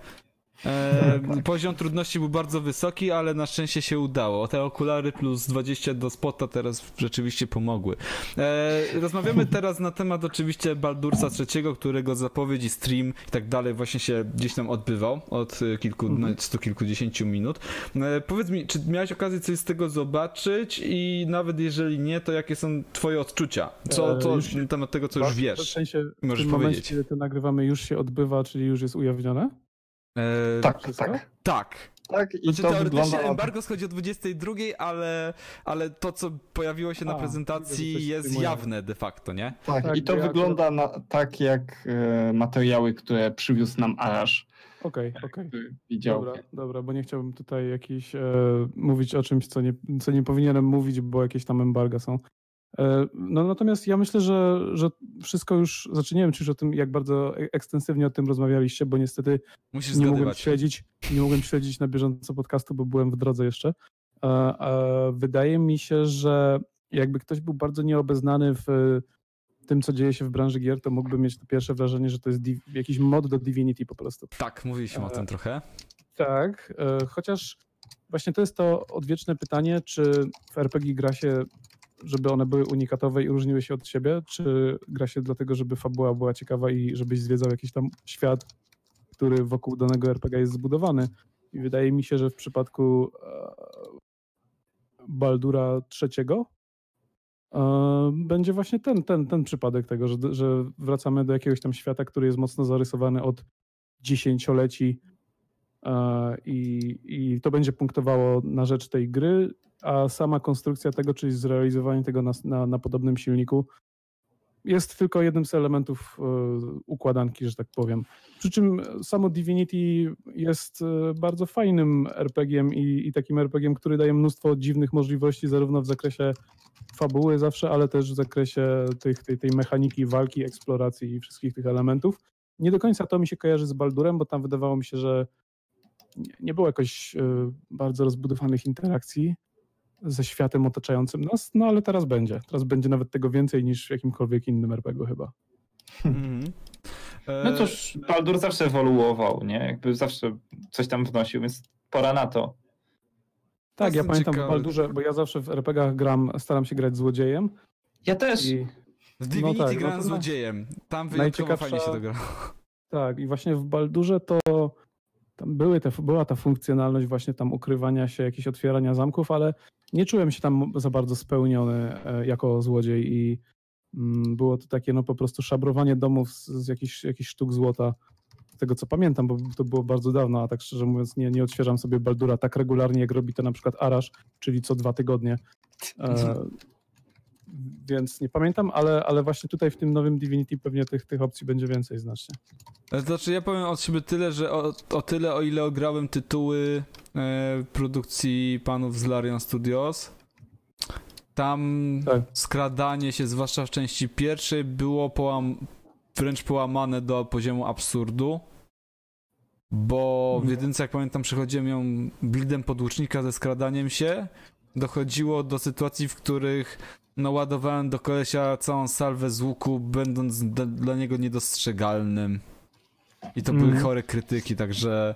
E, Tak, poziom trudności był bardzo wysoki, ale na szczęście się udało. Te okulary plus 20 do spota teraz rzeczywiście pomogły. E, rozmawiamy [LAUGHS] teraz na temat oczywiście Baldursa III, którego zapowiedź i stream i tak dalej właśnie się gdzieś tam odbywał od e, kilku, Mhm. no, sto kilkudziesięciu minut. E, powiedz mi, czy miałeś okazję coś z tego zobaczyć i nawet jeżeli nie, to jakie są twoje odczucia? Co, E, co już- na temat tego, co już W wiesz? sensie w tym momencie, powiedzieć. kiedy to nagrywamy, już się odbywa, czyli już jest ujawnione? E, Tak, Wszystko? tak. Tak. Tak, i Znaczy to teoretycznie wygląda na... embargo schodzi o 22, ale, ale to, co pojawiło się na A, że prezentacji jest jawne de facto, nie? Tak, Tak, i to wygląda na, tak jak e, materiały, które przywiózł nam Arash. Okej, okej. który Widział. Dobra, dobra, bo nie chciałbym tutaj jakiś e, mówić o czymś, co nie, co nie powinienem mówić, bo jakieś tam embarga są. E, no natomiast ja myślę, że, że wszystko już, znaczy nie wiem, czy już o tym, jak bardzo e- ekstensywnie o tym rozmawialiście, bo niestety Musisz nie mogłem śledzić, nie mogłem śledzić na bieżąco podcastu, bo byłem w drodze jeszcze. E, Wydaje mi się, że jakby ktoś był bardzo nieobeznany w tym, co dzieje się w branży gier, to mógłby mieć to pierwsze wrażenie, że to jest jakiś mod do Divinity po prostu. Tak, mówiliśmy o tym trochę. Tak, chociaż właśnie to jest to odwieczne pytanie, czy w RPG gra się, żeby one były unikatowe i różniły się od siebie, czy gra się dlatego, żeby fabuła była ciekawa i żebyś zwiedzał jakiś tam świat, który wokół danego RPG jest zbudowany. I wydaje mi się, że w przypadku e, Baldura III e, będzie właśnie ten, ten, ten przypadek tego, że, że wracamy do jakiegoś tam świata, który jest mocno zarysowany od dziesięcioleci e, i, i to będzie punktowało na rzecz tej gry, a sama konstrukcja tego, czyli zrealizowanie tego na, na, na podobnym silniku jest tylko jednym z elementów e, układanki, że tak powiem. Przy czym samo Divinity jest e, bardzo fajnym RPG-iem i, i takim RPG-iem, który daje mnóstwo dziwnych możliwości, zarówno w zakresie fabuły zawsze, ale też w zakresie tych, tej, tej mechaniki walki, eksploracji i wszystkich tych elementów. Nie do końca to mi się kojarzy z Baldurem, bo tam wydawało mi się, że nie, było jakoś e, bardzo rozbudowanych interakcji ze światem otaczającym nas, no ale teraz będzie. Teraz będzie nawet tego więcej niż w jakimkolwiek innym RPG chyba. E, [LAUGHS] No cóż, Baldur zawsze ewoluował, nie? Jakby zawsze coś tam wnosił, więc pora na to. Tak, ja pamiętam ciekawy. w Baldurze, bo ja zawsze w RPG-ach gram, staram się grać złodziejem Ja też. i w Divinity no tak, no grałem to złodziejem. Tam wyjątkowo fajnie się to gra. Tak, i właśnie w Baldurze to tam były te, była ta funkcjonalność właśnie tam ukrywania się, jakieś otwierania zamków, ale nie czułem się tam za bardzo spełniony e, jako złodziej i mm, było to takie no po prostu szabrowanie domów z, z jakichś, sztuk złota z tego co pamiętam, bo to było bardzo dawno, a tak szczerze mówiąc nie, nie odświeżam sobie Baldura tak regularnie, jak robi to na przykład Arash, czyli co dwa tygodnie. E, więc nie pamiętam, ale, ale właśnie tutaj w tym nowym Divinity pewnie tych, tych opcji będzie więcej znacznie. To znaczy ja powiem od siebie tyle, że o, o tyle o ile ograłem tytuły e, produkcji panów z Larian Studios, tam Tak. skradanie się, zwłaszcza w części pierwszej, było połam, wręcz połamane do poziomu absurdu. Bo w Mhm. jedynce, jak pamiętam, przechodziłem ją blidem podłucznika ze skradaniem się. Dochodziło do sytuacji, w których no, ładowałem do kolesia całą salwę z łuku, będąc dla niego niedostrzegalnym. I to były Mhm. chore krytyki, także.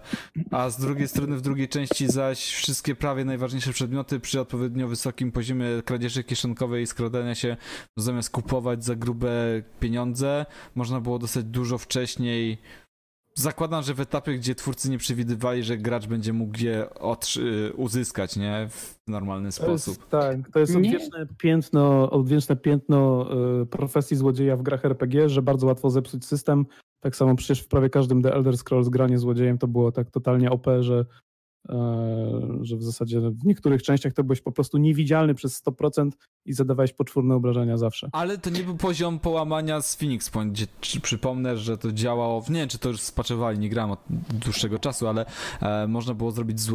A z drugiej strony, w drugiej części zaś wszystkie prawie najważniejsze przedmioty przy odpowiednio wysokim poziomie kradzieży kieszonkowej i skradania się, zamiast kupować za grube pieniądze, można było dostać dużo wcześniej. Zakładam, że w etapie, gdzie twórcy nie przewidywali, że gracz będzie mógł je otrzy- uzyskać, nie? W normalny To jest, sposób. tak, to jest Nie. odwieczne piętno, odwieczne piętno y, profesji złodzieja w grach RPG, że bardzo łatwo zepsuć system. Tak samo przecież w prawie każdym The Elder Scrolls granie złodziejem to było tak totalnie OP, że, że w zasadzie w niektórych częściach to byłeś po prostu niewidzialny przez 100% i zadawałeś poczwórne obrażenia zawsze. Ale to nie był poziom połamania z Phoenix Point, gdzie przypomnę, że to działało, nie wiem czy to już spaczowali, nie grałem od dłuższego czasu, ale e, można było zrobić z, e,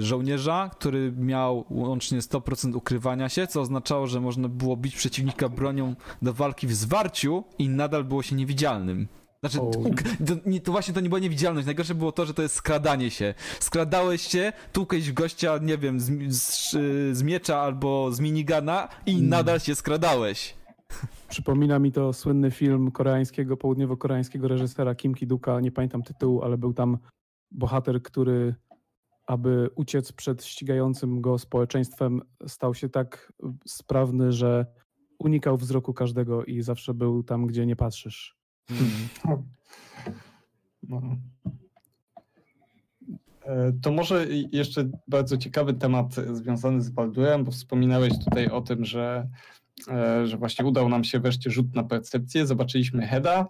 żołnierza, który miał łącznie 100% ukrywania się, co oznaczało, że można było bić przeciwnika bronią do walki w zwarciu i nadal było się niewidzialnym. Znaczy, O. [LAUGHS] to, nie, to właśnie to nie była niewidzialność. Najgorsze było to, że to jest skradanie się. Skradałeś się, tłukłeś w gościa, nie wiem, z, z, z miecza albo z minigana i Mm. nadal się skradałeś. Przypomina mi to słynny film koreańskiego, południowo-koreańskiego reżysera Kim Ki-duka, nie pamiętam tytułu, ale był tam bohater, który aby uciec przed ścigającym go społeczeństwem, stał się tak sprawny, że unikał wzroku każdego i zawsze był tam, gdzie nie patrzysz. No. E, To może jeszcze bardzo ciekawy temat związany z Baldurem, bo wspominałeś tutaj o tym, że, e, że właśnie udał nam się wreszcie rzut na percepcję, zobaczyliśmy Heda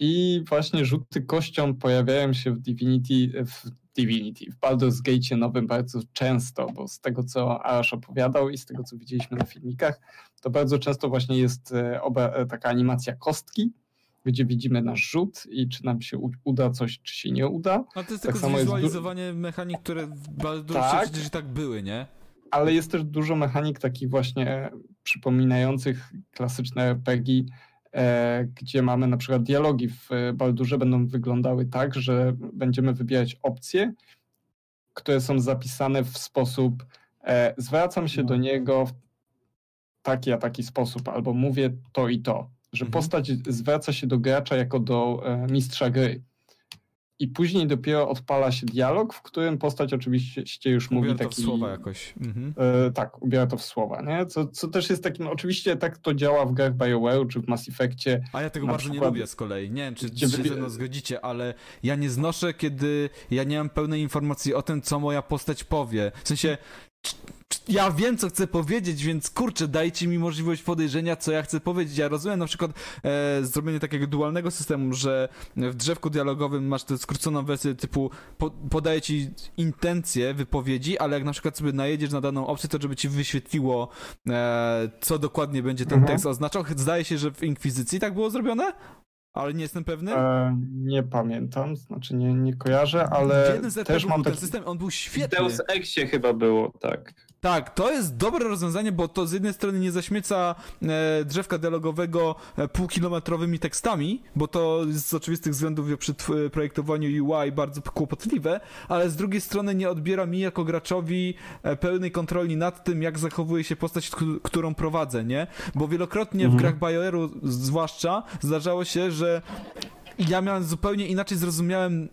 i właśnie rzuty kością pojawiają się w Divinity, w Divinity, w Baldur's Gate nowym bardzo często, bo z tego co Arash opowiadał i z tego co widzieliśmy na filmikach, to bardzo często właśnie jest e, taka animacja kostki, gdzie widzimy nasz rzut i czy nam się uda coś, czy się nie uda. No to jest Tak tylko du- zwizualizowanie mechanik, które w Baldursie Tak. przecież i tak były, nie? ale jest też dużo mechanik takich właśnie przypominających klasyczne RPG, e, gdzie mamy na przykład dialogi w e, Baldurze będą wyglądały tak, że będziemy wybierać opcje, które są zapisane w sposób e, zwracam się No. do niego w taki a taki sposób, albo mówię to i to, że Mhm. postać zwraca się do gracza jako do e, mistrza gry. I później dopiero odpala się dialog, w którym postać oczywiście już mówi Ubiera to w taki... słowa jakoś. Mhm. E, tak, ubiera to w słowa, nie? Co, co też jest takim, oczywiście tak to działa w grach BioWare czy w Mass Effectie. A ja tego bardzo nie przykład- lubię z kolei. Nie wiem, czy Gdzie się ze mną zgodzicie, ale ja nie znoszę, kiedy ja nie mam pełnej informacji o tym, co moja postać powie. W sensie, ja wiem, co chcę powiedzieć, więc kurczę, dajcie mi możliwość podejrzenia, co ja chcę powiedzieć. Ja rozumiem na przykład e, zrobienie takiego dualnego systemu, że w drzewku dialogowym masz tę skróconą wersję typu po, podaje ci intencje wypowiedzi, ale jak na przykład sobie najedziesz na daną opcję, to żeby ci wyświetliło, e, co dokładnie będzie ten Mhm. tekst oznaczał. Zdaje się, że w Inkwizycji tak było zrobione? Ale nie jestem pewny. E, nie pamiętam, znaczy nie, nie kojarzę, w ale jednym z też mam był ten taki... system, on był W świetny. Deus Exie chyba było, tak. Tak, to jest dobre rozwiązanie, bo to z jednej strony nie zaśmieca e, drzewka dialogowego e, półkilometrowymi tekstami, bo to z oczywistych względów przy tw- projektowaniu UI bardzo kłopotliwe, ale z drugiej strony nie odbiera mi jako graczowi e, pełnej kontroli nad tym, jak zachowuje się postać, którą prowadzę, nie? Bo wielokrotnie w Mhm. grach BioWare'u zwłaszcza zdarzało się, że ja miałem zupełnie inaczej zrozumiałem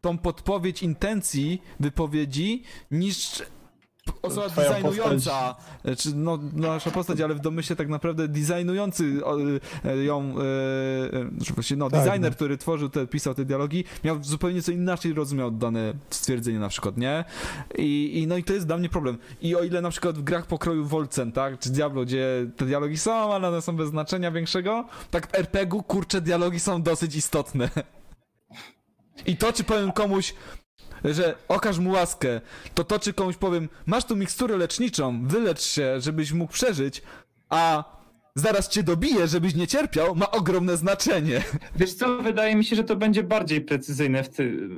tą podpowiedź intencji wypowiedzi niż osoba Twoja designująca, czy no, nasza postać, ale w domyśle tak naprawdę designujący o, e, ją, e, właściwie no Tak, designer, no. który tworzył te, pisał te dialogi, miał zupełnie co inaczej rozumiał dane stwierdzenie na przykład, nie? I, I no i to jest dla mnie problem. I o ile na przykład w grach pokroju Wolcen, tak, czy Diablo, gdzie te dialogi są, ale one są bez znaczenia większego, tak w RPG-u, kurczę, dialogi są dosyć istotne. I to, czy powiem komuś, że okaż mu łaskę, to to, czy komuś powiem, masz tu miksturę leczniczą, wylecz się, żebyś mógł przeżyć, a zaraz cię dobiję, żebyś nie cierpiał, ma ogromne znaczenie. [LAUGHS] Wiesz co, wydaje mi się, że to będzie bardziej precyzyjne w, ty,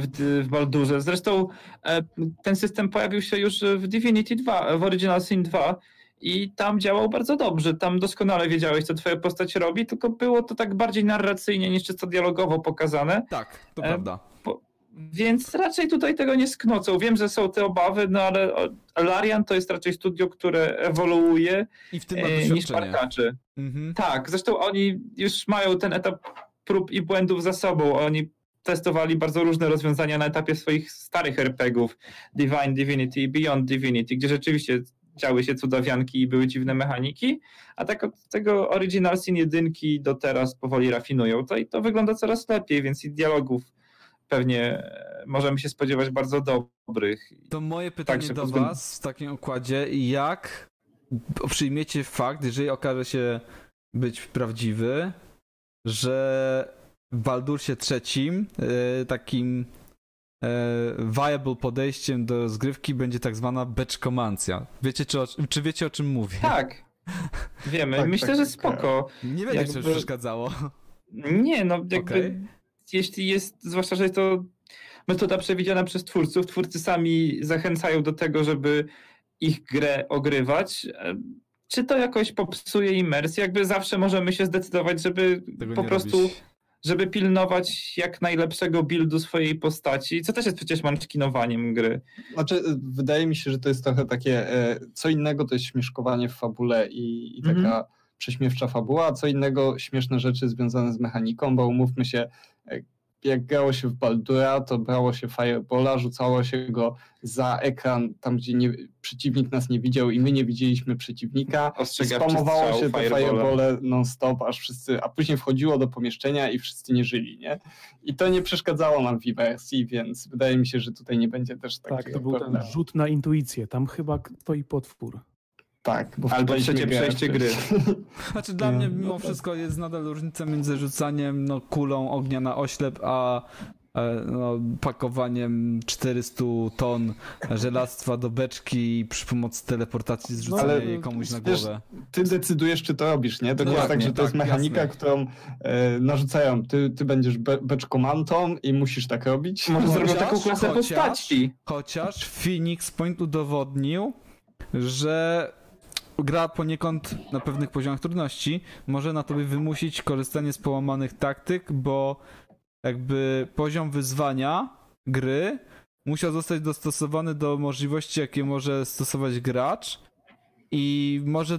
w, w Baldurze. Zresztą e, ten system pojawił się już w Divinity 2, w Original Sin 2 i tam działał bardzo dobrze. Tam doskonale wiedziałeś, co twoja postać robi, tylko było to tak bardziej narracyjnie niż czysto dialogowo pokazane. Tak, to E, prawda. Więc raczej tutaj tego nie sknocą. Wiem, że są te obawy, no ale Larian to jest raczej studio, które ewoluuje I w tym e, niż parkaczy. Mhm. Tak, zresztą oni już mają ten etap prób i błędów za sobą. Oni testowali bardzo różne rozwiązania na etapie swoich starych RPGów, Divine Divinity i Beyond Divinity, gdzie rzeczywiście działy się cudawianki i były dziwne mechaniki, a tak od tego Original Sin 1 do teraz powoli rafinują to i to wygląda coraz lepiej, więc i dialogów pewnie e, możemy się spodziewać bardzo dobrych. To moje pytanie Tak, że do pod was w takim układzie, jak przyjmiecie fakt, jeżeli okaże się być prawdziwy, że w Baldursie trzecim e, takim e, viable podejściem do zgrywki będzie tak zwana beczkomancja. Wiecie, czy, o, czy wiecie o czym mówię? Tak, [LAUGHS] wiemy. Tak, Myślę, tak, że tak. spoko. Nie będzie, czy Jakby- przeszkadzało. Nie, no jakby Okej. Jeśli jest, zwłaszcza, że jest to metoda przewidziana przez twórców, twórcy sami zachęcają do tego, żeby ich grę ogrywać. Czy to jakoś popsuje imersję? Jakby zawsze możemy się zdecydować, żeby Tego po prostu, robić. żeby pilnować jak najlepszego buildu swojej postaci, co też jest przecież manczkinowaniem gry. Znaczy, wydaje mi się, że to jest trochę takie, e, co innego to jest śmieszkowanie w fabule i, i taka Mhm. prześmiewcza fabuła, a co innego śmieszne rzeczy związane z mechaniką, bo umówmy się, jak grało się w Baldura, to brało się Firebola, rzucało się go za ekran, tam gdzie nie, przeciwnik nas nie widział i my nie widzieliśmy przeciwnika. Spamowało się te firebole non-stop, aż wszyscy, a później wchodziło do pomieszczenia i wszyscy nie żyli, nie? I to nie przeszkadzało nam w imersji, więc wydaje mi się, że tutaj nie będzie też takiego Tak, to był ten problemu. rzut na intuicję. Tam chyba stoi potwór. Tak, bo Albo trzecie przejście gry. [LAUGHS] Znaczy dla Nie, mnie no mimo tak. wszystko jest nadal różnica między rzucaniem no, kulą ognia na oślep, a e, no, pakowaniem 400 ton żelastwa do beczki przy pomocy teleportacji zrzucania ale jej komuś na wiesz, głowę. Ty decydujesz, czy to robisz, nie? To nie jest tak, że to jest tak, mechanika, jasne. którą e, narzucają. Ty, ty będziesz be, beczkomantą i musisz tak robić. Może Chociaż- zrobią taką klasę chociaż- postaci. Chociaż Phoenix Point udowodnił, że gra poniekąd na pewnych poziomach trudności może na tobie wymusić korzystanie z połamanych taktyk, bo jakby poziom wyzwania gry musiał zostać dostosowany do możliwości, jakie może stosować gracz i może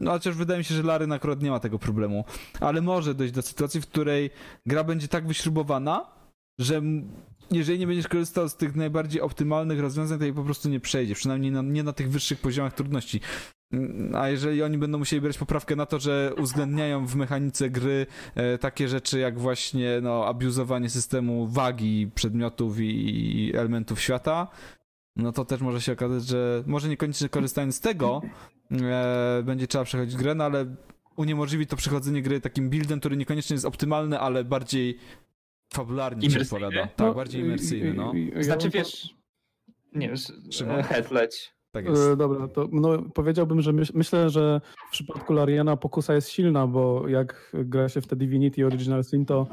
no chociaż wydaje mi się, że Laryn akurat nie ma tego problemu, ale może dojść do sytuacji, w której gra będzie tak wyśrubowana, że jeżeli nie będziesz korzystał z tych najbardziej optymalnych rozwiązań, to jej po prostu nie przejdzie, przynajmniej na, nie na tych wyższych poziomach trudności. A jeżeli oni będą musieli brać poprawkę na to, że uwzględniają w mechanice gry e, takie rzeczy jak właśnie no, abuzowanie systemu wagi przedmiotów i, i elementów świata, no to też może się okazać, że może niekoniecznie korzystając z tego e, będzie trzeba przechodzić grę, no ale uniemożliwi to przechodzenie gry takim buildem, który niekoniecznie jest optymalny, ale bardziej fabularnie Imersyjny? odpowiada. Tak, bardziej imersyjny, no. Znaczy wiesz, nie, Szymon? e, head leć. Tak jest. E, Dobra, to no, powiedziałbym, że myśl, myślę, że w przypadku Lariana pokusa jest silna, bo jak gra się w te Divinity Original Sin, to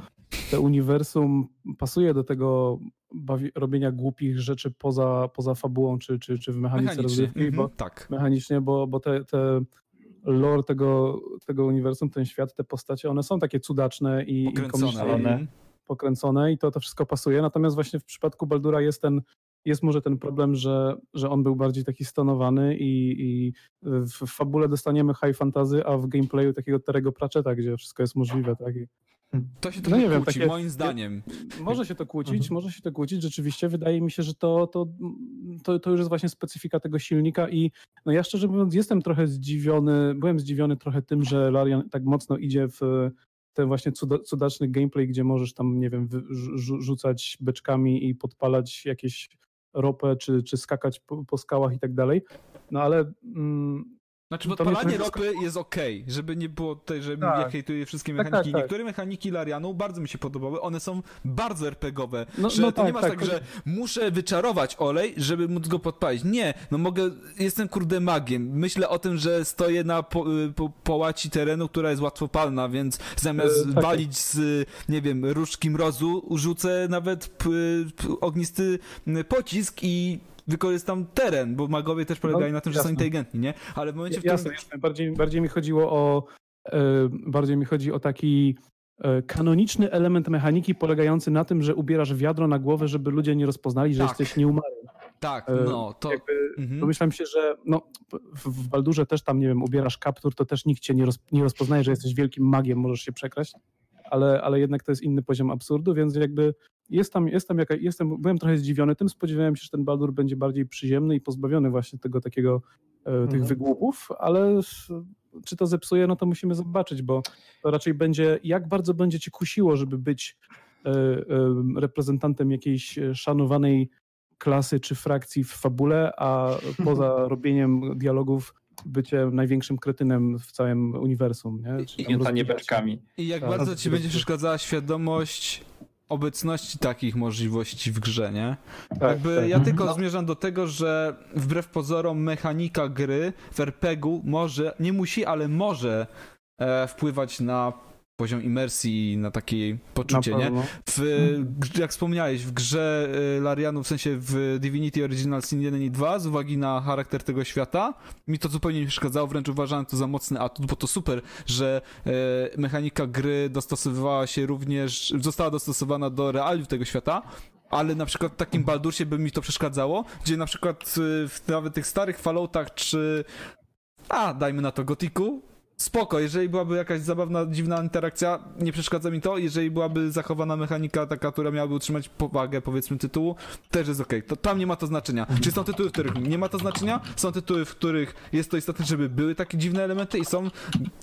te uniwersum pasuje do tego bawi- robienia głupich rzeczy poza, poza fabułą czy, czy, czy w mechanice Mechanicznie. rozgrywki, Mhm, bo tak. mechanicznie, bo, bo te, te lore tego, tego uniwersum, ten świat, te postacie, one są takie cudaczne i, i Pokręcone. Mhm. pokręcone i to, to wszystko pasuje. Natomiast właśnie w przypadku Baldura jest ten, jest może ten problem, że, że on był bardziej taki stonowany i, i w, fabule dostaniemy high fantasy, a w gameplayu takiego Terego Pratchetta, gdzie wszystko jest możliwe. Tak? I To się No trochę nie wiem, kłóci, takie- moim zdaniem. może się to kłócić, Mhm. może się to kłócić. Rzeczywiście wydaje mi się, że to, to, to, to już jest właśnie specyfika tego silnika i no ja szczerze mówiąc jestem trochę zdziwiony, byłem zdziwiony trochę tym, że Larian tak mocno idzie w ten właśnie cuda, cudaczny gameplay, gdzie możesz tam, nie wiem, rzucać beczkami i podpalać jakieś ropę, czy, czy skakać po, po skałach i tak dalej. No ale mm, Znaczy, podpalanie to ropy jest okej, żeby nie było tutaj, że Tak. ja hejtuję wszystkie Tak, mechaniki. tak, tak. Niektóre mechaniki Larianu bardzo mi się podobały, one są bardzo RPGowe, No- że no to nie tak, masz tak, tak, że muszę wyczarować olej, żeby móc go podpalić. Nie, no mogę, jestem kurde magiem. Myślę o tym, że stoję na po, y, po, połaci terenu, która jest łatwopalna, więc zamiast E, tak. walić z, nie wiem, różdżki mrozu, rzucę nawet p, p, ognisty m, pocisk i wykorzystam teren, bo magowie też polegają na tym, że są inteligentni, nie? Ale w momencie, w którym... Jasne, jasne. Bardziej, bardziej mi chodziło o e, bardziej mi chodzi o taki e, kanoniczny element mechaniki polegający na tym, że ubierasz wiadro na głowę, żeby ludzie nie rozpoznali, że Tak. jesteś nieumarły. Tak, E, no, to... Jakby Mhm. Domyślam się, że no, w, w Baldurze też tam, nie wiem, ubierasz kaptur, to też nikt cię nie, roz, nie rozpoznaje, że jesteś wielkim magiem, możesz się przekraść, ale, ale jednak to jest inny poziom absurdu, więc jakby jest tam, jest tam jaka, jestem, byłem trochę zdziwiony tym, spodziewałem się, że ten Baldur będzie bardziej przyziemny i pozbawiony właśnie tego takiego, e, tych Mhm. wygłupów, ale czy to zepsuje, no to musimy zobaczyć, bo to raczej będzie, jak bardzo będzie cię kusiło, żeby być e, e, reprezentantem jakiejś szanowanej klasy czy frakcji w fabule, a [LAUGHS] poza robieniem dialogów bycie największym kretynem w całym uniwersum. Nie? I- Miętanie beczkami. I jak Tak. bardzo ci będzie przeszkadzała świadomość obecności takich możliwości w grze, nie? Tak, Jakby tak. ja tylko zmierzam do tego, że wbrew pozorom mechanika gry w RPG-u może, nie musi, ale może e, wpływać na poziom imersji i na takie poczucie, Na nie? W, jak wspomniałeś, w grze y, Larianu, w sensie w Divinity Original Sin 1 i 2, z uwagi na charakter tego świata, mi to zupełnie nie przeszkadzało, wręcz uważałem to za mocny atut, bo to super, że e, mechanika gry dostosowywała się również, została dostosowana do realiów tego świata, ale na przykład w takim Baldursie by mi to przeszkadzało, gdzie na przykład y, w nawet tych starych Falloutach, czy a, dajmy na to Gotiku, spoko, jeżeli byłaby jakaś zabawna, dziwna interakcja, nie przeszkadza mi to, jeżeli byłaby zachowana mechanika taka, która miałaby utrzymać powagę, powiedzmy, tytułu, też jest okej. To tam nie ma to znaczenia. Czy są tytuły, w których nie ma to znaczenia? Są tytuły, w których jest to istotne, żeby były takie dziwne elementy i są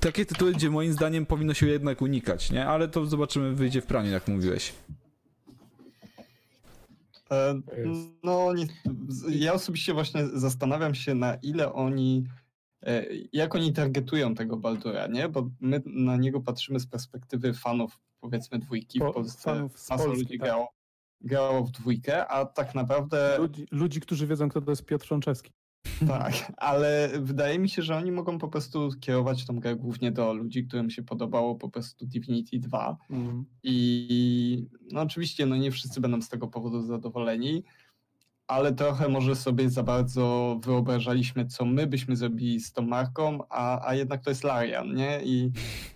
takie tytuły, gdzie moim zdaniem powinno się jednak unikać, nie? Ale to zobaczymy, wyjdzie w praniu, jak mówiłeś. E. No, nie, ja osobiście właśnie zastanawiam się, na ile oni, jak oni targetują tego Baldura, nie? Bo my na niego patrzymy z perspektywy fanów, powiedzmy, dwójki. Po- w Polsce fanów z Polski, ludzi tak. grało, grało w dwójkę, a tak naprawdę Ludzi, ludzi, którzy wiedzą, kto to jest Piotr Czączewski. tak, ale wydaje mi się, że oni mogą po prostu kierować tą grę głównie do ludzi, którym się podobało po prostu Divinity 2. Mm. I no oczywiście, no nie wszyscy będą z tego powodu zadowoleni, ale trochę może sobie za bardzo wyobrażaliśmy, co my byśmy zrobili z tą marką, a, a jednak to jest Larian, nie? I [LAUGHS]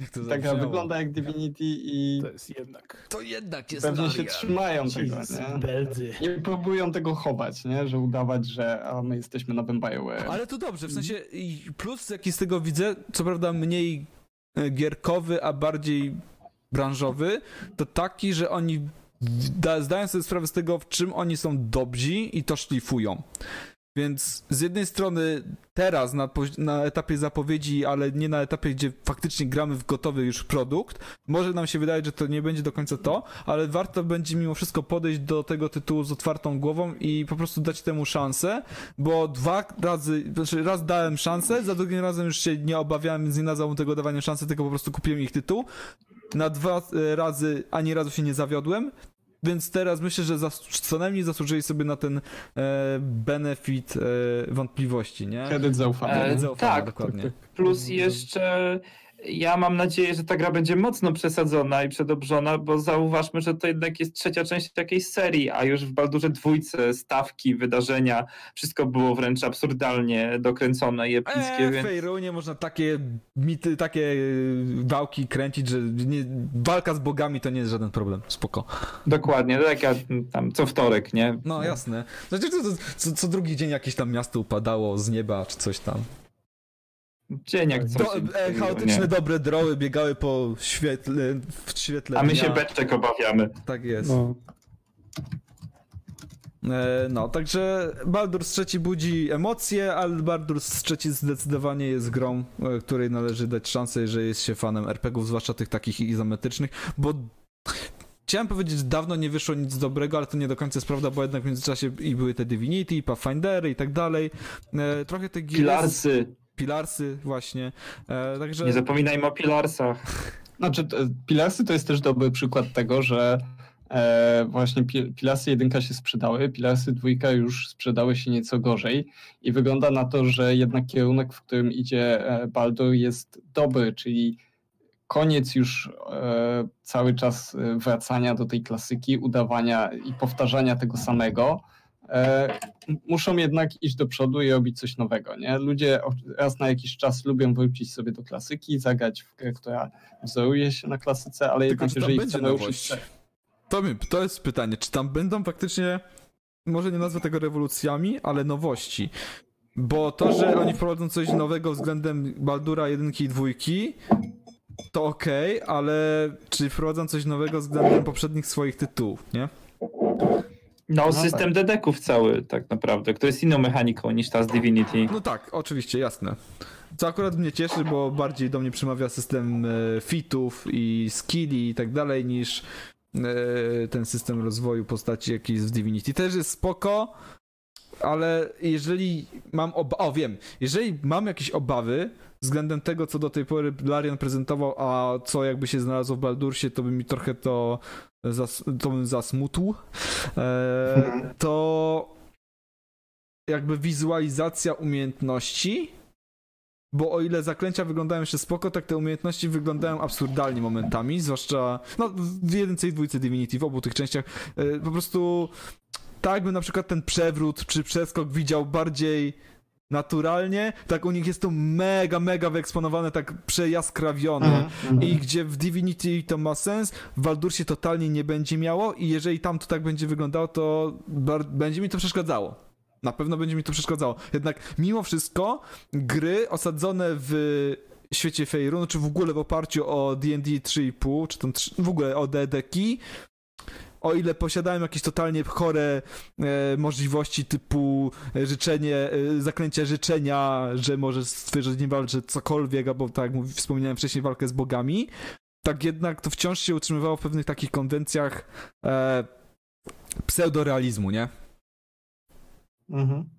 Jak to ta gra wygląda jak Divinity i To jest jednak. To jednak jest pewnie się trzymają tego, Jesus, nie? Belzy. Nie próbują tego chować, nie? Że udawać, że a my jesteśmy nowym BioWare. Ale to dobrze, w sensie i plus jaki z tego widzę, co prawda mniej e, gierkowy, a bardziej branżowy, to taki, że oni zdają sobie sprawę z tego, w czym oni są dobrzy i to szlifują. Więc z jednej strony teraz na, na etapie zapowiedzi, ale nie na etapie, gdzie faktycznie gramy w gotowy już produkt, może nam się wydaje, że to nie będzie do końca to, ale warto będzie mimo wszystko podejść do tego tytułu z otwartą głową i po prostu dać temu szansę, bo dwa razy, znaczy raz dałem szansę, za drugim razem już się nie obawiałem, więc nie nazwałbym tego dawaniem szansy, tylko po prostu kupiłem ich tytuł. Na dwa e, razy ani razu się nie zawiodłem, więc teraz myślę, że co najmniej zasłużyli sobie na ten e, benefit e, wątpliwości, nie? Kredyt zaufania. E, Zaufania, tak. dokładnie. Plus jeszcze ja mam nadzieję, że ta gra będzie mocno przesadzona i przedobrzona, bo zauważmy, że to jednak jest trzecia część jakiejś serii, a już w Baldurze dwójce stawki, wydarzenia, wszystko było wręcz absurdalnie dokręcone i epickie, Eee, w więc... Fejrunie można takie mity, takie e, wałki kręcić, że nie, walka z bogami to nie jest żaden problem, spoko. Dokładnie, tak jak tam co wtorek, nie? No jasne. Znaczy, co, co, co drugi dzień jakieś tam miasto upadało z nieba, czy coś tam. Dzień jak coś. Do, e, chaotyczne, nie? dobre droły biegały po świetle, w świetle A my dnia. się beczek obawiamy. Tak jest. No. E, No, także Baldur's III budzi emocje, ale Baldur's III zdecydowanie jest grą, e, której należy dać szansę, jeżeli jest się fanem RPGów, zwłaszcza tych takich izometrycznych, bo chciałem powiedzieć, że dawno nie wyszło nic dobrego, ale to nie do końca jest prawda, bo jednak w międzyczasie i były te Divinity, i Pathfindery i tak dalej. E, Trochę tych gier Pilarcy. Pilarsy właśnie, e, także... Nie zapominajmy o Pilarsach. Znaczy, Pilarsy to jest też dobry przykład tego, że e, właśnie pi- Pilarsy 1 się sprzedały, Pilarsy 2 już sprzedały się nieco gorzej i wygląda na to, że jednak kierunek, w którym idzie e, Baldur jest dobry, czyli koniec już e, cały czas e, wracania do tej klasyki, udawania i powtarzania tego samego. E, muszą jednak iść do przodu i robić coś nowego. Nie? Ludzie raz na jakiś czas lubią wrócić sobie do klasyki, zagrać w grę, która wzoruje się na klasyce, ale Tylko jednak jeżeli chcemy ruszyć... nowość? To, to jest pytanie, czy tam będą faktycznie, może nie nazwę tego rewolucjami, ale nowości. Bo to, że oni wprowadzą coś nowego względem Baldura 1 i 2, to okej, ale czy wprowadzą coś nowego względem poprzednich swoich tytułów, nie? No, No system dedeków cały tak naprawdę, który jest inną mechaniką niż ta z Divinity. No tak, oczywiście, jasne. Co akurat mnie cieszy, bo bardziej do mnie przemawia system e, fitów i skilli i tak dalej niż e, ten system rozwoju postaci jakiś z Divinity. Też jest spoko, ale jeżeli mam oba... O, wiem. Jeżeli mam jakieś obawy względem tego, co do tej pory Larian prezentował, a co jakby się znalazło w Baldursie, to by mi trochę to, zas... to bym zasmutł. E, to jakby wizualizacja umiejętności, bo o ile zaklęcia wyglądają jeszcze spoko, tak te umiejętności wyglądają absurdalnie momentami, zwłaszcza no, w jedynce i dwójce Divinity, w obu tych częściach. E, Po prostu tak jakby na przykład ten przewrót czy przeskok widział bardziej naturalnie, tak u nich jest to mega, mega wyeksponowane, tak przejaskrawione. Mhm. I gdzie w Divinity to ma sens, w Baldursie totalnie nie będzie miało i jeżeli tam to tak będzie wyglądało, to będzie mi to przeszkadzało. Na pewno będzie mi to przeszkadzało. Jednak mimo wszystko gry osadzone w świecie Faerun, czy w ogóle w oparciu o D&D 3,5, czy tam trzy- w ogóle o D&D-ki, o ile posiadałem jakieś totalnie chore e, możliwości typu e, życzenie, e, zaklęcie życzenia, że może stwierdzić nie walczy cokolwiek, albo tak jak wspominałem wcześniej, walkę z bogami, tak jednak to wciąż się utrzymywało w pewnych takich konwencjach e, pseudorealizmu, nie? Mhm.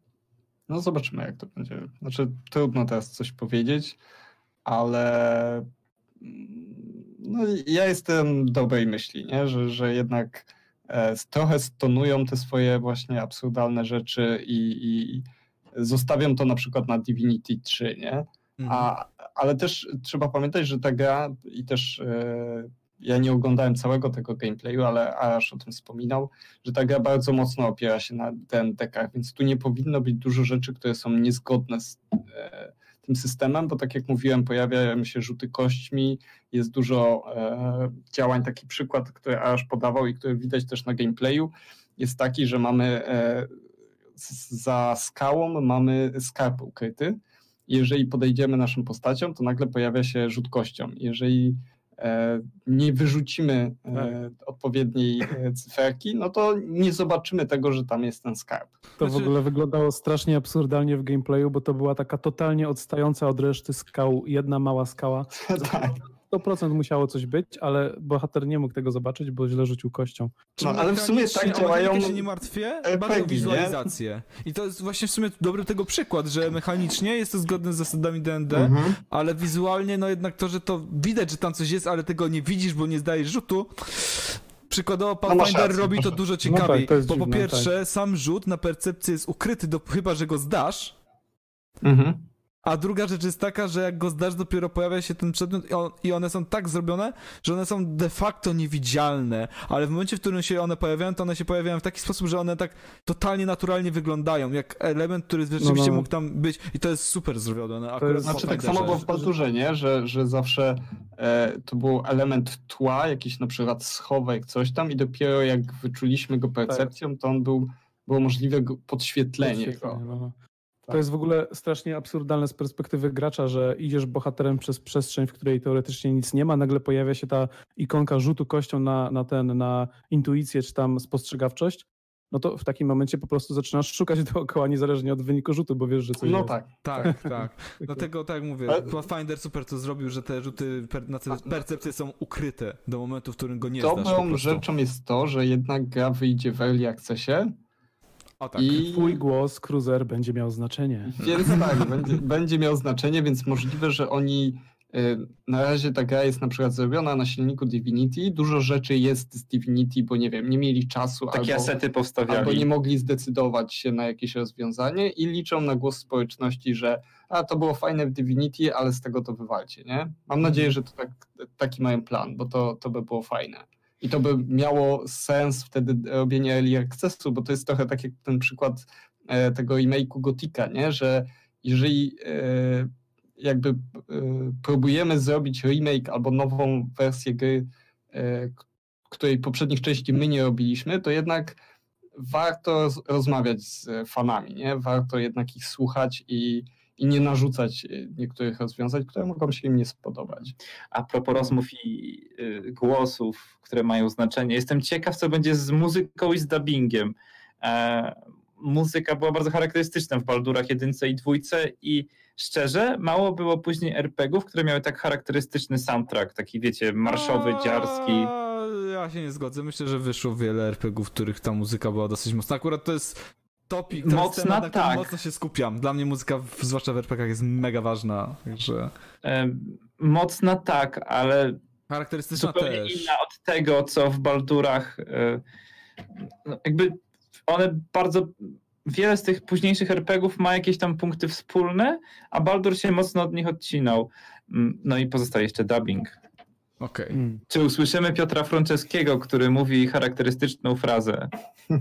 No zobaczymy, jak to będzie. Znaczy, trudno teraz coś powiedzieć, ale mm, no, ja jestem dobrej myśli, nie? Że, że jednak e, trochę stonują te swoje właśnie absurdalne rzeczy i, i zostawią to na przykład na Divinity 3, nie? Mhm. A, ale też trzeba pamiętać, że ta gra i też e, ja nie oglądałem całego tego gameplayu, ale Arash o tym wspominał, że ta gra bardzo mocno opiera się na DND-kach, więc tu nie powinno być dużo rzeczy, które są niezgodne z e, tym systemem, bo tak jak mówiłem, pojawiają się rzuty kośćmi, jest dużo e, działań. Taki przykład, który Arash podawał i który widać też na gameplayu, jest taki, że mamy e, za skałą mamy skarb ukryty. Jeżeli podejdziemy naszą postacią, to nagle pojawia się rzut kością. Jeżeli nie wyrzucimy e, odpowiedniej e, cyferki, no to nie zobaczymy tego, że tam jest ten skarb. To w Znaczy- ogóle wyglądało strasznie absurdalnie w gameplayu, bo to była taka totalnie odstająca od reszty skał, jedna mała skała. [LAUGHS] tak. 100% musiało coś być, ale bohater nie mógł tego zobaczyć, bo źle rzucił kością. No, ale w sumie tak działają się nie martwię, o nie? wizualizację. I to jest właśnie w sumie dobry tego przykład, że mechanicznie jest to zgodne z zasadami D&D, Mhm. ale wizualnie no jednak to, że to widać, że tam coś jest, ale tego nie widzisz, bo nie zdajesz rzutu. Przykładowo No Pathfinder rację, robi to dużo [LAUGHS] tak, ciekawiej, to jest bo po dziwne, pierwsze sam rzut na percepcję jest ukryty, do, chyba że go zdasz, Mhm. A druga rzecz jest taka, że jak go zdasz, dopiero pojawia się ten przedmiot i, on, i one są tak zrobione, że one są de facto niewidzialne, ale w momencie, w którym się one pojawiają, to one się pojawiają w taki sposób, że one tak totalnie naturalnie wyglądają, jak element, który rzeczywiście no. mógł tam być i to jest super zrobione. Akurat jest- Znaczy tak samo było w Baldurze, nie? Że, że zawsze e, to był element tła, jakiś na przykład schowek, coś tam i dopiero jak wyczuliśmy go percepcją, to on był, było możliwe podświetlenie. Podświetlenie, go. no, no. To jest w ogóle strasznie absurdalne z perspektywy gracza, że idziesz bohaterem przez przestrzeń, w której teoretycznie nic nie ma, nagle pojawia się ta ikonka rzutu kością na, na ten, na intuicję czy tam spostrzegawczość, no to w takim momencie po prostu zaczynasz szukać [LAUGHS] dookoła niezależnie od wyniku rzutu, bo wiesz, że coś No jest. tak. Tak, tak. [LAUGHS] Dlatego, tak jak mówię, Ale- Pathfinder super to zrobił, że te rzuty per, na te percepcje są ukryte do momentu, w którym go nie zdasz po Dobrą rzeczą jest to, że jednak gra wyjdzie w early accessie O tak. I Twój głos, Cruiser, będzie miał znaczenie. Więc tak, będzie, będzie miał znaczenie, więc możliwe, że oni y, na razie ta gra jest na przykład zrobiona na silniku Divinity. Dużo rzeczy jest z Divinity, bo nie wiem, nie mieli czasu Takie albo, asety albo nie mogli zdecydować się na jakieś rozwiązanie i liczą na głos społeczności, że a to było fajne w Divinity, ale z tego to wywalcie, nie? Mam nadzieję, że to tak, taki mają plan, bo to, to by było fajne. I to by miało sens wtedy robienie early accessu, bo to jest trochę tak jak ten przykład e, tego remake'u Gotika, nie? Że jeżeli e, jakby e, próbujemy zrobić remake albo nową wersję gry, której poprzednich części my nie robiliśmy, to jednak warto roz- rozmawiać z fanami, nie? Warto jednak ich słuchać i, i nie narzucać e, niektórych rozwiązań, które mogą się im nie spodobać. A propos rozmów i y, głosów, które mają znaczenie, jestem ciekaw, co będzie z muzyką i z dubbingiem. E, muzyka była bardzo charakterystyczna w Baldurach jedynce i dwójce i szczerze, mało było później RPGów, które miały tak charakterystyczny soundtrack, taki wiecie, marszowy, dziarski. Ja się nie zgodzę. Myślę, że wyszło wiele RPGów, w których ta muzyka była dosyć mocna. Akurat to jest topik, to Mocna, temat, na którym tak. mocno się skupiam. Dla mnie muzyka, w- zwłaszcza w RPGach, jest mega ważna. Także E, mocna tak, ale charakterystyczna zupełnie też. inna od tego, co w Baldurach. e, no, jakby one bardzo. Wiele z tych późniejszych RPGów ma jakieś tam punkty wspólne, a Baldur się mocno od nich odcinał. Mm, No i pozostaje jeszcze dubbing. Okej. Mm. Czy usłyszymy Piotra Franceskiego, który mówi charakterystyczną frazę? [LAUGHS]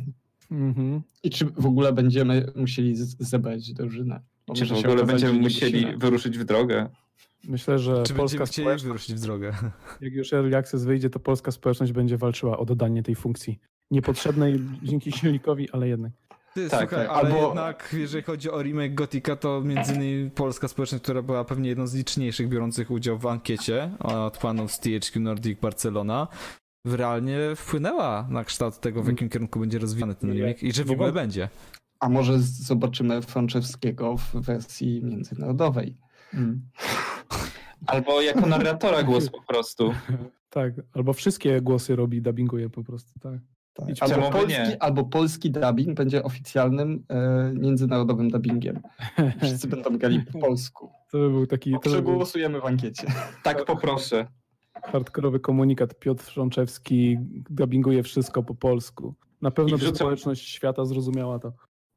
Mhm. I czy w ogóle będziemy musieli zebrać drużynę? Bo Czy w ogóle będziemy musieli wyruszyć w drogę? Myślę, że Czy polska społeczność, wyruszyć w drogę? [LAUGHS] jak już Early Access wyjdzie, to polska społeczność będzie walczyła o dodanie tej funkcji. Niepotrzebnej [LAUGHS] dzięki silnikowi, ale jednak. Ty, Tak, słuchaj, tak, ale albo- jednak jeżeli chodzi o remake Gotika, to między innymi polska społeczność, która była pewnie jedną z liczniejszych biorących udział w ankiecie od panów z THQ Nordic Barcelona, realnie wpłynęła na kształt tego, w jakim kierunku będzie rozwijany ten Nie, remake i że w ogóle bo- będzie. A może zobaczymy Franczewskiego w wersji międzynarodowej. Mm. [LAUGHS] Albo jako narratora głos po prostu. [LAUGHS] Tak, albo wszystkie głosy robi, dubbinguje po prostu, tak. Tak. Albo, polski, nie? albo polski dubbing będzie oficjalnym e, międzynarodowym dubbingiem. Wszyscy będą grali po [LAUGHS] polsku. To by był taki to by był w ankiecie. Tak poproszę. Hardkorowy komunikat. Piotr Frączewski dubbinguje wszystko po polsku. Na pewno by społeczność świata zrozumiała to.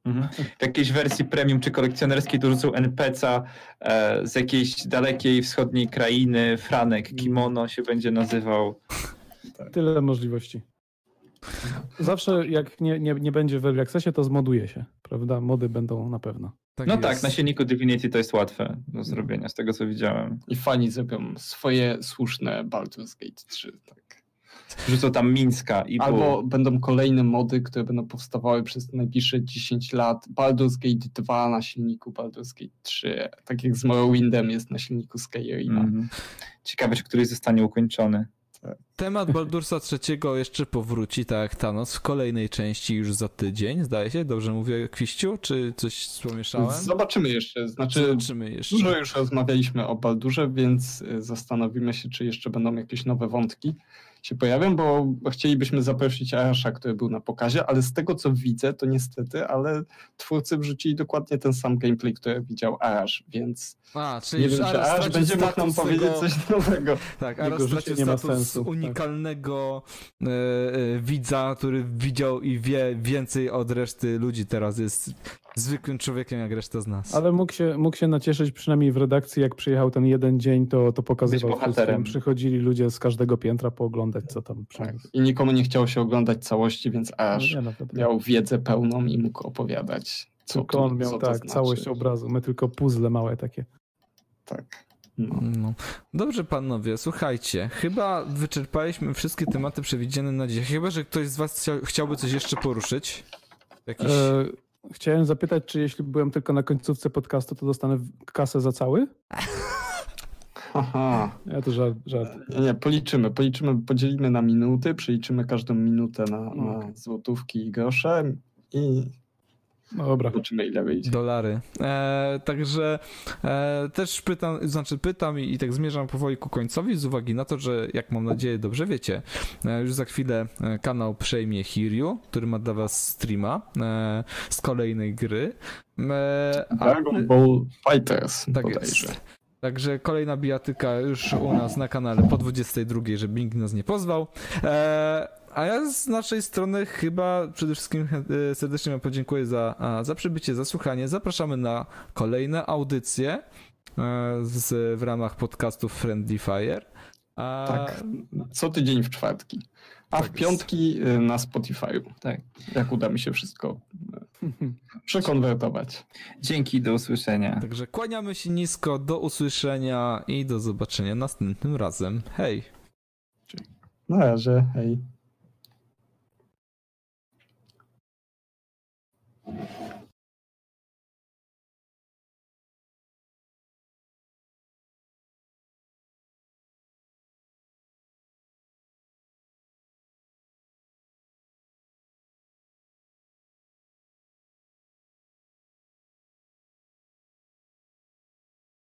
Mhm. W jakiejś wersji premium czy kolekcjonerskiej to rzucą NPC e, z jakiejś dalekiej wschodniej krainy, Franek, kimono się będzie nazywał. Tyle możliwości. Zawsze jak nie, nie, nie będzie w Early Accessie, to zmoduje się, prawda? Mody będą na pewno. No tak, jest. na silniku Divinity to jest łatwe do zrobienia, z tego co widziałem. I fani zrobią swoje słuszne Baldur's Gate 3. Tak. Rzucą tam Mińska i Albo było. będą kolejne mody, które będą powstawały przez najbliższe 10 lat. Baldur's Gate 2 na silniku Baldur's Gate 3. Tak jak z Morrowindem jest na silniku Skyrima. Mhm. Ciekawe, czy któryś zostanie ukończony. Temat Baldursa III jeszcze powróci, tak jak Thanos, w kolejnej części już za tydzień, zdaje się. Dobrze mówię, Kwiściu? Czy coś pomieszałem? Zobaczymy jeszcze. Znaczy, Zobaczymy jeszcze. Dużo już rozmawialiśmy o Baldurze, więc y, zastanowimy się, czy jeszcze będą jakieś nowe wątki się pojawią, bo chcielibyśmy zaprosić Arasza, który był na pokazie, ale z tego co widzę, to niestety, ale twórcy wrzucili dokładnie ten sam gameplay, który widział Arash, więc A, czyli nie wiem, czy Aras Arash będzie mógł nam powiedzieć tego- coś nowego. Tak, Jego stracił nie ma status sensu, tak. unikalnego e, widza, który widział i wie więcej od reszty ludzi. Teraz jest zwykłym człowiekiem jak reszta z nas. Ale mógł się, mógł się nacieszyć przynajmniej w redakcji, jak przyjechał ten jeden dzień, to, to pokazywał Być bohaterem. Przychodzili ludzie z każdego piętra pooglądać, co tam Tak. I nikomu nie chciało się oglądać całości, więc No nie, no, wiadomo. miał wiedzę pełną i mógł opowiadać, co Tylko tu- on miał co to tak, znaczy. całość obrazu. My tylko puzzle małe takie. Tak. No. No. Dobrze, panowie, słuchajcie. Chyba wyczerpaliśmy wszystkie tematy przewidziane na dzisiaj. Chyba, że ktoś z was chcia, chciałby coś jeszcze poruszyć. Jakiś... E, chciałem zapytać, czy jeśli byłem tylko na końcówce podcastu, to dostanę kasę za cały? Aha. Ja to żart. żart. Nie, policzymy, policzymy, podzielimy na minuty, przeliczymy każdą minutę na, Okej. na złotówki i grosze i No dobra. Zobaczymy ile wyjdzie. dolary. E, także e, też pytam, znaczy pytam i, i tak zmierzam powoli ku końcowi z uwagi na to, że jak mam nadzieję dobrze wiecie, e, już za chwilę e, kanał przejmie Hiryu, który ma dla was streama e, z kolejnej gry. E, a- Dragon Ball Fighters tak bodajże. jest. Także kolejna bijatyka już u nas na kanale po 22, żeby nikt nas nie pozwał. E, a ja z naszej strony chyba przede wszystkim e, serdecznie Wam podziękuję za, za przybycie, za słuchanie. Zapraszamy na kolejne audycje e, z, w ramach podcastów Friendly Fire. A, Tak, co tydzień w czwartki. A Tak w piątki y, na Spotify'u. Tak, jak uda mi się wszystko [LAUGHS] przekonwertować. Dzięki, do usłyszenia. Także kłaniamy się nisko, do usłyszenia i do zobaczenia następnym razem. Hej! Na razie, hej. Thank you.